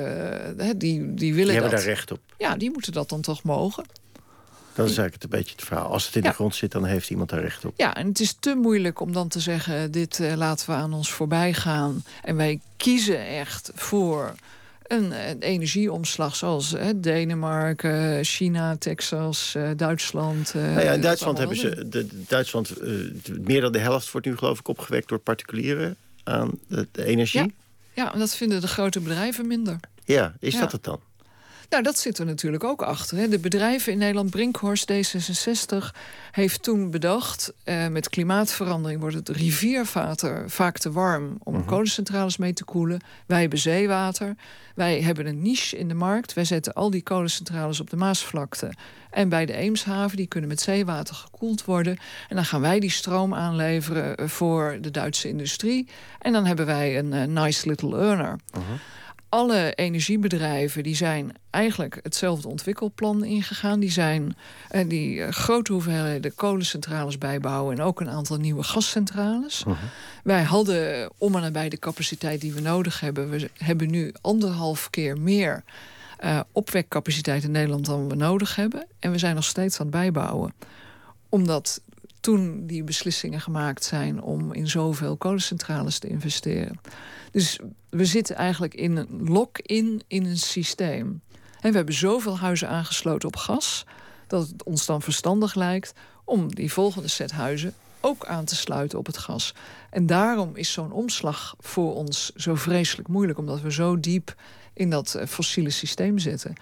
eh, hè, die, die willen Die dat. hebben daar recht op. Ja, die moeten dat dan toch mogen. Dat is eigenlijk het een beetje het verhaal. Als het in Ja. de grond zit, dan heeft iemand daar recht op. Ja, en het is te moeilijk om dan te zeggen: dit eh, laten we aan ons voorbij gaan. En wij kiezen echt voor een, eh, energieomslag zoals eh, Denemarken, China, Texas, eh, Duitsland. Nou ja, in Duitsland hebben ze. De, Duitsland, meer dan de helft wordt nu geloof ik opgewekt door particulieren aan de, de energie. Ja. Ja, en dat vinden de grote bedrijven minder. Ja, is Ja. dat het dan? Nou, dat zit er natuurlijk ook achter. Hè. De bedrijven in Nederland, Brinkhorst D66, heeft toen bedacht... eh, met klimaatverandering wordt het rivierwater vaak te warm... om kolencentrales mee te koelen. Wij hebben zeewater. Wij hebben een niche in de markt. Wij zetten al die kolencentrales op de Maasvlakte. En bij de Eemshaven, die kunnen met zeewater gekoeld worden. En dan gaan wij die stroom aanleveren eh, voor de Duitse industrie. En dan hebben wij een eh, nice little earner. Alle energiebedrijven die zijn eigenlijk hetzelfde ontwikkelplan ingegaan. Die zijn eh, die eh, grote hoeveelheden kolencentrales bijbouwen en ook een aantal nieuwe gascentrales. Wij hadden om en nabij de capaciteit die we nodig hebben. We hebben nu anderhalf keer meer eh, opwekcapaciteit in Nederland dan we nodig hebben. En we zijn nog steeds aan het bijbouwen. Omdat toen die beslissingen gemaakt zijn om in zoveel kolencentrales te investeren. Dus we zitten eigenlijk in een lock-in in een systeem. En we hebben zoveel huizen aangesloten op gas dat het ons dan verstandig lijkt om die volgende set huizen ook aan te sluiten op het gas. En daarom is zo'n omslag voor ons zo vreselijk moeilijk, omdat we zo diep in dat eh, fossiele systeem zitten.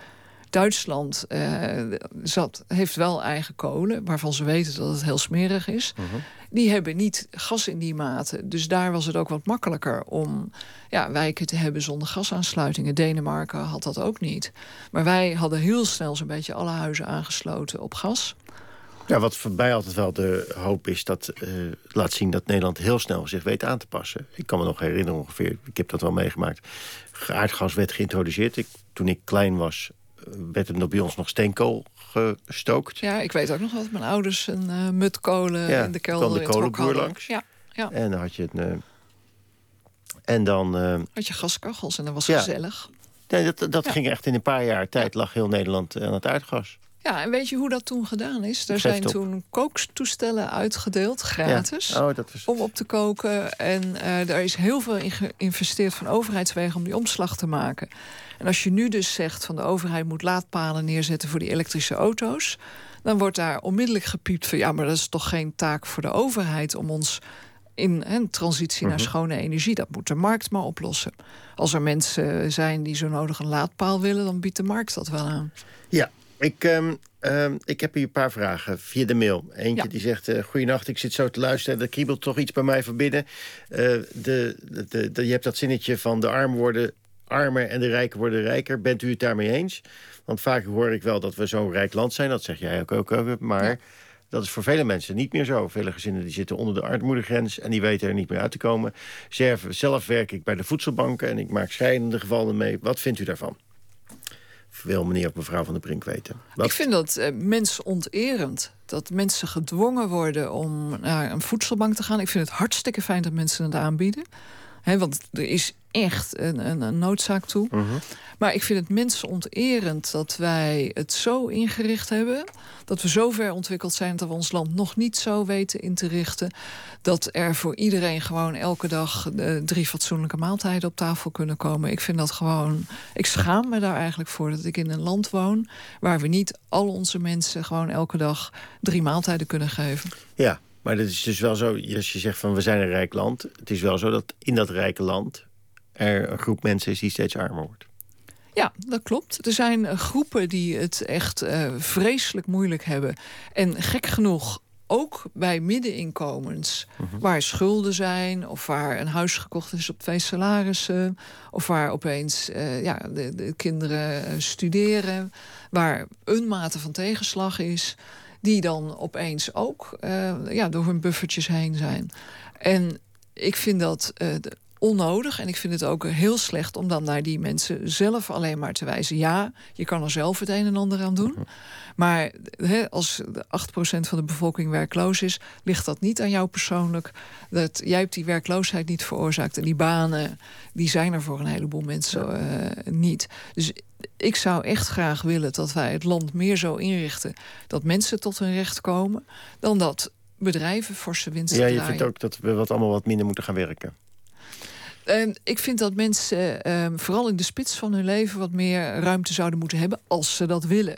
Duitsland eh, zat, heeft wel eigen kolen, waarvan ze weten dat het heel smerig is. Die hebben niet gas in die mate. Dus daar was het ook wat makkelijker om ja, wijken te hebben zonder gasaansluitingen. Denemarken had dat ook niet. Maar wij hadden heel snel zo'n beetje alle huizen aangesloten op gas. Ja, wat voor mij altijd wel de hoop is, dat eh, laat zien dat Nederland heel snel zich weet aan te passen. Ik kan me nog herinneren ongeveer, ik heb dat wel meegemaakt. Aardgas werd geïntroduceerd. Ik, toen ik klein was, werd er bij ons nog steenkool gestookt. Ja, ik weet ook nog dat mijn ouders een eh, mutkolen Ja, in de kelder de in kolenboer langs. Ja, ja. En dan had je een. eh, en dan. eh, Had je gaskachels en dat was Ja. gezellig. nee, dat dat Ja. ging echt in een paar jaar tijd, lag heel Nederland aan het aardgas. Ja, en weet je hoe dat toen gedaan is? Er zijn toen kooktoestellen uitgedeeld, gratis, Ja. Oh, dat is... om op te koken. En eh daar is heel veel in geïnvesteerd van overheidswegen om die omslag te maken. En als je nu dus zegt van de overheid moet laadpalen neerzetten voor die elektrische auto's, dan wordt daar onmiddellijk gepiept van ja, maar dat is toch geen taak voor de overheid om ons in een transitie naar Mhm. schone energie. Dat moet de markt maar oplossen. Als er mensen zijn die zo nodig een laadpaal willen, dan biedt de markt dat wel aan. Ja, ik, ehm, ehm, ik heb hier een paar vragen via de mail. Eentje Ja. die zegt, eh goeienacht, ik zit zo te luisteren... er kriebelt toch iets bij mij van binnen. Eh, de, de, de- je hebt dat zinnetje van de armen worden armer... en de rijken worden rijker. Bent u het daarmee eens? Want vaak hoor ik wel dat we zo'n rijk land zijn. Dat zeg jij ook, ook, ook, maar... Dat is voor vele mensen niet meer zo. Vele gezinnen die zitten onder de armoedegrens... en die weten er niet meer uit te komen. Zelf, zelf werk ik bij de voedselbanken... en ik maak scheidende gevallen mee. Wat vindt u daarvan? Wil meneer of mevrouw van der Brink weten. Wat- Ik vind dat eh, mensonterend. Dat mensen gedwongen worden om naar een voedselbank te gaan. Ik vind het hartstikke fijn dat mensen het aanbieden. Want er is echt een, een, een noodzaak toe. Maar ik vind het mensonterend dat wij het zo ingericht hebben. Dat we zo ver ontwikkeld zijn dat we ons land nog niet zo weten in te richten. Dat er voor iedereen gewoon elke dag eh, drie fatsoenlijke maaltijden op tafel kunnen komen. Ik vind dat gewoon. Ik schaam me daar eigenlijk voor dat ik in een land woon. waar we niet al onze mensen gewoon elke dag drie maaltijden kunnen geven. Ja, maar dat is dus wel zo. Als je zegt van we zijn een rijk land. Het is wel zo dat in dat rijke land er een groep mensen is die steeds armer wordt. Ja, dat klopt. Er zijn eh, groepen die het echt eh, vreselijk moeilijk hebben. En gek genoeg ook bij middeninkomens, waar schulden zijn, of waar een huis gekocht is op twee salarissen, of waar opeens eh, ja, de, de kinderen studeren, waar een mate van tegenslag is, die dan opeens ook eh, ja, door hun buffertjes heen zijn. En ik vind dat eh, onnodig. En ik vind het ook heel slecht om dan naar die mensen zelf alleen maar te wijzen. Ja, je kan er zelf het een en ander aan doen. Maar hè, als de 8% van de bevolking werkloos is, ligt dat niet aan jou persoonlijk. Dat, jij hebt die werkloosheid niet veroorzaakt. En die banen, die zijn er voor een heleboel mensen eh, niet. Dus ik zou echt graag willen dat wij het land meer zo inrichten dat mensen tot hun recht komen, dan dat bedrijven forse winsten Ja, je draaien. vindt ook dat we wat allemaal wat minder moeten gaan werken. En ik vind dat mensen, ehm, vooral in de spits van hun leven, wat meer ruimte zouden moeten hebben als ze dat willen.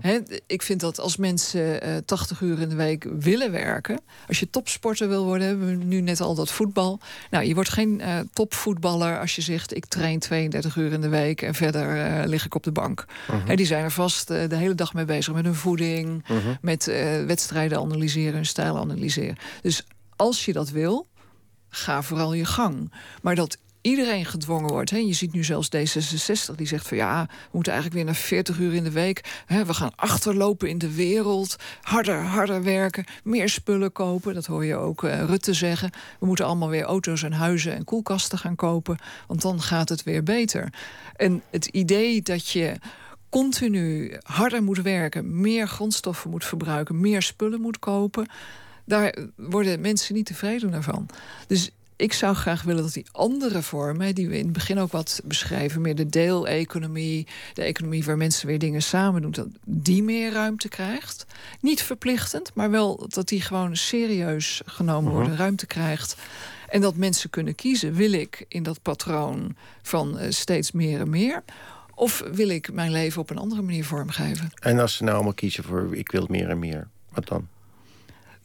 Hè, ik vind dat als mensen eh 80 uur in de week willen werken... als je topsporter wil worden, hebben we nu net al dat voetbal. Nou, je wordt geen eh, topvoetballer als je zegt... ik train 32 uur in de week en verder eh, lig ik op de bank. Mhm. Hè, die zijn er vast eh, de hele dag mee bezig met hun voeding... Mhm. met eh, wedstrijden analyseren, hun stijl analyseren. Dus als je dat wil, ga vooral je gang. Maar dat iedereen gedwongen wordt. Hè. Je ziet nu zelfs D66 die zegt van ja, we moeten eigenlijk weer naar 40 uur in de week. Hè, we gaan achterlopen in de wereld. Harder, harder werken. Meer spullen kopen. Dat hoor je ook eh, Rutte zeggen. We moeten allemaal weer auto's en huizen en koelkasten gaan kopen. Want dan gaat het weer beter. En het idee dat je continu harder moet werken, meer grondstoffen moet verbruiken, meer spullen moet kopen, daar worden mensen niet tevreden van. Dus ik zou graag willen dat die andere vormen, die we in het begin ook wat beschrijven, meer de deeleconomie, de economie waar mensen weer dingen samen doen, dat die meer ruimte krijgt. Niet verplichtend, maar wel dat die gewoon serieus genomen worden, Mhm. ruimte krijgt. En dat mensen kunnen kiezen. Wil ik in dat patroon van eh, steeds meer en meer? Of wil ik mijn leven op een andere manier vormgeven? En als ze nou allemaal kiezen voor ik wil meer en meer, wat dan?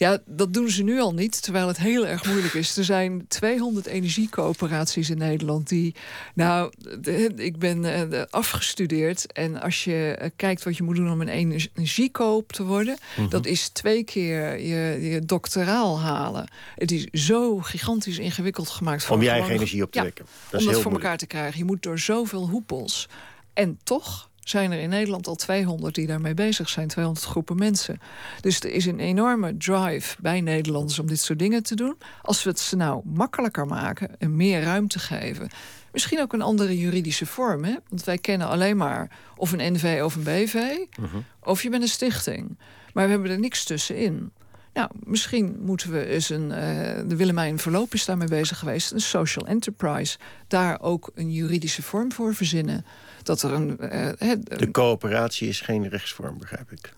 Ja, dat doen ze nu al niet, terwijl het heel erg moeilijk is. Er zijn 200 energiecoöperaties in Nederland die... Nou, de- ik ben eh, de- afgestudeerd en als je eh, kijkt wat je moet doen om een energiekoop te worden... Mhm. dat is twee keer je, je doctoraal halen. Het is zo gigantisch ingewikkeld gemaakt. Om je eigen energie op te Ja, wekken. Dat is om dat heel voor moeilijk. elkaar te krijgen. Je moet door zoveel hoepels. En toch zijn er in Nederland al 200 die daarmee bezig zijn. 200 groepen mensen. Dus er is een enorme drive bij Nederlanders om dit soort dingen te doen. Als we het ze nou makkelijker maken en meer ruimte geven. Misschien ook een andere juridische vorm. Hè? Want wij kennen alleen maar of een NV of een BV. Of je bent een stichting. Maar we hebben er niks tussenin. Nou, misschien moeten we eens een. eh, de Willemijn Verloop is daarmee bezig geweest. Een social enterprise. Daar ook een juridische vorm voor verzinnen. Dat er een. eh, hè, De coöperatie is geen rechtsvorm, begrijp ik.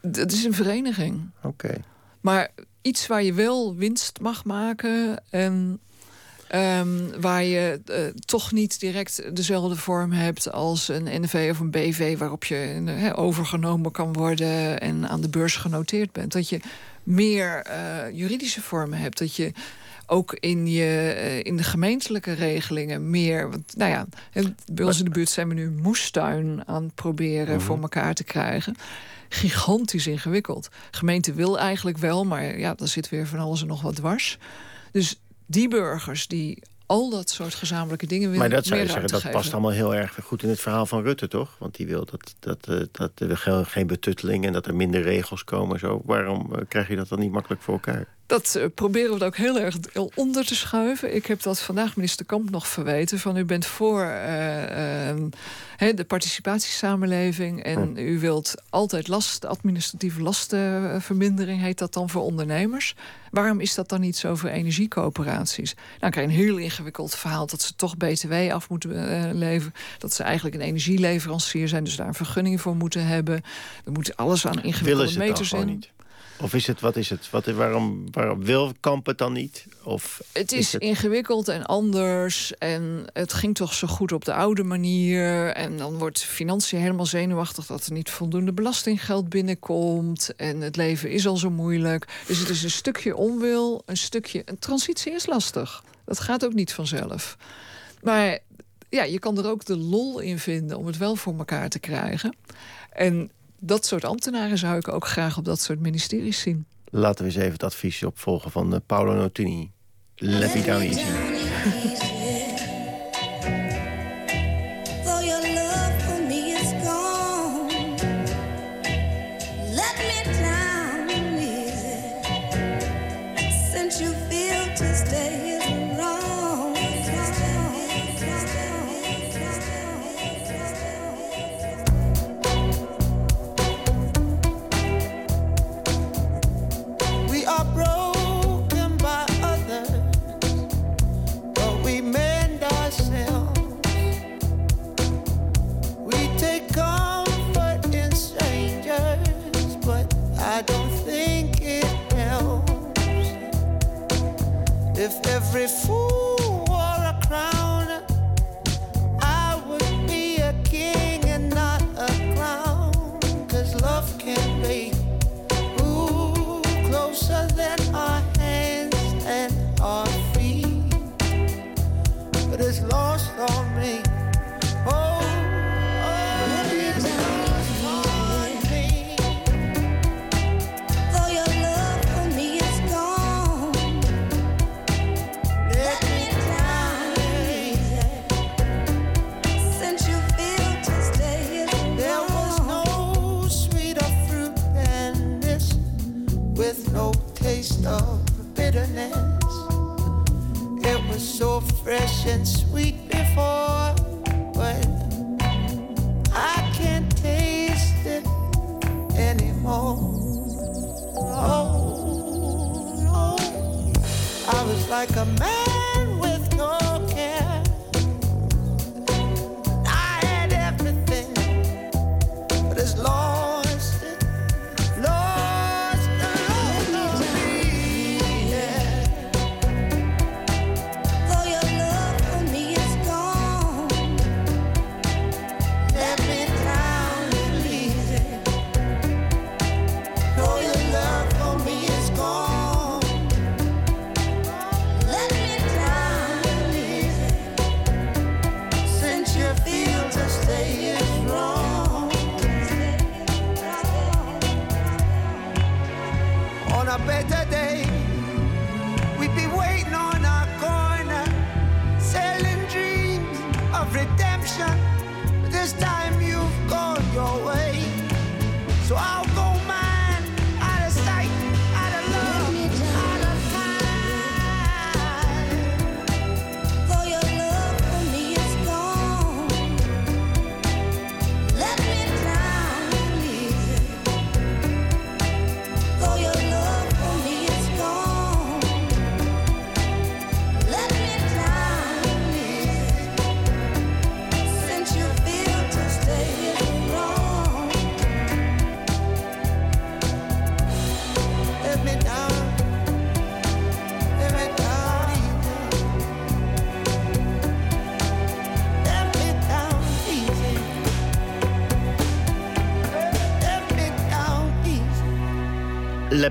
het is een vereniging. Oké. Maar iets waar je wel winst mag maken. En ehm, waar je eh, toch niet direct dezelfde vorm hebt als een NV of een BV, waarop je overgenomen kan worden en aan de beurs genoteerd bent. Dat je meer eh, juridische vormen hebt. Dat je ook in, je, eh, in de gemeentelijke regelingen meer. Want, nou ja, bij ons in de buurt zijn we nu moestuin aan het proberen Mhm. voor elkaar te krijgen. Gigantisch ingewikkeld. Gemeente wil eigenlijk wel, maar ja, dan zit weer van alles en nog wat dwars. Dus die burgers die al dat soort gezamenlijke dingen willen. Maar dat zou je zeggen, dat past allemaal heel erg goed in het verhaal van Rutte, toch? Want die wil dat, dat, eh, dat er geen- geen betutteling en dat er minder regels komen. Zo. Waarom eh, krijg je dat dan niet makkelijk voor elkaar? Dat eh, proberen we ook heel erg onder te schuiven. Ik heb dat vandaag minister Kamp nog verweten. Van u bent voor eh, eh, hè, de participatiesamenleving. En u wilt altijd last, administratieve lastenvermindering heet dat dan voor ondernemers. Waarom is dat dan niet zo voor energiecoöperaties? Nou, krijg je een heel ingewikkeld verhaal dat ze toch BTW af moeten eh, leveren. Dat ze eigenlijk een energieleverancier zijn, dus daar een vergunning voor moeten hebben. Er moet alles aan ingewikkelde dan meters in. niet? Of is het, wat is het? Wat, waarom, waarom wil Kamp het dan niet? Of Het is ingewikkeld en anders. En het ging toch zo goed op de oude manier. En dan wordt financiën helemaal zenuwachtig dat er niet voldoende belastinggeld binnenkomt. En het leven is al zo moeilijk. Dus het is een stukje onwil, een stukje. Een transitie is lastig. Dat gaat ook niet vanzelf. Maar ja, je kan er ook de lol in vinden om het wel voor elkaar te krijgen. En dat soort ambtenaren zou ik ook graag op dat soort ministeries zien. Laten we eens even het advies opvolgen van eh, Paolo Nutini. Let me down easy. if every fool of bitterness. It was so fresh and sweet before, but I can't taste it anymore. Oh, no. I was like a man.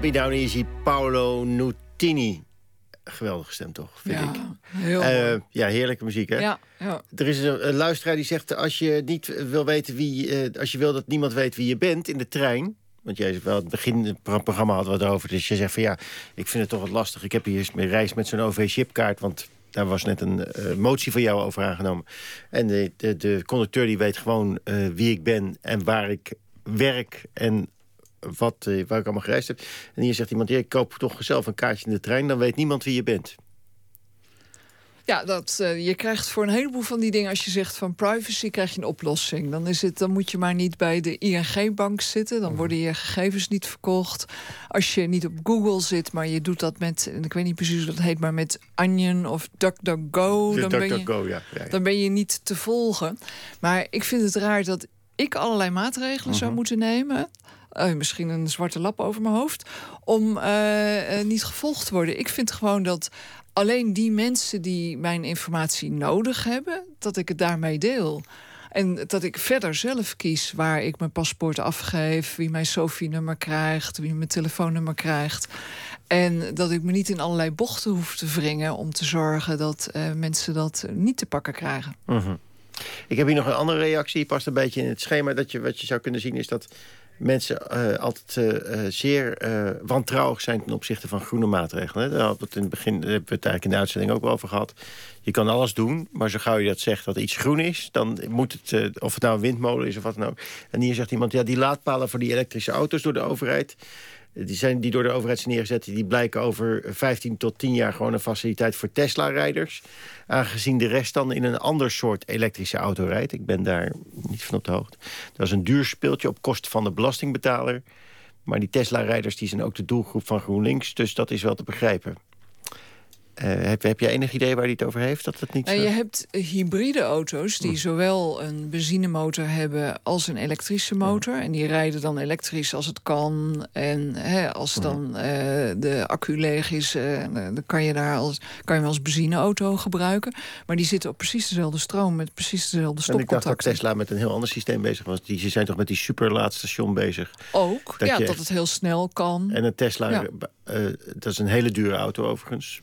Let Me Down Easy, Paolo Nutini. Geweldige stem toch, vind Ja, ik. heel Eh, ja, heerlijke muziek, hè? Ja, ja. Er is een, een luisteraar die zegt... als je niet wil weten wie... eh, als je wil dat niemand weet wie je bent in de trein... want jij zegt wel, het begin het pro- programma hadden we het over... dus je zegt van ja, ik vind het toch wat lastig. Ik heb hier mijn reis met zo'n OV-chipkaart... want daar was net een eh, motie van jou over aangenomen. En de, de, de conducteur die weet gewoon wie ik ben... en waar ik werk en wat, eh, waar ik allemaal gereisd heb. En hier zegt iemand, ja, ik koop toch zelf een kaartje in de trein... dan weet niemand wie je bent. Ja, dat, eh, je krijgt voor een heleboel van die dingen... als je zegt van privacy, krijg je een oplossing. Dan, is het, dan moet je maar niet bij de ING-bank zitten. Dan worden je gegevens niet verkocht. Als je niet op Google zit, maar je doet dat met... en ik weet niet precies hoe dat heet, maar met Onion of DuckDuckGo... Dan, ben je, ja. Ja, ja. dan ben je niet te volgen. Maar ik vind het raar dat ik allerlei maatregelen zou moeten nemen... eh, misschien een zwarte lap over mijn hoofd, om eh, eh, niet gevolgd te worden. Ik vind gewoon dat alleen die mensen die mijn informatie nodig hebben, dat ik het daarmee deel. En dat ik verder zelf kies waar ik mijn paspoort afgeef, wie mijn SOFI-nummer krijgt, wie mijn telefoonnummer krijgt. En dat ik me niet in allerlei bochten hoef te wringen om te zorgen dat eh, mensen dat niet te pakken krijgen. Mhm. Ik heb hier nog een andere reactie. Past een beetje in het schema. Dat je, wat je zou kunnen zien is dat mensen eh, altijd eh, eh, zeer wantrouwig zijn ten opzichte van groene maatregelen. Daar hadden we het in het begin hebben we het eigenlijk in de uitzending ook over gehad. Je kan alles doen, maar zo gauw je dat zegt dat iets groen is, dan moet het, of het nou een windmolen is of wat dan ook. En hier zegt iemand, ja, die laadpalen voor die elektrische auto's door de overheid. Die, zijn, die door de overheid zijn neergezet, die blijken over 15 tot 10 jaar gewoon een faciliteit voor Tesla-rijders. Aangezien de rest dan in een ander soort elektrische auto rijdt. Ik ben daar niet van op de hoogte. Dat is een duur speeltje op kosten van de belastingbetaler. Maar die Tesla-rijders zijn ook de doelgroep van GroenLinks. Dus dat is wel te begrijpen. Eh, heb, heb jij enig idee waar hij het over heeft? Dat het niet Nou, zo... je hebt eh, hybride auto's die zowel een benzinemotor hebben als een elektrische motor. En die rijden dan elektrisch als het kan. En hè, als dan eh, de accu leeg is, dan kan je, daar als, kan je hem als benzineauto gebruiken. Maar die zitten op precies dezelfde stroom met precies dezelfde en ik dacht dat. Tesla met een heel ander systeem bezig was. Die, ze zijn toch met die superlaadstation bezig. Ook, Dat ja, je dat echt- het heel snel kan. En een Tesla, Ja. dat is een hele dure auto overigens.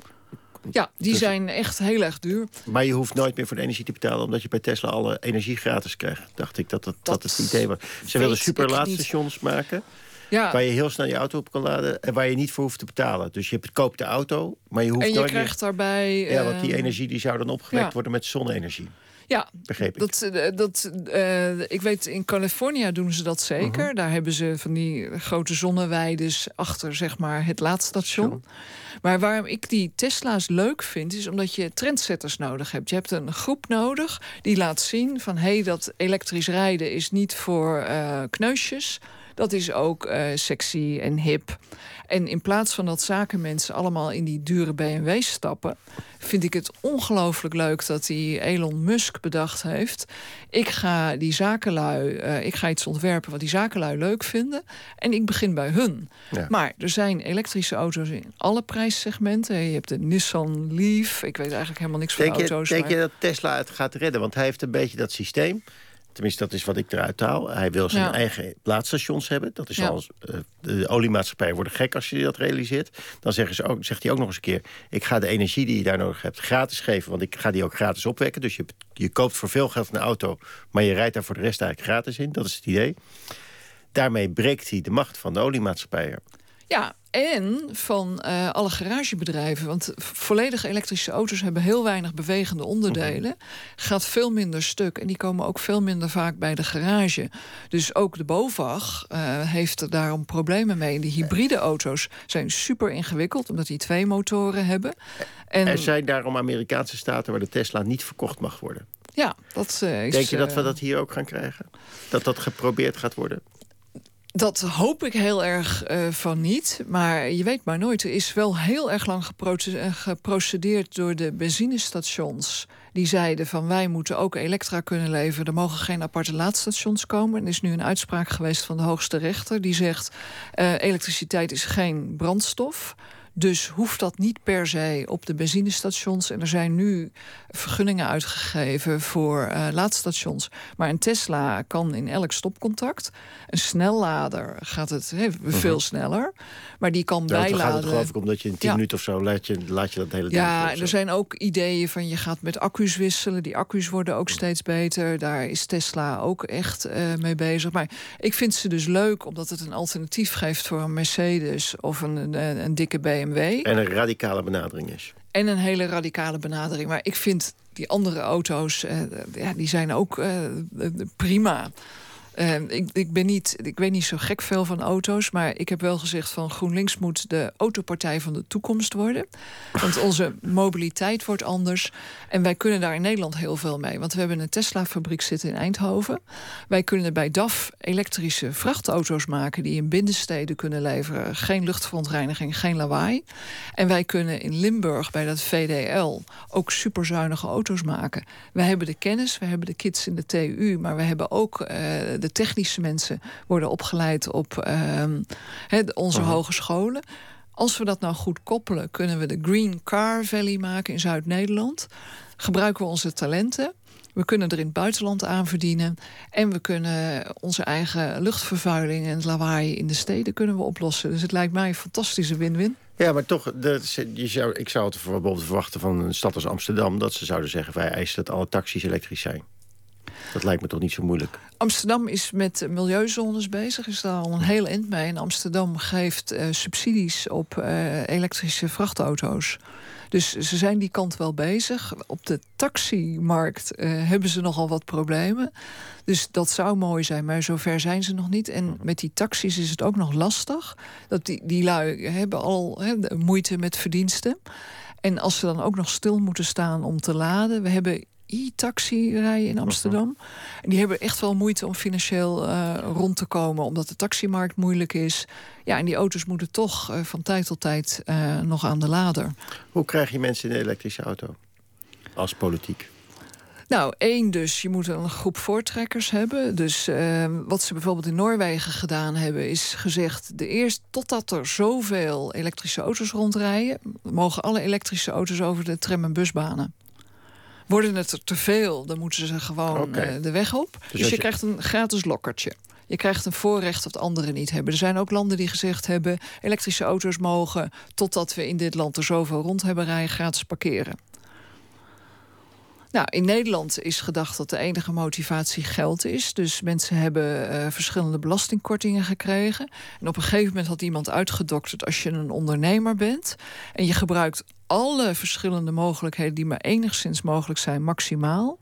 Ja, die Dus- zijn echt heel erg duur. Maar je hoeft nooit meer voor de energie te betalen... omdat je bij Tesla alle energie gratis krijgt. Dacht ik dat dat, dat, het idee was. Ze willen superlaadstations maken... Ja. waar je heel snel je auto op kan laden... en waar je niet voor hoeft te betalen. Dus je hebt- koopt de auto, maar je hoeft En je krijgt meer... daarbij... Ja, want die eh, energie die zou dan opgewekt ja. worden met zonne-energie. Ja, Begreep ik. Dat, eh, dat, eh, ik weet, in Californië doen ze dat zeker. Mhm. Daar hebben ze van die grote zonneweides achter zeg maar, het laadstation. Maar waarom ik die Tesla's leuk vind, is omdat je trendsetters nodig hebt. Je hebt een groep nodig die laat zien van hé, hey, dat elektrisch rijden is niet voor eh, kneusjes. Dat is ook eh, sexy en hip. En in plaats van dat zakenmensen allemaal in die dure BMW stappen, vind ik het ongelooflijk leuk dat die Elon Musk bedacht heeft. Ik ga die zakenlui, eh, ik ga iets ontwerpen wat die zakenlui leuk vinden. En ik begin bij hun. Ja. Maar er zijn elektrische auto's in alle prijssegmenten. Je hebt de Nissan Leaf. Ik weet eigenlijk helemaal niks van Denk je, auto's. denk maar- je dat Tesla het gaat redden? Want hij heeft een beetje dat systeem. Tenminste, dat is wat ik eruit haal. Hij wil zijn Ja. eigen laadstations hebben. Dat is Ja. al, eh, de oliemaatschappijen worden gek als je dat realiseert. Dan zeggen ze ook, zegt hij ook nog eens een keer... ik ga de energie die je daar nodig hebt gratis geven... want ik ga die ook gratis opwekken. Dus je, je koopt voor veel geld een auto... maar je rijdt daar voor de rest eigenlijk gratis in. Dat is het idee. Daarmee breekt hij de macht van de oliemaatschappijen. Ja, en van eh, alle garagebedrijven. Want volledige elektrische auto's hebben heel weinig bewegende onderdelen. Gaat veel minder stuk. En die komen ook veel minder vaak bij de garage. Dus ook de BOVAG eh, heeft er daarom problemen mee. De hybride auto's zijn super ingewikkeld. Omdat die twee motoren hebben. En Er zijn daarom Amerikaanse staten... waar de Tesla niet verkocht mag worden. ja, dat eh, is... Denk je dat we dat hier ook gaan krijgen? Dat dat geprobeerd gaat worden? Dat hoop ik heel erg eh, van niet. Maar je weet maar nooit. Er is wel heel erg lang eh, geprocedeerd door de benzinestations. Die zeiden van wij moeten ook elektra kunnen leveren. Er mogen geen aparte laadstations komen. Er is nu een uitspraak geweest van de hoogste rechter. Die zegt eh, elektriciteit is geen brandstof. Dus hoeft dat niet per se op de benzinestations. En er zijn nu vergunningen uitgegeven voor eh, laadstations. Maar een Tesla kan in elk stopcontact. Een snellader gaat het hè, veel sneller. Maar die kan dan bijladen. gaat het geloof ik om dat je in 10 Ja. minuten of zo laat je, laat je dat hele ding. Ja, en er zijn ook ideeën van je gaat met accu's wisselen. Die accu's worden ook steeds beter. Daar is Tesla ook echt eh, mee bezig. Maar ik vind ze dus leuk omdat het een alternatief geeft voor een Mercedes of een, een, een dikke BMW. En een radicale benadering is. En een hele radicale benadering. Maar ik vind die andere auto's, eh, ja, die zijn ook eh, prima. Eh, ik, ik, ben niet, ik weet niet zo gek veel van auto's, maar ik heb wel gezegd van GroenLinks moet de autopartij van de toekomst worden. Want onze mobiliteit wordt anders. En wij kunnen daar in Nederland heel veel mee. Want we hebben een Tesla-fabriek zitten in Eindhoven. Wij kunnen bij DAF elektrische vrachtauto's maken die in binnensteden kunnen leveren. Geen luchtverontreiniging, geen lawaai. En wij kunnen in Limburg bij dat VDL ook superzuinige auto's maken. We hebben de kennis, we hebben de kids in de TU, maar we hebben ook eh, de technische mensen worden opgeleid op ehm, de- onze hogescholen. Als we dat nou goed koppelen, kunnen we de Green Car Valley maken in Zuid-Nederland. Gebruiken we onze talenten. We kunnen er in het buitenland aan verdienen. En we kunnen onze eigen luchtvervuiling en het lawaai in de steden kunnen we oplossen. Dus het lijkt mij een fantastische win-win. Ja, maar toch, dat, je zou, ik zou het bijvoorbeeld verwachten van een stad als Amsterdam... dat ze zouden zeggen, wij eisen dat alle taxis elektrisch zijn. Dat lijkt me toch niet zo moeilijk. Amsterdam is met milieuzones bezig, is daar al een heel eind mee. En Amsterdam geeft eh, subsidies op eh, elektrische vrachtauto's. Dus ze zijn die kant wel bezig. Op de taximarkt eh, hebben ze nogal wat problemen. Dus dat zou mooi zijn, maar zover zijn ze nog niet. En met die taxis is het ook nog lastig. Dat die, die lui hebben al moeite met verdiensten. En als ze dan ook nog stil moeten staan om te laden. We hebben e-taxi rijden in Amsterdam. En die hebben echt wel moeite om financieel eh, rond te komen, omdat de taximarkt moeilijk is. Ja, en die auto's moeten toch eh, van tijd tot tijd eh, nog aan de lader. Hoe krijg je mensen in een elektrische auto? Als politiek. Nou, één dus, je moet een groep voortrekkers hebben. Dus eh, wat ze bijvoorbeeld in Noorwegen gedaan hebben... is gezegd, de eerst totdat er zoveel elektrische auto's rondrijden... mogen alle elektrische auto's over de tram- en busbanen. Worden het er te veel, dan moeten ze gewoon eh, de weg op. Dus, je je- krijgt een gratis lokkertje. Je krijgt een voorrecht dat anderen niet hebben. Er zijn ook landen die gezegd hebben... elektrische auto's mogen, totdat we in dit land er zoveel rond hebben rijden... gratis parkeren. Nou, in Nederland is gedacht dat de enige motivatie geld is. Dus mensen hebben eh, verschillende belastingkortingen gekregen. En op een gegeven moment had iemand uitgedokterd... als je een ondernemer bent en je gebruikt alle verschillende mogelijkheden... die maar enigszins mogelijk zijn, maximaal...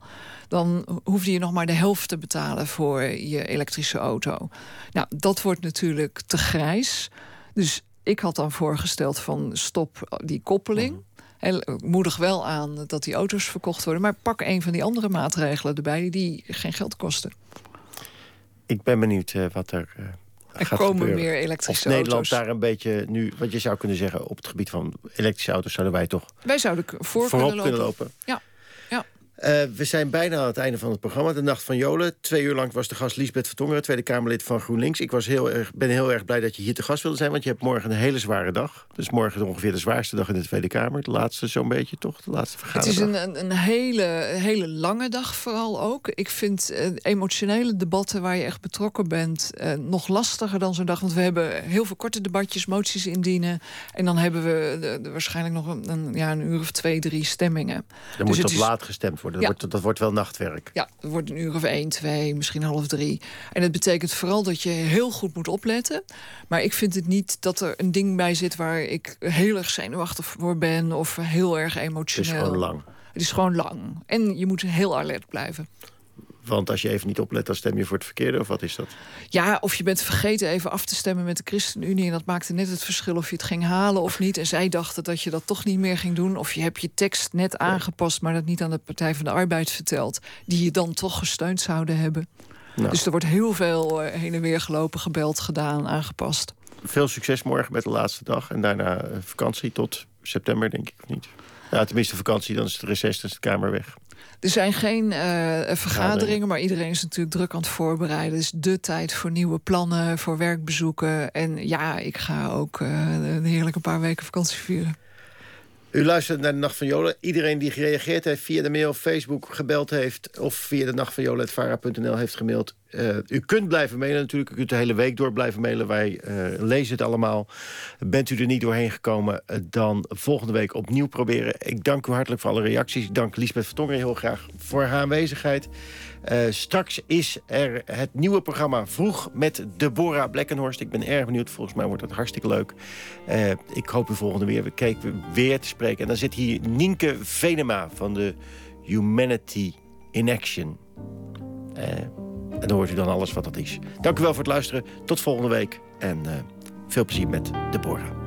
dan hoefde je nog maar de helft te betalen voor je elektrische auto. Nou, dat wordt natuurlijk te grijs. Dus ik had dan voorgesteld van stop die koppeling... En moedig wel aan dat die auto's verkocht worden. Maar pak een van die andere maatregelen erbij die geen geld kosten. Ik ben benieuwd eh, wat er eh, Er gaat komen gebeuren. meer elektrische Of Nederland auto's. daar een beetje nu... Want je zou kunnen zeggen, op het gebied van elektrische auto's... zouden wij toch Wij zouden voor voorop kunnen lopen. kunnen lopen. Ja. Eh, we zijn bijna aan het einde van het programma. De Nacht van Jolen. Twee uur lang was de gast Liesbeth Vertongeren, Tweede Kamerlid van GroenLinks. Ik was heel erg, ben heel erg blij dat je hier te gast wilde zijn... want je hebt morgen een hele zware dag. Dus morgen is ongeveer de zwaarste dag in de Tweede Kamer. De laatste zo'n beetje, toch? De laatste Het vergadering. is een, een, hele, hele lange dag vooral ook. Ik vind eh, emotionele debatten waar je echt betrokken bent... eh, nog lastiger dan zo'n dag. Want we hebben heel veel korte debatjes, moties indienen. En dan hebben we waarschijnlijk nog een, ja, een uur of twee, drie stemmingen. Er Dus moet het tot is- laat gestemd worden. Dat, Ja. wordt, dat wordt wel nachtwerk. Ja, het wordt een uur of één, twee, misschien half drie. En het betekent vooral dat je heel goed moet opletten. Maar ik vind het niet dat er een ding bij zit... waar ik heel erg zenuwachtig voor ben of heel erg Het emotioneel. is gewoon lang. Het is gewoon lang. En je moet heel alert blijven. Want als je even niet oplet, dan stem je voor het verkeerde. Of wat is dat? Ja, of je bent vergeten even af te stemmen met de ChristenUnie... en dat maakte net het verschil of je het ging halen of niet. En zij dachten dat je dat toch niet meer ging doen. Of je hebt je tekst net aangepast... maar dat niet aan de Partij van de Arbeid verteld... die je dan toch gesteund zouden hebben. Nou. Dus er wordt heel veel eh, heen en weer gelopen, gebeld, gedaan, aangepast. Veel succes morgen met de laatste dag. En daarna eh, vakantie tot september, denk ik, of niet? Ja, tenminste vakantie, dan is het reces, dan is de Kamer weg. Er zijn geen eh, vergaderingen, maar iedereen is natuurlijk druk aan het voorbereiden. Het is de tijd voor nieuwe plannen, voor werkbezoeken. En ja, ik ga ook eh, een heerlijke paar weken vakantie vieren. U luistert naar de Nacht van Jolen. Iedereen die gereageerd heeft via de mail, Facebook gebeld heeft... of via de Nacht van Jolen.vara.nl heeft gemaild. eh, u kunt blijven mailen natuurlijk. U kunt de hele week door blijven mailen. Wij eh, lezen het allemaal. Bent u er niet doorheen gekomen, eh, dan volgende week opnieuw proberen. Ik dank u hartelijk voor alle reacties. Dank Lisbeth Vertongen heel graag voor haar aanwezigheid. Eh, straks is er het nieuwe programma Vroeg met Deborah Blekkenhorst. Ik ben erg benieuwd. Volgens mij wordt het hartstikke leuk. Eh, ik hoop u volgende weer, we kijken weer te spreken. En dan zit hier Nienke Venema van de Humanity in Action. Eh, en dan hoort u dan alles wat dat is. Dank u wel voor het luisteren. Tot volgende week. En veel plezier met Deborah.